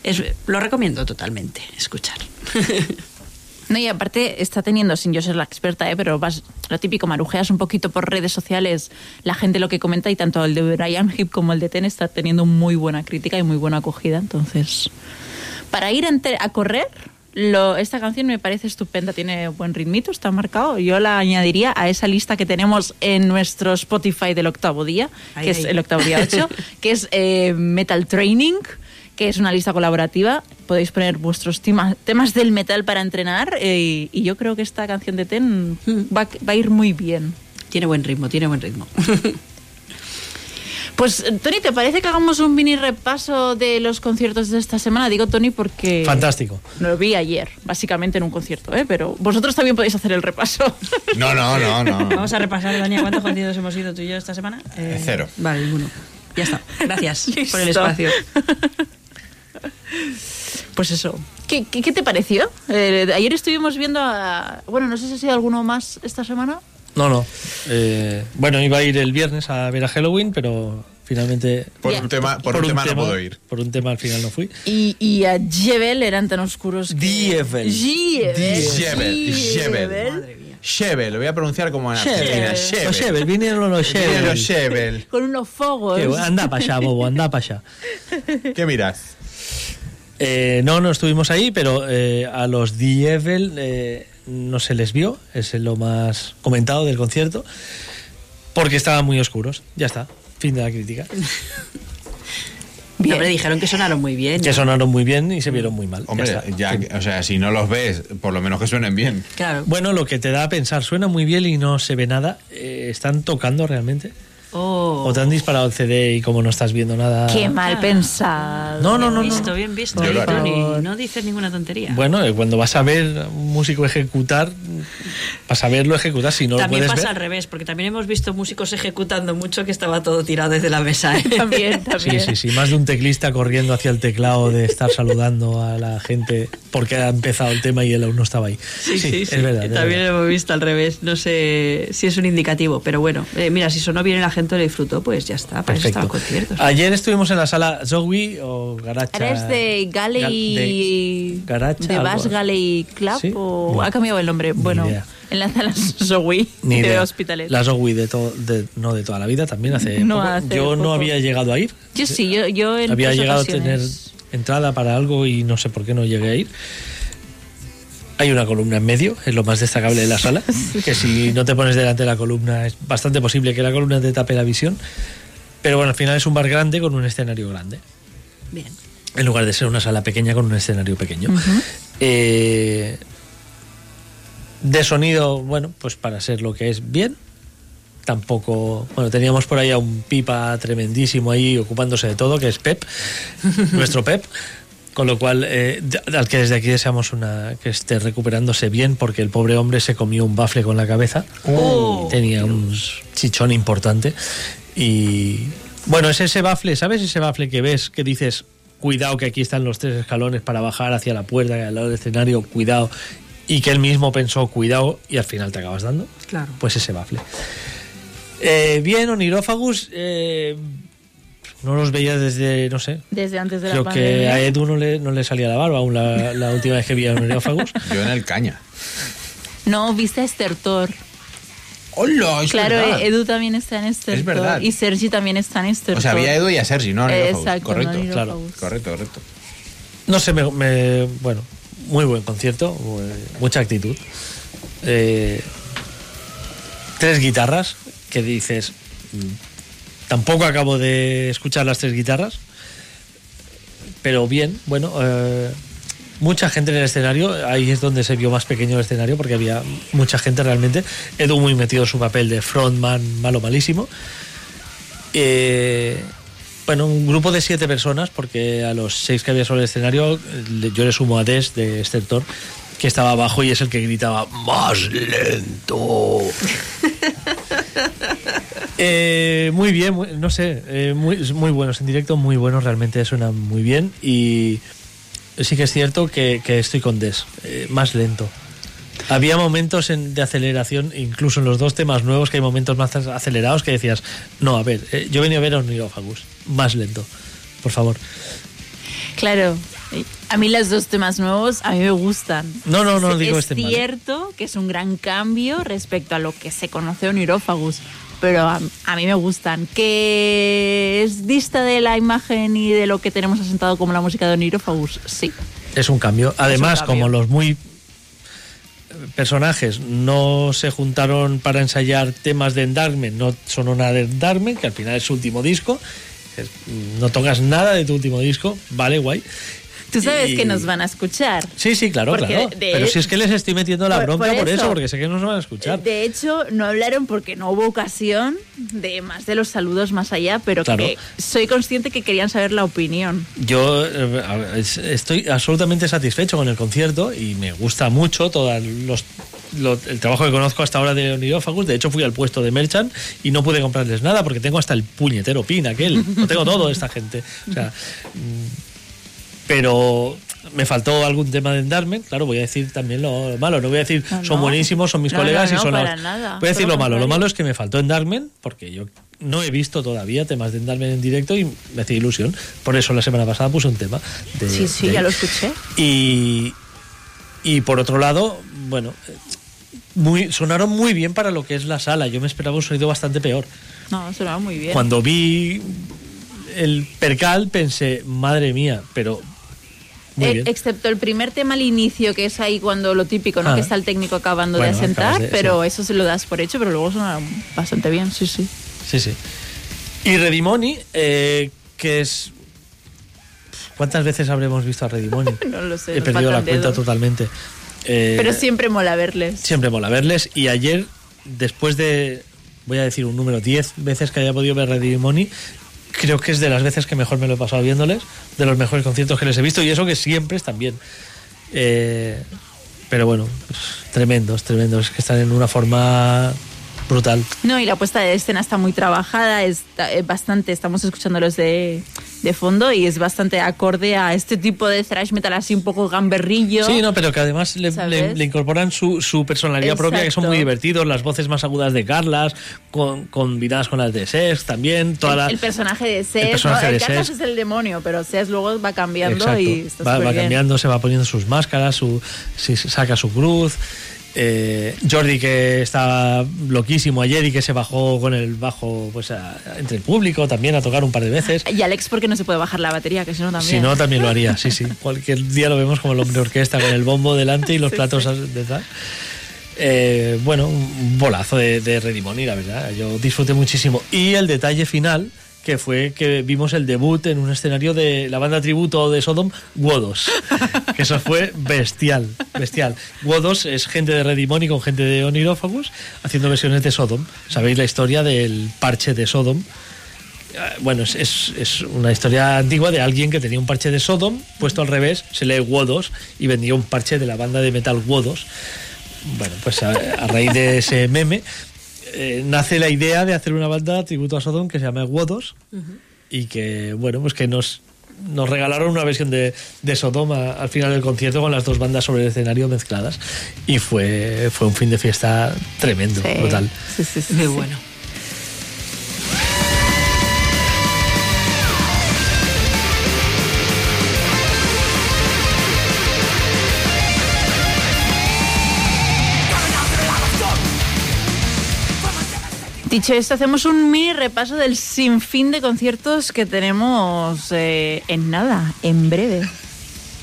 es, lo recomiendo totalmente escuchar. No, y aparte está teniendo, sin yo ser la experta, ¿eh? pero vas, lo típico, marujeas un poquito por redes sociales la gente lo que comenta y tanto el de Brian Hip como el de Ten está teniendo muy buena crítica y muy buena acogida. Entonces, para ir a, correr, lo, esta canción me parece estupenda, tiene buen ritmito, está marcado. Yo la añadiría a esa lista que tenemos en nuestro Spotify del octavo día, Ahí, que es el octavo día 8, que es eh, Metal Training que es una lista colaborativa. Podéis poner vuestros tema- temas del metal para entrenar eh, y, y yo creo que esta canción de Ten va, va a ir muy bien. Tiene buen ritmo, tiene buen ritmo. Pues, Tony, ¿te parece que hagamos un mini repaso de los conciertos de esta semana? Digo, Tony, porque... Fantástico. Lo vi ayer, básicamente en un concierto, ¿eh? pero vosotros también podéis hacer el repaso. No, no, no, no. Vamos a repasar, Dania, ¿cuántos conciertos hemos ido tú y yo esta semana? Eh, Cero. Vale, ninguno. Ya está. Gracias por el espacio. Pues eso. ¿Qué, qué, qué te pareció? Eh, ayer estuvimos viendo a... Bueno, no sé si ha sido alguno más esta semana. No, no. Eh, bueno, iba a ir el viernes a ver a Halloween, pero finalmente. Por un tema- por un tema no puedo ir. Por un tema al final no fui. Y, y a Jebel eran tan oscuros que... Dievel. Jebel. Shebel. Shebel, lo voy a pronunciar como en Argentina. Shebel. Los Shebel, vinieron los Vinieron Shebel. los Shebel. Con unos fogos. Anda para allá, bobo, anda para allá. ¿Qué miras? Eh, no, no estuvimos ahí, pero eh, a los Dievel eh, no se les vio, es lo más comentado del concierto, porque estaban muy oscuros. Ya está, fin de la crítica. No, hombre, dijeron que sonaron muy bien. Que sonaron muy bien y se vieron muy mal. Hombre, Ya ya, o sea, si no los ves, por lo menos que suenen bien. Claro. Bueno, lo que te da a pensar, suena muy bien y no se ve nada. eh, ¿Están tocando realmente? Oh. ¿O te han disparado el CD y como no estás viendo nada? Qué mal pensado. No, no, no, Bien no. visto, bien visto. Haré. Tony, no dices ninguna tontería. Bueno, eh, cuando vas a ver a un músico ejecutar, vas a verlo ejecutar si no también lo pasa puedes al ver. revés, porque también hemos visto músicos ejecutando mucho que estaba todo tirado desde la mesa. ¿eh? También, Sí, también. sí, sí. Más de un teclista corriendo hacia el teclado de estar saludando a la gente porque ha empezado el tema y él aún no estaba ahí. Sí, sí, sí. es verdad. es También verdad. lo hemos visto al revés. No sé si es un indicativo, pero bueno, eh, mira, si sonó bien la gente lo disfrutó, pues ya está. Para eso Perfecto. estaban conciertos. Ayer estuvimos en la sala Zowie o Garacha. ¿Eres de Galley... Gal- de Garacha, ¿De. Bass Galley Club ¿Sí? o Bueno, ha cambiado el nombre? Bueno, idea. en la sala Zowie Ni de idea. Hospitalet. La Zowie de, de- no de toda la vida, también hace No, poco. hace Yo no había llegado a ir. Yo sí, yo, yo en había llegado a tener. Entrada para algo y no sé por qué no llegué a ir. Hay una columna en medio, es lo más destacable de la sala, que si no te pones delante de la columna es bastante posible que la columna te tape la visión. Pero bueno, al final es un bar grande con un escenario grande, Bien. en lugar de ser una sala pequeña con un escenario pequeño. Eh, de sonido, bueno, pues para ser lo que es bien. Tampoco, bueno, teníamos por ahí a un pipa tremendísimo ahí ocupándose de todo, que es Pep, nuestro Pep. Con lo cual, eh, al que desde aquí deseamos una que esté recuperándose bien, porque el pobre hombre se comió un bafle con la cabeza. Oh. Tenía un chichón importante. Y bueno, es ese bafle, ¿sabes? Ese bafle que ves que dices, cuidado que aquí están los tres escalones para bajar hacia la puerta, al lado del escenario, cuidado. Y que él mismo pensó, cuidado, y al final te acabas dando. Claro. Pues ese bafle. Eh, bien, Onirófagus, eh, no los veía desde, no sé. Desde antes de la Creo que a Edu no le, no le salía la barba aún la, la última vez que vi a Onirófagus. Yo en el caña. No, viste a Esther Thor. ¡Hola! Es claro, verdad. eh, Edu también está en Esther Es verdad. Y Sergi también está en Esther O sea, había a Edu y a Sergi, ¿no? Eh, exacto, correcto. no Onirófagus. Correcto, correcto. No sé, me, me- bueno, muy buen concierto, mucha actitud. Eh, tres guitarras que dices, mm, tampoco acabo de escuchar las tres guitarras, pero bien, bueno, eh, mucha gente en el escenario, ahí es donde se vio más pequeño el escenario porque había mucha gente realmente. Edu muy metido en su papel de frontman malo malísimo. Eh, bueno, un grupo de siete personas, porque a los seis que había sobre el escenario, yo le sumo a Des de Stertor, que estaba abajo y es el que gritaba más lento. Eh, muy bien, no sé, eh, muy, muy buenos en directo, muy buenos, realmente suenan muy bien y sí que es cierto que, estoy con Des, eh, más lento. Había momentos en- de aceleración, incluso en los dos temas nuevos, que hay momentos más acelerados que decías, no, a ver, yo venía a ver a Onirófagus, más lento, por favor. Claro. A mí los dos temas nuevos a mí me gustan. No, no, no es, digo es este mal. cierto que es un gran cambio respecto a lo que se conoce de Onirófagus, pero a, a mí me gustan. Que es dista de la imagen y de lo que tenemos asentado como la música de Onirófagus, sí. Es un cambio. Además, cambio. como los muy personajes no se juntaron para ensayar temas de Endarmen, no sonó nada de Endarmen, que al final es su último disco. es- No tocas nada de tu último disco, vale, guay. Tú sabes Y- que nos van a escuchar. Sí, sí, claro, Porque claro. de- Pero si es que les estoy metiendo la Por- bronca por por, eso. porque sé que nos van a escuchar. De hecho, no hablaron porque no hubo ocasión de más de los saludos más allá, pero Claro. que soy consciente que querían saber la opinión. Yo eh, estoy absolutamente satisfecho con el concierto y me gusta mucho todo los, lo- el trabajo que conozco hasta ahora de Onirófagos. De hecho, fui al puesto de Merchant y no pude comprarles nada porque tengo hasta el puñetero pin aquel. Lo tengo todo esta gente. O sea, pero me faltó algún tema de Endarmen. Claro, voy a decir también lo malo. No voy a decir No, son no. buenísimos, son mis No, colegas no, y no, son para los- nada. Voy a decir Todo lo lo malo. Lo malo es que me faltó Endarmen porque yo no he visto todavía temas de Endarmen en directo y me hacía ilusión. Por eso la semana pasada puse un tema. de- Sí, sí, de ya lo escuché. Y, y por otro lado, bueno, muy, sonaron muy bien para lo que es la sala. Yo me esperaba un sonido bastante peor. No, sonaba muy bien. Cuando vi el percal pensé, madre mía, pero Eh, excepto el primer tema al inicio, que es ahí cuando lo típico, ¿no? Ah. Que está el técnico acabando Bueno, de asentar, de- pero eso se lo das por hecho, pero luego suena bastante bien, sí, sí. Sí, sí. Y Redimoni, eh, que es... ¿Cuántas veces habremos visto a Redimoni? No lo sé. He perdido la cuenta dedos. totalmente. Eh, Pero siempre mola verles. Siempre mola verles. Y ayer, después de, voy a decir un número, 10 veces que haya podido ver Redimoni, creo que es de las veces que mejor me lo he pasado viéndoles, de los mejores conciertos que les he visto, y eso que siempre están bien. Eh, pero bueno, pues, tremendos, tremendos, que están en una forma brutal. No, y la puesta de escena está muy trabajada, está eh, bastante, estamos escuchándolos de, de fondo y es bastante acorde a este tipo de thrash metal así un poco gamberrillo. Sí, no, pero que además le, le- le incorporan su, su personalidad propia, que son muy divertidos, las voces más agudas de Carlas, con, combinadas con las de Sex también, toda la... el, el personaje de Seth, el personaje ¿no? de el es el demonio, pero Seth luego va cambiando Exacto. y está va, cambiando, se va poniendo sus máscaras, su, saca su cruz. Eh, Jordi que estaba loquísimo ayer y que se bajó con el bajo pues a- entre el público también a tocar un par de veces. Y Alex porque no se puede bajar la batería, que si no también. Si no, también lo haría, sí, sí. Cualquier día lo vemos como el hombre orquesta con el bombo delante y los Sí, platos sí. detrás. Eh, bueno, un bolazo de, de Redimoni, la verdad. Yo disfruté muchísimo. Y el detalle final, que fue que vimos el debut en un escenario de la banda tributo de Sodom, Wodos. que eso fue bestial, bestial. Wodos es gente de Redimoni con gente de Onirófagus haciendo versiones de Sodom. Sabéis la historia del parche de Sodom. Eh, Bueno, es, es- es una historia antigua de alguien que tenía un parche de Sodom puesto al revés, se lee Wodos y vendía un parche de la banda de metal Wodos. Bueno, pues a, a raíz de ese meme eh, nace la idea de hacer una banda tributo a Sodom que se llama Wodos y que, bueno, pues que nos, nos regalaron una versión de, de Sodom a- al final del concierto con las dos bandas sobre el escenario mezcladas y fue, fue un fin de fiesta tremendo, Sí. brutal. Sí, sí, sí, Muy sí. bueno. Dicho esto, hacemos un mini repaso del sinfín de conciertos que tenemos eh, en nada, en breve.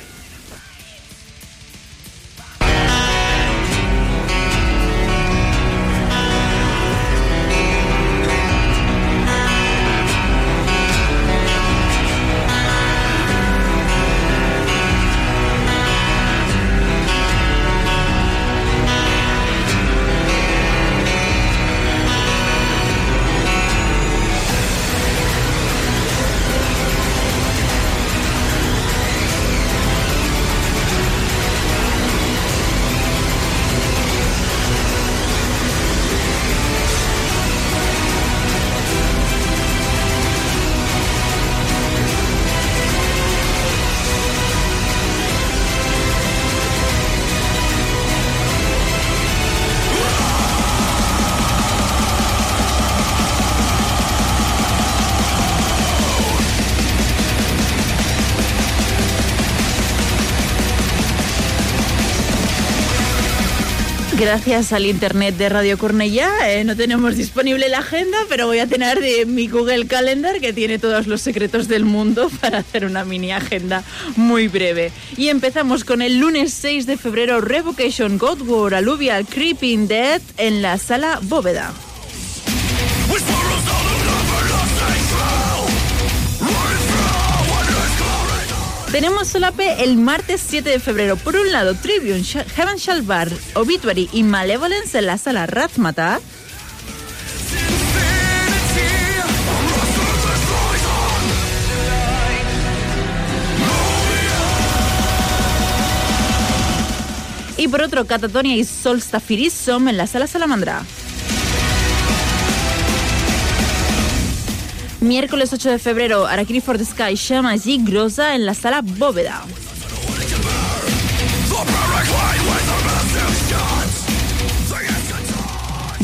Gracias al internet de Radio Cornellá eh, no tenemos disponible la agenda, pero voy a tener de mi Google Calendar que tiene todos los secretos del mundo para hacer una mini agenda muy breve. Y empezamos con el lunes 6 de febrero Revocation God War Alluvial Creeping Dead en la sala Bóveda. Tenemos solape el martes 7 de febrero. Por un lado, Tribune, Heaven Shall Bar, Obituary y Malevolence en la sala Razmataz. Y por otro, Catatonia y Solstafirism en la sala Salamandra. Miércoles 8 de febrero, Arakiri for the Sky, Shama G. Groza en la sala Bóveda.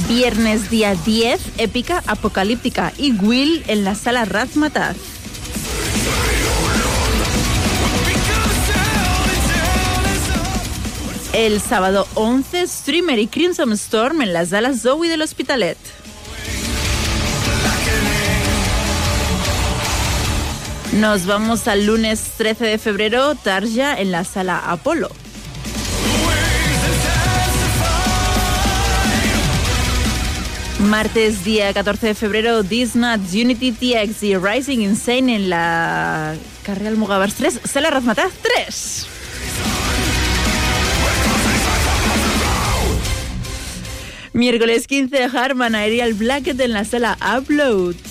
Viernes día 10, Épica, Apocalíptica y Will en la sala Razmataz. El sábado 11, Streamer y Crimson Storm en las salas Zoe del Hospitalet. Nos vamos al lunes 13 de febrero, Tarja en la sala Apolo. Martes día 14 de febrero, Disney, Unity TX y Rising Insane en la Carrera Almogavars 3, Sala Razmataz 3. Miércoles 15 Harman Aerial Blacket en la sala Upload.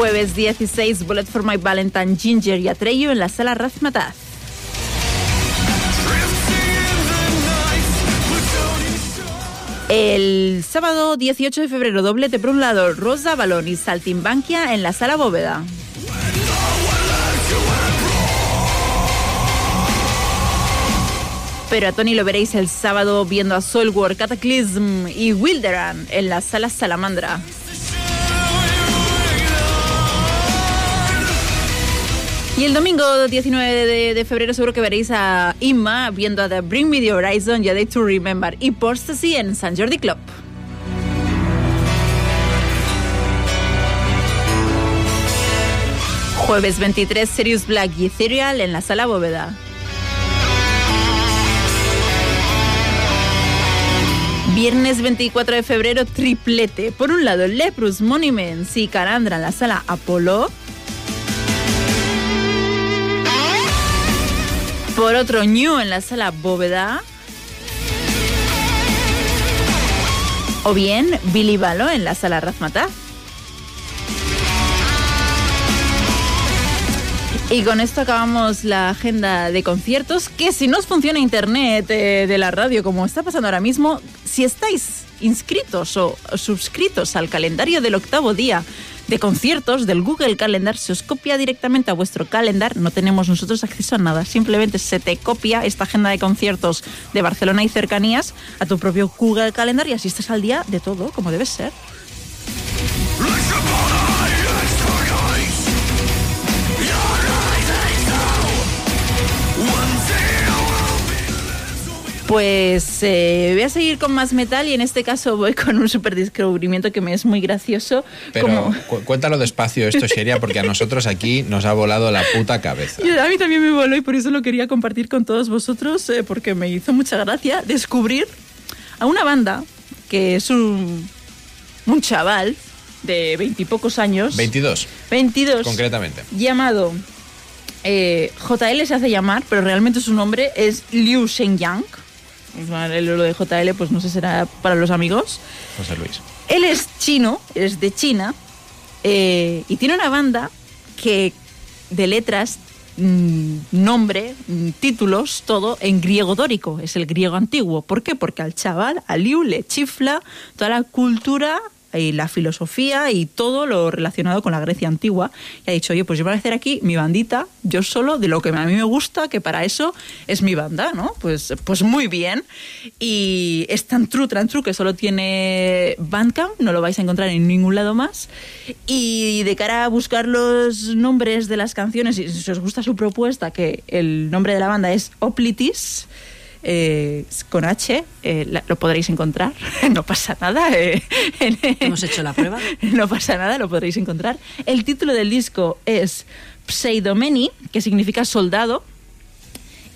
Jueves 16 Bullet for My Valentine Ginger y Atreyu en la sala Razmataz. El sábado 18 de febrero, doblete por un lado, Rosa Balón y Saltimbanquia en la sala Bóveda. Pero a Tony lo veréis el sábado viendo a Soulwork, Cataclysm y Wilderan en la sala Salamandra. Y el domingo 19 de, febrero seguro que veréis a Inma viendo a The Bring Me The Horizon y a Day to Remember y Postasy en San Jordi Club. Jueves 23 Sirius Black y Ethereal en la sala Bóveda. Viernes 24 de febrero, triplete. Por un lado, Leprus Monuments y Carandra en la sala Apolo. Por otro, New en la sala Bóveda. O bien, Billy Balo en la sala Razmataz. Y con esto acabamos la agenda de conciertos, que si no os funciona internet eh, de la radio como está pasando ahora mismo, si estáis inscritos o suscritos al calendario del octavo día de conciertos del Google Calendar, se os copia directamente a vuestro calendar, no tenemos nosotros acceso a nada, simplemente se te copia esta agenda de conciertos de Barcelona y cercanías a tu propio Google Calendar y así estás al día de todo, como debe ser. Pues eh, voy a seguir con más metal y en este caso voy con un super descubrimiento que me es muy gracioso. Pero como- cu- cuéntalo despacio esto, Sheria, porque a nosotros aquí nos ha volado la puta cabeza. Y a mí también me voló y por eso lo quería compartir con todos vosotros, eh, porque me hizo mucha gracia descubrir a una banda que es un, un chaval de veintipocos años, 22, 22, concretamente. llamado eh, JL se hace llamar, pero realmente su nombre es Liu Shenyang. Sea, Lo de JL, pues no sé, será para los amigos. José Luis. Él es chino, es de China, eh, y tiene una banda que de letras, mm, nombre, mm, títulos, todo en griego dórico, es el griego antiguo. ¿Por qué? Porque al chaval, a Liu, le chifla toda la cultura y la filosofía y todo lo relacionado con la Grecia antigua. Y ha dicho, oye, pues yo voy a hacer aquí mi bandita, yo solo, de lo que a mí me gusta, que para eso es mi banda, ¿no? Pues, pues muy bien. Y es tan true, tan true, que solo tiene Bandcamp, no lo vais a encontrar en ningún lado más. Y de cara a buscar los nombres de las canciones, y si os gusta su propuesta, que el nombre de la banda es Oplitis, eh, con H, eh, la- lo podréis encontrar, no pasa nada. eh, en- Hemos hecho la prueba. no pasa nada, lo podréis encontrar. El título del disco es Pseidomeni, que significa soldado.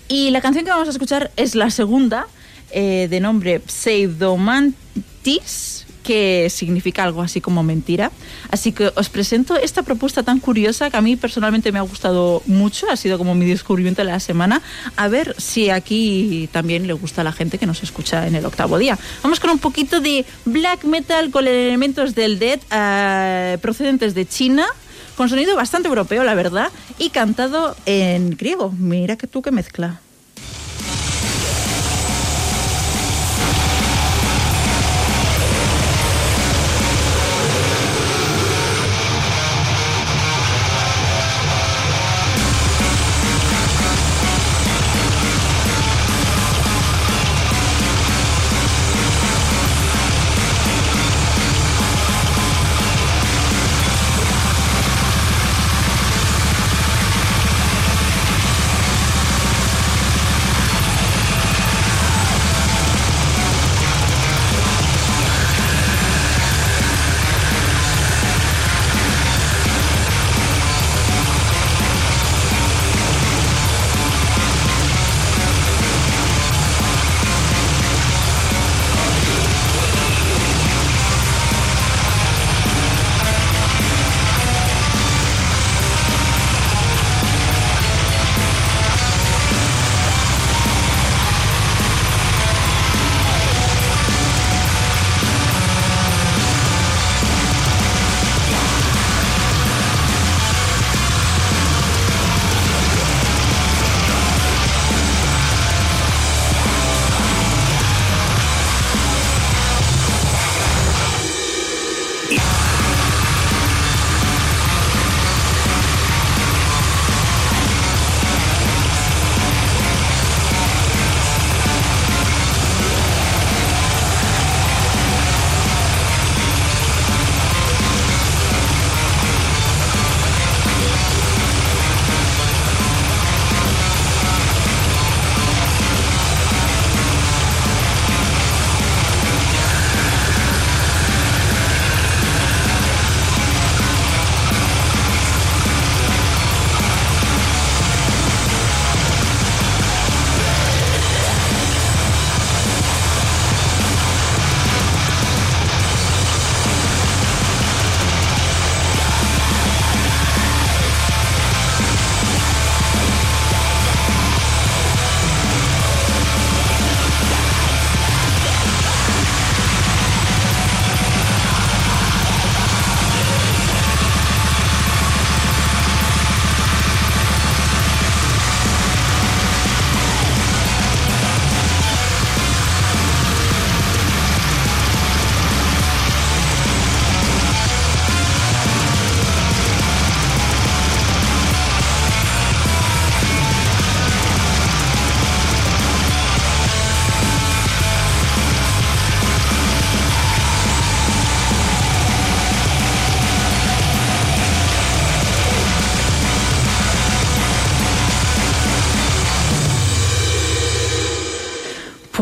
Y la canción que vamos a escuchar es la segunda, de nombre Pseudomantis, que significa algo así como mentira. Así que os presento esta propuesta tan curiosa que a mí personalmente me ha gustado mucho, ha sido como mi descubrimiento de la semana. A ver si aquí también le gusta a la gente que nos escucha en el octavo día. Vamos con un poquito de black metal con elementos del dead eh, procedentes de China. Con sonido bastante europeo, la verdad, y cantado en griego. Mira que tú que mezcla.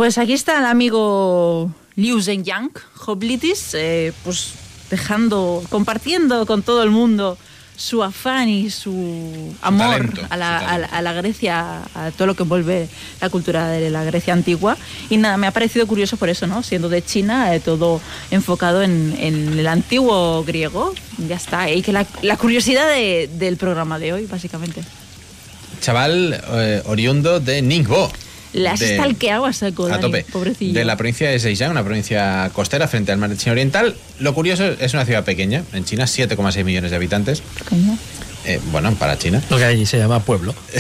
Pues aquí está el amigo Liu Zhenyang, Hoplitis, eh, pues dejando, compartiendo con todo el mundo su afán y su amor talento, a, la, su a la- a la Grecia, a todo lo que envuelve la cultura de la Grecia antigua. Y nada, me ha parecido curioso por eso, ¿no? Siendo de China, eh, todo enfocado en, en el antiguo griego. Ya está, y que la, la curiosidad de- del programa de hoy, básicamente. Chaval eh, oriundo de Ningbo. Le has de- a saco, a tope. pobrecillo. De la provincia de Zhejiang, una provincia costera frente al mar de China Oriental. Lo curioso es una ciudad pequeña, en China, 7,6 millones de habitantes. Coño. Eh, bueno, para China. Lo que allí se llama pueblo.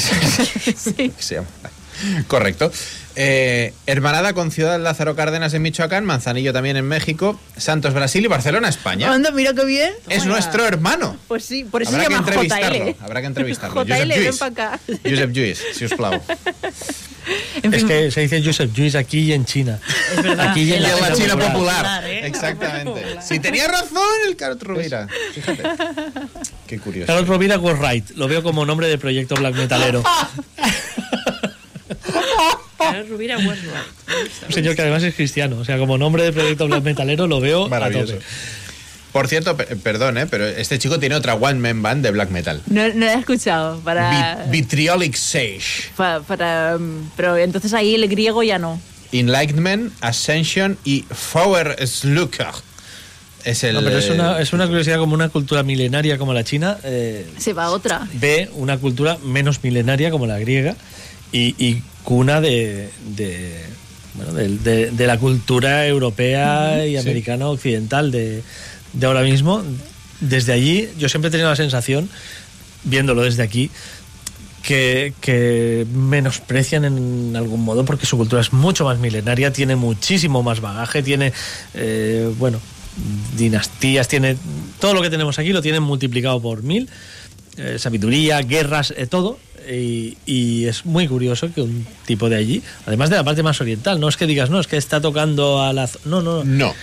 Se llama- Correcto. Eh, hermanada con Ciudad Lázaro Cárdenas en Michoacán, Manzanillo también en México, Santos Brasil y Barcelona España. Anda, mira qué bien. Es nuestro hermano. Pues sí, por eso Habrá se que llama entrevistarlo. JL. Habrá que entrevistarlo. JL, Josep ven Lluís. para acá. Josep Lluís, si os plau. Es que se dice Joseph Juice aquí y en China. Es verdad. Aquí y en, Y en la China popular. popular. ¿eh? Exactamente. Si tenía razón el Carlos Rovira. Fíjate. Qué curioso. Carlos Rovira was right. Lo veo como nombre de proyecto black metalero. Carlos Rubira. Un señor que además es cristiano. O sea, como nombre de proyecto black metalero lo veo a Maravilloso. tope. Por cierto, pe- perdón, ¿eh? pero este chico tiene otra one man band de black metal. No, no lo he escuchado. Para, Vi- Vitriolic Sage. pa- para, um, pero entonces ahí el griego ya no. Enlightenment, Ascension y Fauer Slucker. Es el. No, pero es una, es una curiosidad como una cultura milenaria como la china. eh, Se va a otra. ve una cultura menos milenaria como la griega y, y cuna de, de, bueno, de, de- de la cultura europea y Sí. americana occidental de, de ahora mismo. Desde allí yo siempre he tenido la sensación, viéndolo desde aquí, que, que menosprecian en algún modo porque su cultura es mucho más milenaria, tiene muchísimo más bagaje, tiene, eh, bueno, dinastías, tiene todo lo que tenemos aquí lo tienen multiplicado por mil, eh, sabiduría, guerras, eh, todo. Y, y es muy curioso que un tipo de allí, además de la parte más oriental, no es que digas, no, es que está tocando a la... zo-". No, no, no. No.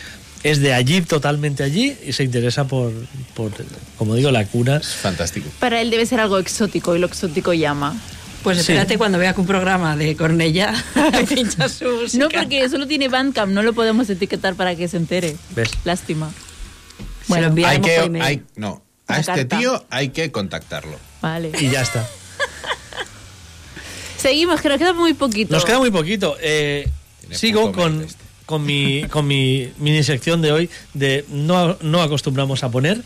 Es de allí, totalmente allí, y se interesa por, por como digo, la cuna. Fantástico. Para él debe ser algo exótico y lo exótico llama. Pues Sí. espérate cuando vea que un programa de Cornella pincha su música. No, porque solo tiene Bandcamp, no lo podemos etiquetar para que se entere. ¿Ves? Lástima. Bueno, Hay enviaremos por que. email. Hay, no. A este carta. tío hay que contactarlo. vale. Y ya está. Seguimos, que nos queda muy poquito. Nos queda muy poquito. Eh, Tiene sigo con, este. con, mi, con mi mini sección de hoy de no, no acostumbramos a poner.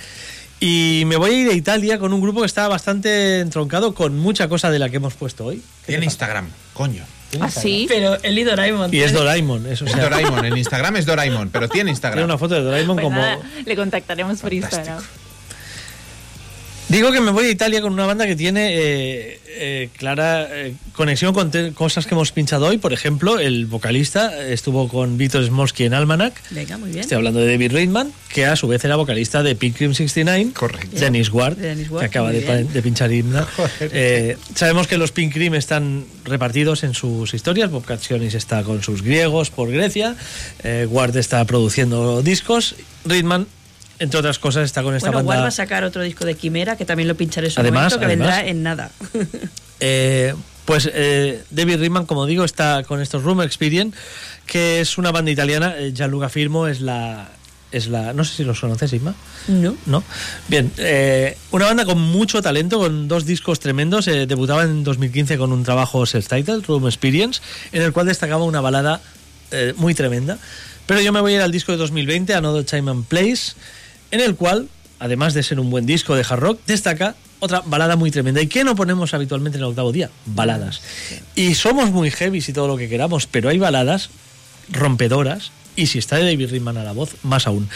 Y me voy a ir a Italia con un grupo que está bastante entroncado con mucha cosa de la que hemos puesto hoy. Tiene Instagram, coño. ¿Ah, sí? Pero el y Doraemon. Y es Doraemon, eso o Es Doraemon. En Instagram es Doraemon, pero tiene tiene Instagram. una foto de Doraemon Pues como... nada, le contactaremos por Fantástico. Instagram. Digo que me voy a Italia con una banda que tiene eh, eh, clara eh, conexión con cosas que hemos pinchado hoy. Por ejemplo, el vocalista estuvo con Víctor Smolsky en Almanac. Venga, muy bien. Estoy hablando de David Reitman, que a su vez era vocalista de Pilgrim 69. Correcto. Dennis Ward, De Dennis Ward, que acaba de, pinchar himna. Eh, sabemos que los Pink Cream están repartidos en sus historias. Bob está con sus griegos por Grecia. eh, Ward está produciendo discos. Reitman, entre otras cosas, está con esta Bueno, banda. va a sacar otro disco de Quimera que también lo pincharé en su Además, momento, que además. vendrá en nada. Eh, pues eh, David Reitman, como digo, está con estos Room Experience, que es una banda italiana. Eh, Gianluca Firmo es la. Es la no sé si los conoces, Isma. No. ¿No? Bien, eh, una banda con mucho talento, con dos discos tremendos. eh, debutaba en 2015 con un trabajo self-titled, Room Experience, en el cual destacaba una balada eh, muy tremenda. Pero yo me voy a ir al disco de 2020, Another Time and Place, en el cual, además de ser un buen disco de hard rock, destaca otra balada muy tremenda. ¿Y qué no ponemos habitualmente en el octavo día? Baladas. Y somos muy heavy y todo lo que queramos, pero hay baladas rompedoras. Y si está David Reitman a la voz, más aún.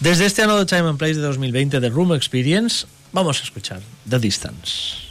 Desde este Another Time and Place de 2020 de Room Experience, vamos a escuchar The Distance.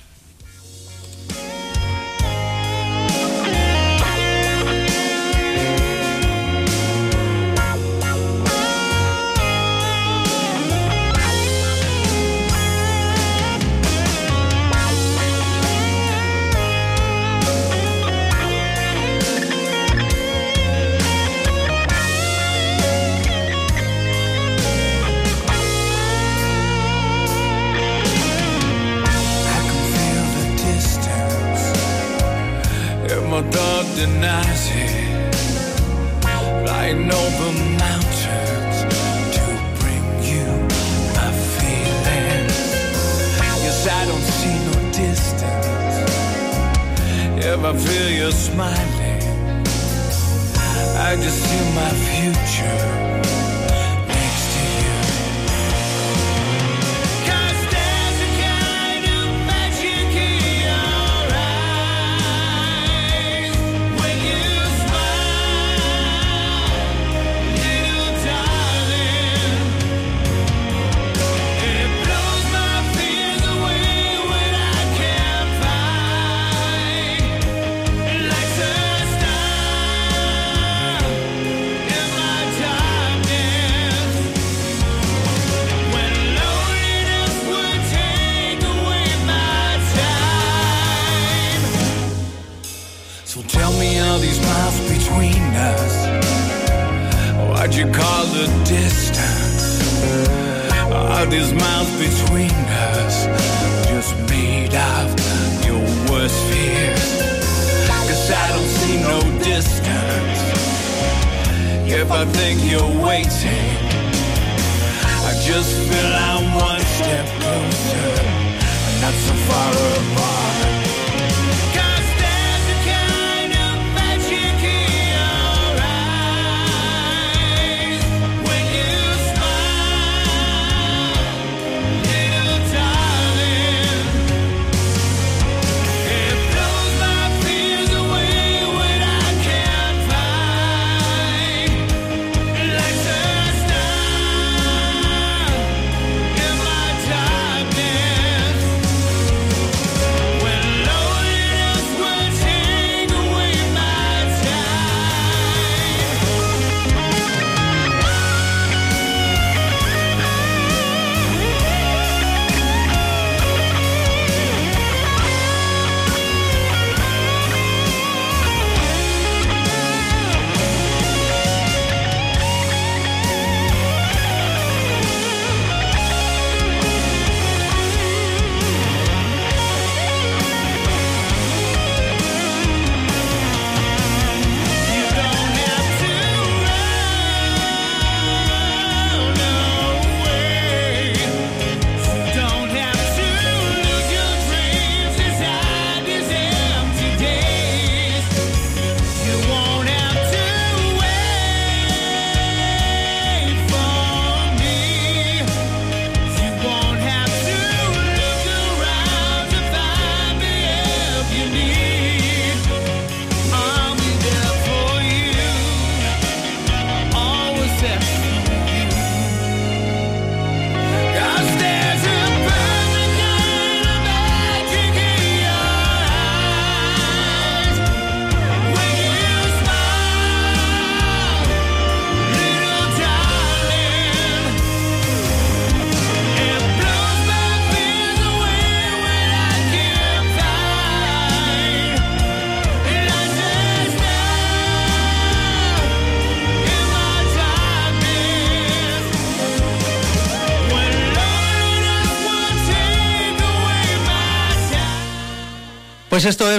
I feel you smiling, I just see my future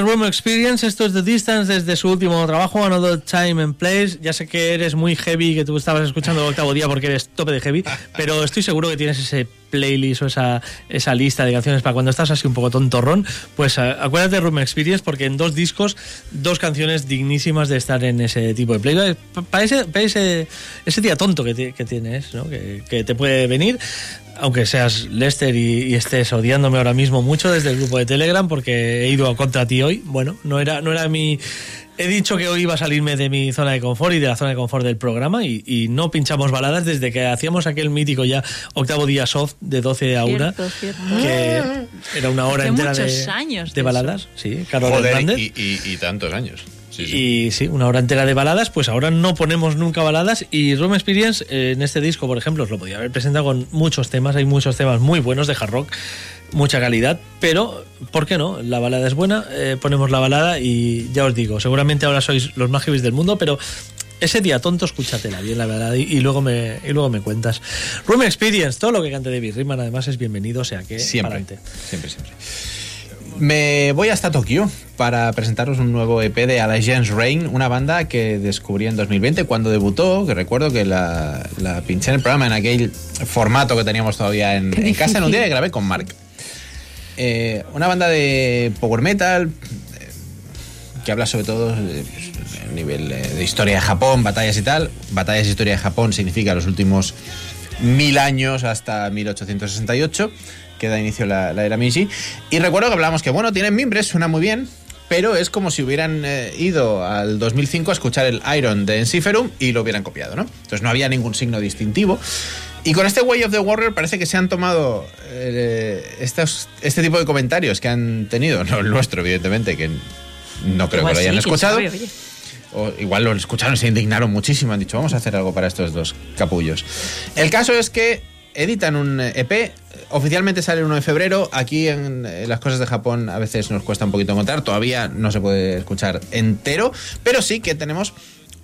Room Experience, esto es The Distance desde su último trabajo, Another Time and Place. Ya sé que eres muy heavy, que tú estabas escuchando el octavo día porque eres tope de heavy, pero estoy seguro que tienes ese playlist o esa, esa lista de canciones para cuando estás así un poco tontorrón. Pues eh, acuérdate de Room Experience porque en dos discos, dos canciones dignísimas de estar en ese tipo de playlist. Para ese, pa ese, ese día tonto que, que tienes, ¿no? que, te puede venir aunque seas Lester y, y estés odiándome ahora mismo mucho desde el grupo de Telegram porque he ido contra ti hoy, bueno, no era, no era mi... He dicho que hoy iba a salirme de mi zona de confort y de la zona de confort del programa y, y no pinchamos baladas desde que hacíamos aquel mítico ya octavo día soft de 12 a 1, Cierto, cierto. que era una hora Hace entera muchos de, años de de baladas, sí, Carol Joder, Hernández. y, y- y tantos años. Sí, sí. Y sí, una hora entera de baladas, pues ahora no ponemos nunca baladas. Y Room Experience, eh, en este disco, por ejemplo, os lo podía haber presentado con muchos temas. Hay muchos temas muy buenos de hard rock, mucha calidad. Pero, ¿por qué no? La balada es buena, eh, ponemos la balada y ya os digo, seguramente ahora sois los más heavies del mundo, pero ese día tonto, escúchatela bien la balada y, y luego me, y luego me cuentas. Room Experience, todo lo que cante David Riemann además es bienvenido, o sea que Siempre. Siempre, siempre. Me voy hasta Tokio para presentaros un nuevo EP de Allegiance Rain, una banda que descubrí en 2020 cuando debutó, que recuerdo que la, la pinché en el programa en aquel formato que teníamos todavía en, en casa en un día que grabé con Mark. Eh, una banda de power metal eh, que habla sobre todo eh, pues, a nivel eh, de historia de Japón, batallas y tal. Batallas y historia de Japón significa los últimos mil años hasta 1868, que da inicio la, la era Meiji. Y recuerdo que hablamos que, bueno, tienen mimbres, suena muy bien, pero es como si hubieran eh, ido al 2005 a escuchar el Iron de Enciferum y lo hubieran copiado, ¿no? Entonces no había ningún signo distintivo. Y con este Way of the Warrior parece que se han tomado eh, estos, este tipo de comentarios que han tenido, no el nuestro, evidentemente, que no creo Igual que lo hayan sí, escuchado. sabe. O igual lo escucharon se indignaron muchísimo. Han dicho, vamos a hacer algo para estos dos capullos. El caso es que editan un EP. Oficialmente sale el 1 de febrero. Aquí en, las cosas de Japón a veces nos cuesta un poquito encontrar. Todavía no se puede escuchar entero. Pero sí que tenemos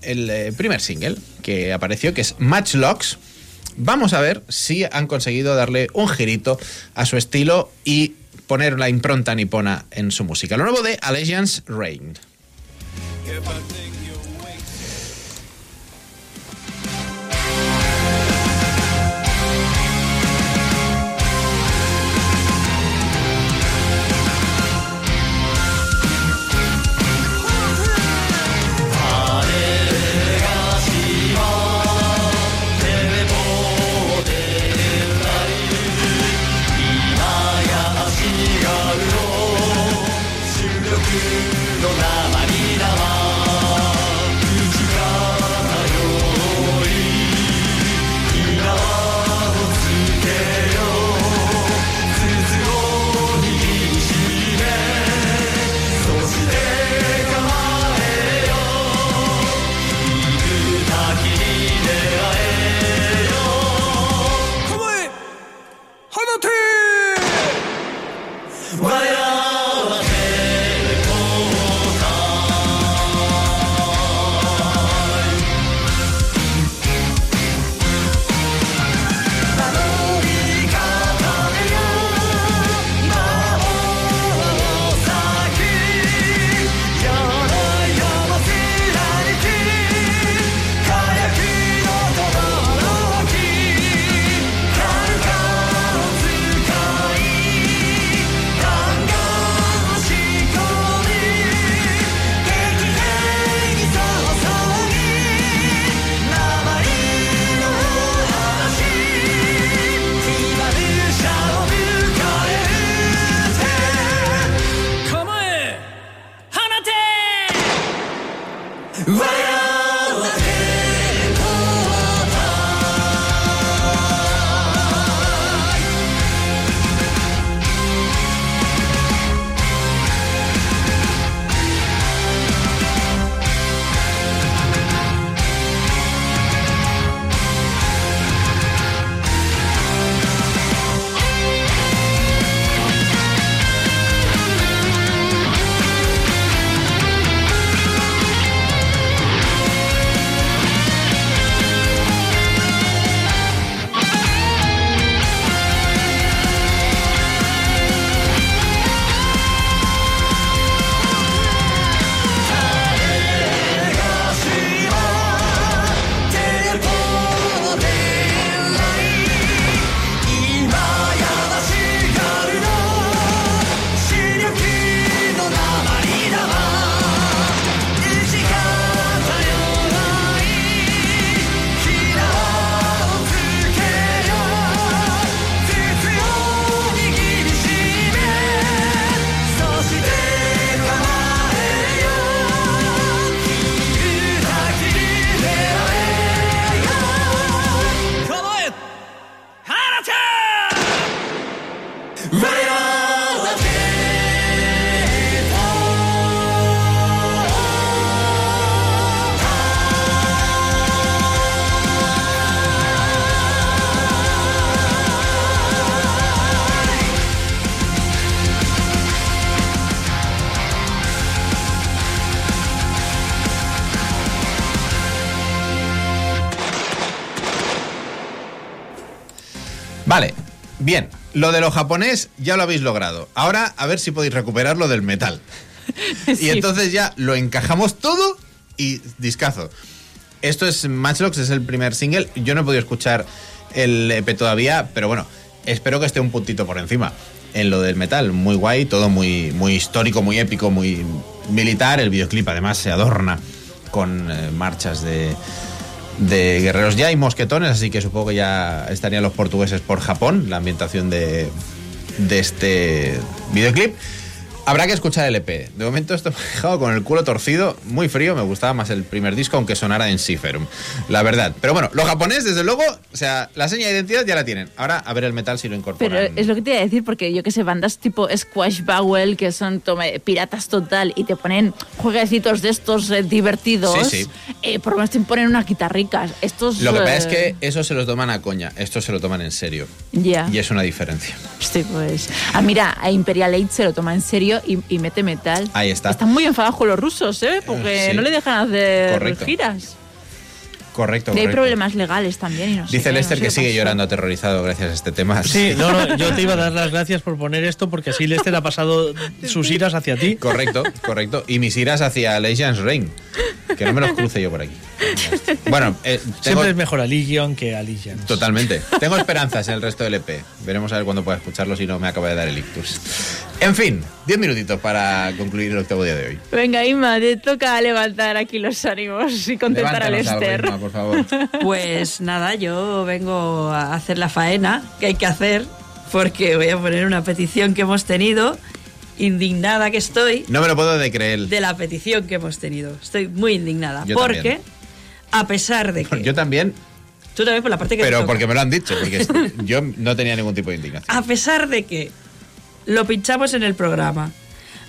el eh, primer single que apareció, que es Matchlocks. Vamos a ver si han conseguido darle un girito a su estilo y poner la impronta nipona en su música. Lo nuevo de Allegiance Reign. Bien. Lo de lo japonés ya lo habéis logrado. Ahora a ver si podéis recuperar lo del metal. Y entonces ya lo encajamos todo y discazo. Esto es Matchlocks, es el primer single. Yo no he podido escuchar el EP todavía, pero bueno, espero que esté un puntito por encima en lo del metal. Muy guay, todo muy, muy histórico, muy épico, muy militar. El videoclip además se adorna con eh, marchas de, de guerreros ya y mosquetones, así que supongo que ya estarían los portugueses por Japón, la ambientación de, de este videoclip. Habrá que escuchar el EP. De momento esto me ha dejado con el culo torcido, muy frío. Me gustaba más el primer disco, aunque sonara en Ciferum. La verdad. Pero bueno, los japoneses, desde luego, o sea, la seña de identidad ya la tienen. Ahora a ver el metal si lo incorporan. Pero es lo que te iba a decir, porque yo que sé, bandas tipo Squash Bowel, que son tome, piratas total, y te ponen jueguecitos de estos eh, divertidos, Sí, sí. eh, por lo menos te ponen unas guitarricas. Estos. Lo que pasa es eh, que eso se lo toman a coña, esto se lo toman en serio. Ya. Y es una diferencia. Sí, pues. Ah, mira, a Imperial Age se lo toma en serio y, y mete metal. Ahí está. Están muy enfadados con los rusos, ¿eh? Porque Sí. no le dejan hacer Correcto. giras. Correcto, Y hay correcto. problemas legales también. Y no sé Dice qué, Lester no sé que sigue pasó. llorando aterrorizado gracias a este tema. Sí, no, no, yo te iba a dar las gracias por poner esto porque así Lester ha pasado sus iras hacia ti. Correcto, correcto. Y mis iras hacia Legends Rain. Que no me los cruce yo por aquí. Bueno, eh, tengo, Siempre es mejor a Legion que a Legion. Totalmente. Tengo esperanzas en el resto del EP. Veremos a ver cuándo pueda escucharlo si no me acaba de dar el ictus. En fin, 10 minutitos para concluir el octavo día de hoy. Venga, Inma, te toca levantar aquí los ánimos y contentar a Levántanos algo, Lester. Inma, por favor. Pues nada, yo vengo a hacer la faena que hay que hacer porque voy a poner una petición que hemos tenido, indignada que estoy No me lo puedo de creer. de la petición que hemos tenido. Estoy muy indignada Yo porque también. A pesar de que Yo también, tú también por la parte que te pero toca. porque me lo han dicho. Porque yo no tenía ningún tipo de indignación. a pesar de que lo pinchamos en el programa,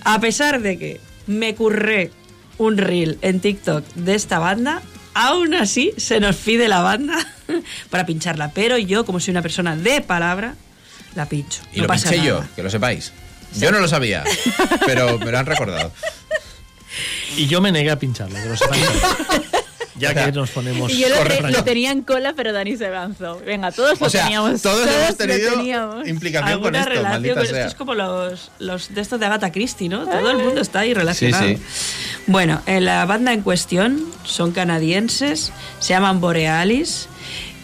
a pesar de que me curré un reel en TikTok de esta banda, aún así se nos pide la banda para pincharla. Pero yo, como soy una persona de palabra, la pincho. Y no lo pasa pinché nada. yo, que lo sepáis. Yo no lo sabía, pero me lo han recordado. Y yo me negué a pincharlo, que lo sepan. Ya que nos ponemos. Y yo lo, te- lo tenía en cola, pero Dani se lanzó. Venga, todos lo O sea, teníamos. todos hemos lo tenido teníamos. implicación con esto, relación maldita con esto sea. es como los, los de estos de Agatha Christie, ¿no? Todo el mundo está ahí relacionado. Sí, sí. Bueno, eh, la banda en cuestión son canadienses, se llaman Borealis.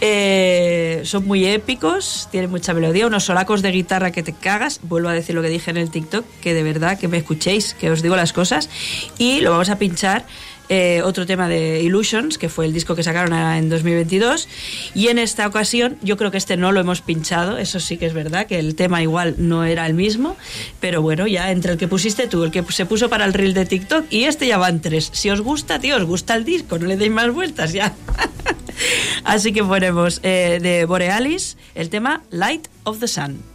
eh, son muy épicos, tienen mucha melodía, unos solacos de guitarra que te cagas. Vuelvo a decir lo que dije en el TikTok, que de verdad que me escuchéis, que os digo las cosas. Y lo vamos a pinchar eh, otro tema de Illusions, que fue el disco que sacaron en 2022. Y en esta ocasión, yo creo que este no lo hemos pinchado, eso sí que es verdad, que el tema igual no era el mismo. Pero bueno, ya entre el que pusiste tú, el que se puso para el reel de TikTok y este ya van tres. Si os gusta, tío, os gusta el disco, no le deis más vueltas ya. Así que ponemos eh, de Borealis el tema Light of the Sun.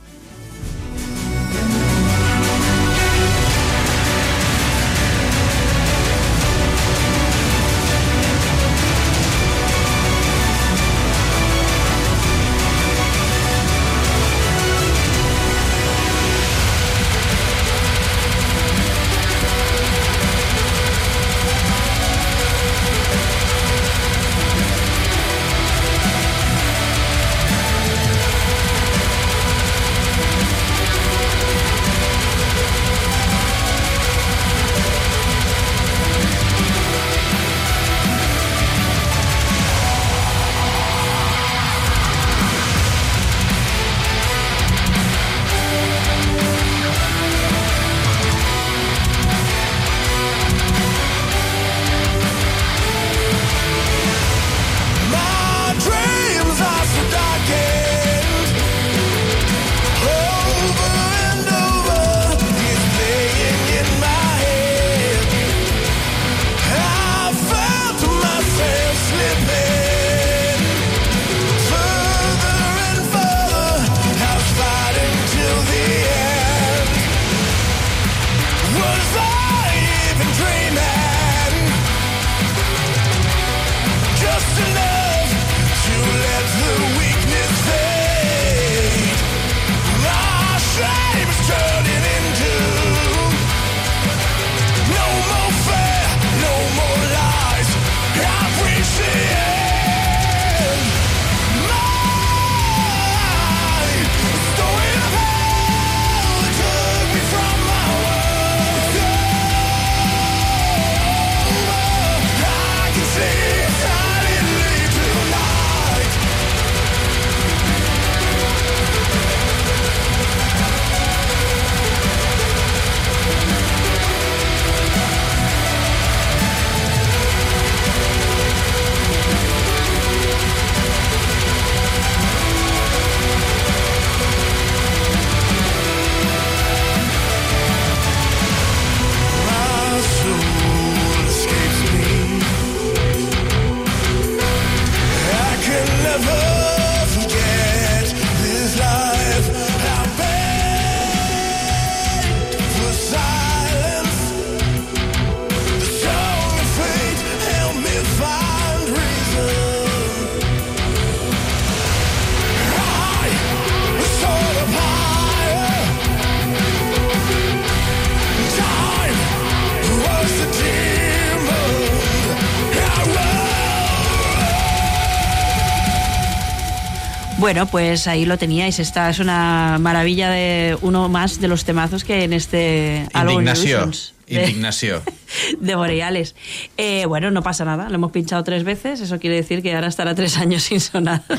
Bueno, pues ahí lo teníais. Esta es una maravilla de uno más de los temazos que en este álbum Indignació. Illusions de- Indignació. de Boreales. Eh, bueno, no pasa nada, lo hemos pinchado tres veces, eso quiere decir que ahora estará tres años sin sonar.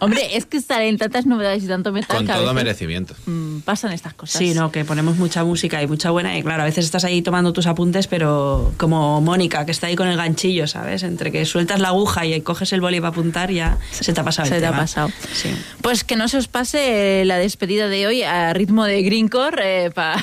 Hombre, es que salen tantas novedades y tanto metal Con todo veces, merecimiento. mm, pasan estas cosas. Sí, no, que ponemos mucha música y mucha buena. Y claro, a veces estás ahí tomando tus apuntes, pero como Mónica, que está ahí con el ganchillo, ¿sabes? Entre que sueltas la aguja y coges el boli para apuntar, ya se te ha pasado el Se te ha pasado. Sí. Pues que no se os pase la despedida de hoy a ritmo de Greencore eh, pa-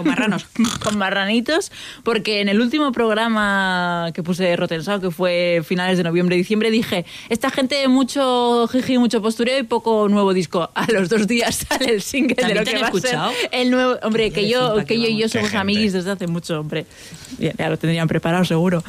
Con marranos. con marranitos, porque en el último programa que puse de Rotten Sound, que fue finales de noviembre diciembre, dije, esta gente mucho jiji, mucho postureo y poco nuevo disco. A los dos días sale el single de ¿También lo que va escuchado? a ser el nuevo... Hombre, que yo, que que yo y yo somos amiguis desde hace mucho, hombre. Ya, ya lo tendrían preparado seguro.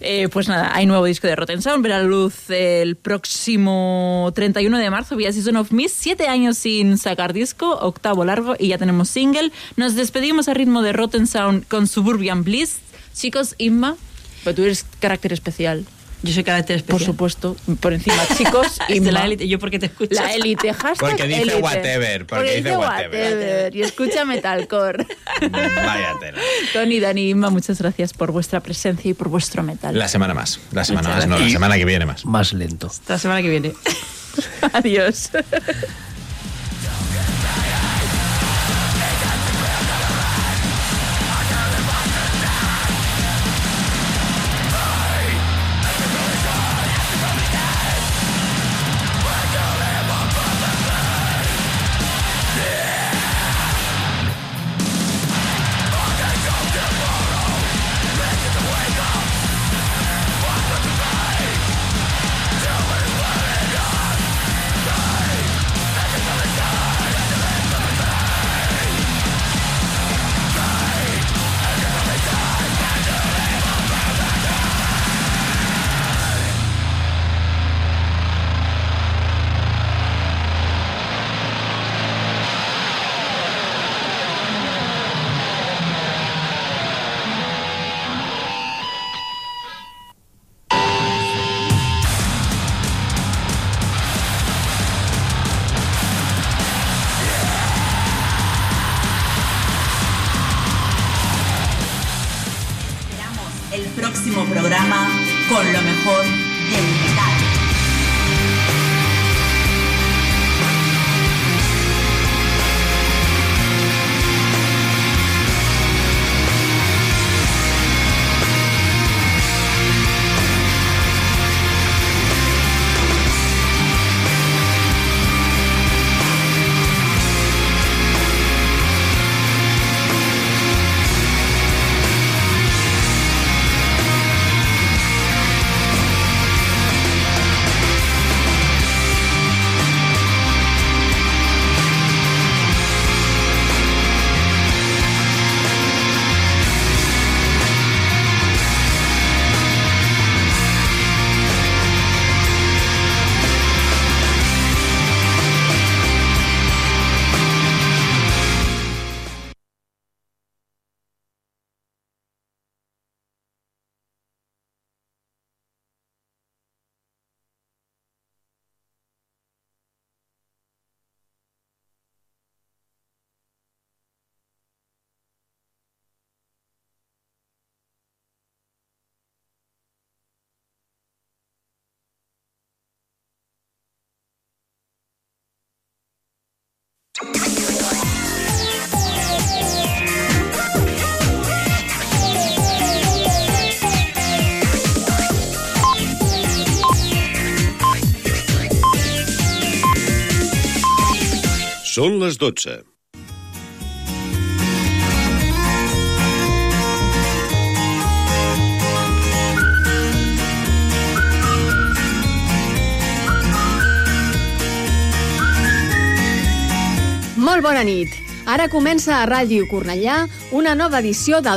Eh, pues nada, hay nuevo disco de Rotten Sound, verá la luz el próximo 31 de marzo vía Season of Mist. Siete años sin sacar disco, octavo largo y ya tenemos single. Nos despedimos a ritmo de Rotten Sound con Suburban Bliss. Chicos, Inma, pero tú eres carácter especial. Yo soy carácter especial. Por supuesto, por encima, chicos, Es de la élite. Yo porque te escucho. La élite, hashtag Porque dice élite. whatever, porque dice whatever. Y escucha metalcore. Vaya tela. Tony, Dani, Inma, muchas gracias por vuestra presencia y por vuestro metal. La semana más. La semana Muchas más, no, la gracias. semana que viene más. Más lento. La semana que viene. Adiós. Són les 12. Molt bona nit. Ara comença a Ràdio Cornellà una nova edició del